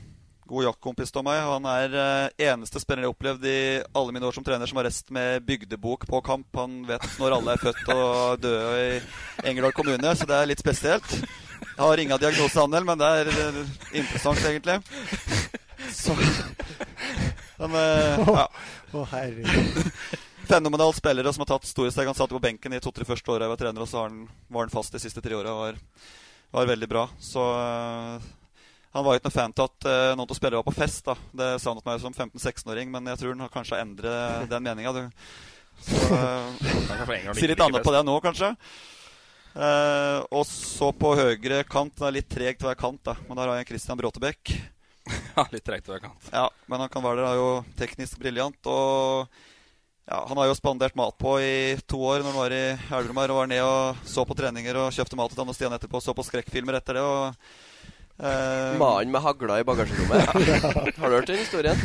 S4: god jaktkompis av meg. Han er uh, eneste spiller jeg har opplevd i alle mine år som trener som har rest med bygdebok på kamp. Han vet når alle er født og døde i Engerdal kommune, så det er litt spesielt. Jeg har ringa diagnosehandel, men det er eh, interessant, egentlig. Så Men eh, ja.
S5: Å, herregud.
S4: Fenomenal spillere som har tatt store steg. Han satt på benken i to-tre første åra jeg var trener, og så han, var han fast de siste tre åra. Var, var veldig bra. Så øh, han var ikke noe fan til at uh, noen av spillere var på fest. da Det sa han til meg som 15-16-åring, men jeg tror han har kanskje har endret den meninga. Så øh, Si litt annet på det nå, kanskje. Eh, og så på høyre kant. Det er litt tregt hver kant, da men der har jeg Christian Bråtebekk.
S2: Ja, litt tregt hver kant.
S4: Ja, men han kan være der. Han er jo teknisk briljant. Og ja, han har jo spandert mat på i to år når han var i Elverum her og var ned og så på treninger og kjøpte mat til han og Stian etterpå og så på skrekkfilmer etter det. og Uh,
S3: Mannen med hagla i bagasjerommet. Har du hørt den historien?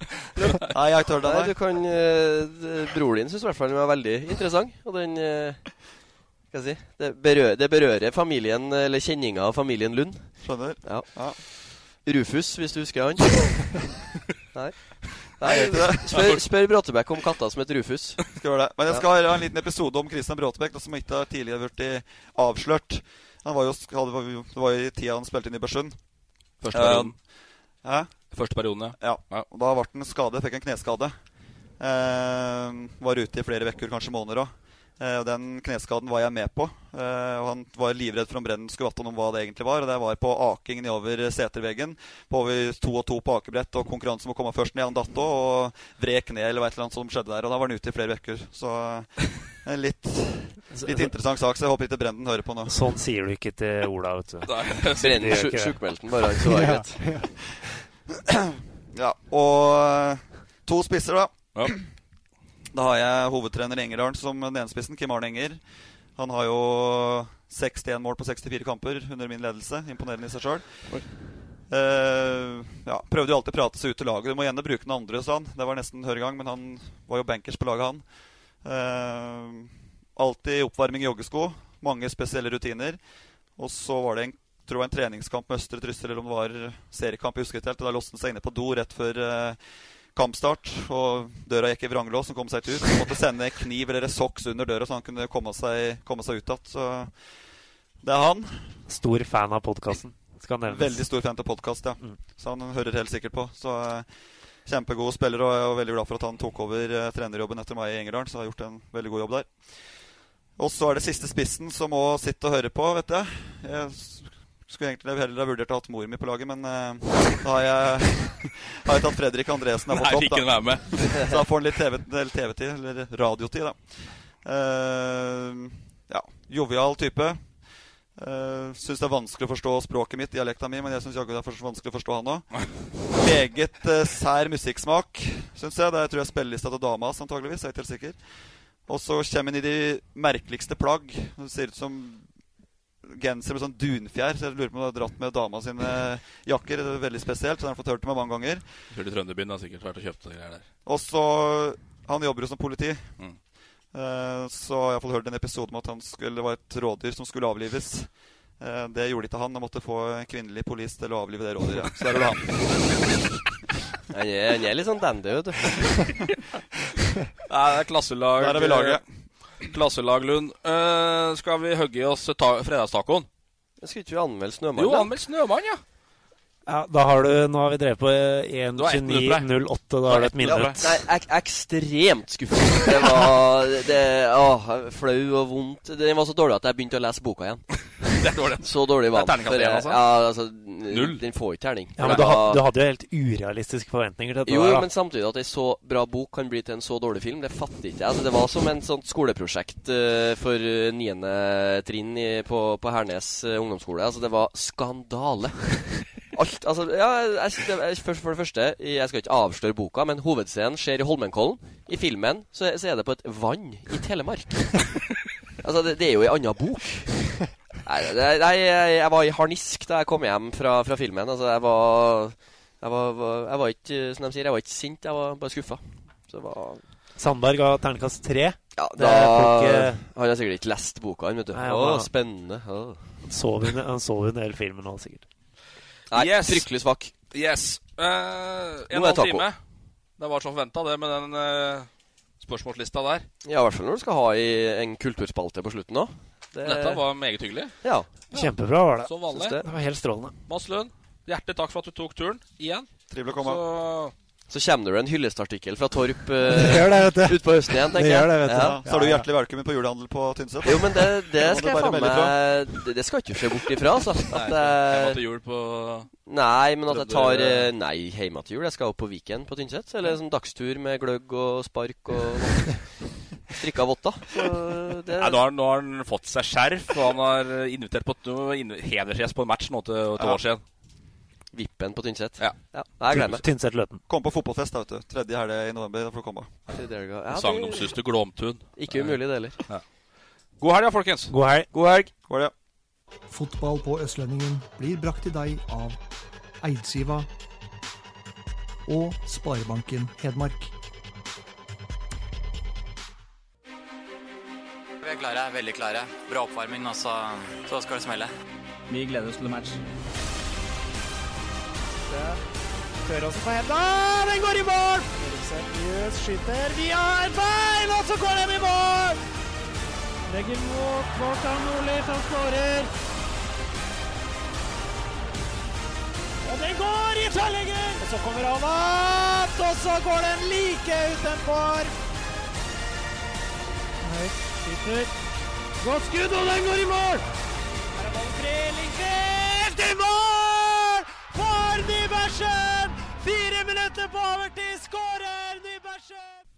S4: Nei, jeg har ikke hørt den,
S3: Nei, du kan, eh, Bror din syns i hvert fall den var veldig interessant. Og den Skal jeg si det berører, det berører familien, eller kjenninga av familien Lund.
S4: Skjønner.
S3: Ja.
S4: Ja.
S3: Rufus, hvis du husker han. Nei. Nei, spør, spør Bråtebekk om katta som heter Rufus.
S4: Skal gjøre det. Men jeg skal ha en liten episode om Christian Bråtebekk, som ikke har tidligere blitt avslørt. Han var jo, det var i tida han spilte inn i Bersund.
S2: Første perioden.
S4: Eh?
S2: Første perioden, ja.
S4: Ja. Og da ble han skade, fikk en kneskade. Eh, var ute i flere uker, kanskje måneder òg. Eh, og den kneskaden var jeg med på. Eh, og han var livredd for om Brennen skulle vatte om hva det egentlig var. Og det var på aking nedover seterveggen. På over to og to på akebrett, og konkurransen må komme først ned. Han datt òg og vrek ned, eller hva et eller annet som skjedde der. Og da var han ute i flere uker. Så eh, en litt, litt interessant sak, så jeg håper ikke Brennen hører på nå.
S5: Sånn sier du ikke til Ola, vet du. Ikke det.
S3: sjukmeldte bare, så det greit.
S4: Ja, og To spisser, da. Da har jeg hovedtrener i Engerdalen som den ene spissen, Kim Arne Enger. Han har jo 61 mål på 64 kamper under min ledelse. Imponerende i seg sjøl. Uh, ja, prøvde jo alltid å prate seg ut til laget. Du må gjerne bruke den andre, sa han. Det var nesten hver gang, men han var jo bankers på laget, han. Uh, alltid oppvarming i joggesko. Mange spesielle rutiner. Og så var det en, tror jeg, en treningskamp med Østre Trysil, eller om det var seriekamp. jeg husker ikke helt, Da låste han seg inne på do rett før uh, kampstart. Og døra gikk i vranglås, som kom seg ikke ut. Så måtte sende kniv eller socks under døra, så han kunne komme seg, komme seg ut igjen. Så det er han.
S5: Stor fan av podkasten.
S4: Veldig stor fan av podkast, ja. Mm. Så han hører helt sikkert på. Så uh, Kjempegod spiller, og jeg er veldig glad for at han tok over uh, trenerjobben etter meg i Engerdalen. Så har gjort en veldig god jobb der. Og så er det siste spissen som må sitte og høre på, vet jeg. Jeg skulle egentlig heller ha vurdert å ha mor mi på laget, men uh, da har jeg, har jeg tatt Fredrik Andresen
S2: her på topp. Nei, ikke være med.
S4: så da får han litt TV-tid, TV eller radiotid, da. Uh, ja, jovial type. Uh, syns det er vanskelig å forstå språket mitt, dialekta mi, men jeg syns det er vanskelig å forstå han òg. Meget uh, sær musikksmak, syns jeg. Det er, tror jeg spillelista til dama hans, antageligvis. Jeg er ikke helt sikker. Og så kommer han i de merkeligste plagg. Det ser ut som genser med sånn dunfjær. Så jeg lurer på om han har dratt med dama sine jakker. Det er veldig spesielt. Så den har fått hørt til meg mange ganger.
S2: Kjørt i Trønderbyen har sikkert vært og kjøpt greier der.
S4: Og så Han jobber jo som politi. Mm. Uh, så jeg har fått hørt en episode om at han skulle, det var et rådyr som skulle avlives. Uh, det gjorde ikke han. Han måtte få en kvinnelig polis til å avlive det rådyret. Så der var det han.
S3: Han er, han er litt sånn dandy, vet du.
S2: Nei, det er klasselag.
S4: Der er vi laget.
S2: Klasselag Lund. Uh, skal vi hugge i oss fredagstacoen?
S3: Skal ikke vi anmelde Snømann?
S2: Jo, anmeld Snømann, ja.
S5: Ja, da har du, Nå har vi drevet på 1.29,08. Da har du et minutt.
S3: Nei, ek ekstremt skuffet. Det var det, å, flau og vondt. Den var så dårlig at jeg begynte å lese boka igjen.
S2: Det er dårlig.
S3: Så dårlig var
S2: den. Altså.
S3: Ja, altså,
S2: Null.
S3: Den får ikke terning.
S5: Ja, men du, had, du, hadde jo helt urealistiske forventninger til dette.
S3: Jo,
S5: der,
S3: men samtidig at ei så bra bok kan bli til en så dårlig film, det fatter ikke jeg. Altså, det var som en sånt skoleprosjekt uh, for niende trinn i, på, på Hernes uh, ungdomsskole. Altså, det var skandale. Alt, altså, ja, jeg, jeg, for, for, det første, jeg skal ikke avsløre boka, men hovedscenen skjer i Holmenkollen. I filmen så, så, er det på et vann i Telemark. altså, det, det, er jo ei anna bok. Nei, nei, jeg var i harnisk da jeg kom hjem fra, fra filmen. Altså, jeg var, jeg var, jeg var ikke, som de sier, jeg var ikke sint, jeg var bare skuffa. Så det var
S5: Sandberg ga terningkast tre.
S3: Ja, da, har Han har sikkert ikke lest boka, vet du. Nei, Å, spennende. Å.
S5: Han sov en del filmen nå, sikkert.
S3: Nei, yes. fryktelig svak.
S2: Yes. Uh, en halv time. Det var som forventa, det, med den uh, spørsmålslista der.
S3: Ja, i hvert fall når du skal ha i en kulturspalte på slutten òg.
S2: Det... Dette var meget hyggelig.
S3: Ja.
S5: Kjempebra var det.
S2: Som vanlig.
S5: Det var helt strålende.
S2: Mads Lund, hjertelig takk for at du tok turen igjen.
S4: Trivelig å komme.
S3: Så så kommer det en hyllestartikkel fra Torp uh, utpå høsten igjen, tenker
S5: jeg. Det, vet
S4: ja. Så er du hjertelig velkommen på julehandel på Tynset.
S3: Jo, men det, det skal jeg faen meg det, det, skal ikke se bort ifra, altså.
S2: At, hjemme til jul på
S3: Nei, men at jeg tar eh, Nei, hjemme til jul. Jeg skal opp på Viken på Tynset. Eller sånn dagstur med gløgg og spark og strikka votter.
S2: Det... Nei, nå, har, nå har han fått seg skjerf, og han har invitert på hedersgjest på en match nå til, til ja. år siden.
S3: Vippen på Tynset.
S2: Ja.
S3: ja jeg gleder meg.
S5: Tynset Løten.
S4: Kom på fotballfest, da, vet du. Tredje helg i november. Da får du komme.
S2: Ja, Sagnomsuste Glåmtun.
S3: Ikke umulig, det heller. Ja.
S2: God helg, ja, folkens.
S5: God helg.
S3: God helg.
S4: God helg.
S6: Fotball på Østlendingen blir brakt til deg av Eidsiva og Sparebanken Hedmark.
S7: Vi er klare, veldig klare. Bra oppvarming, og så, så skal det smelle.
S8: Vi gleder oss til match
S9: siste. Tøråsen på henda. Den går i mål! Seriøs skyter via et bein, og så går den i mål! Legger mot Kvartan Nordli, som skårer. Og den går i tverrlegger! Og så kommer han opp, og så går den like utenfor. Høyt, skyter. Godt skudd, og den går i mål! Her er ballen fri. Lingfeld i mål! Nybergsen! Fire minutter på overtid, skårer Nybergsen!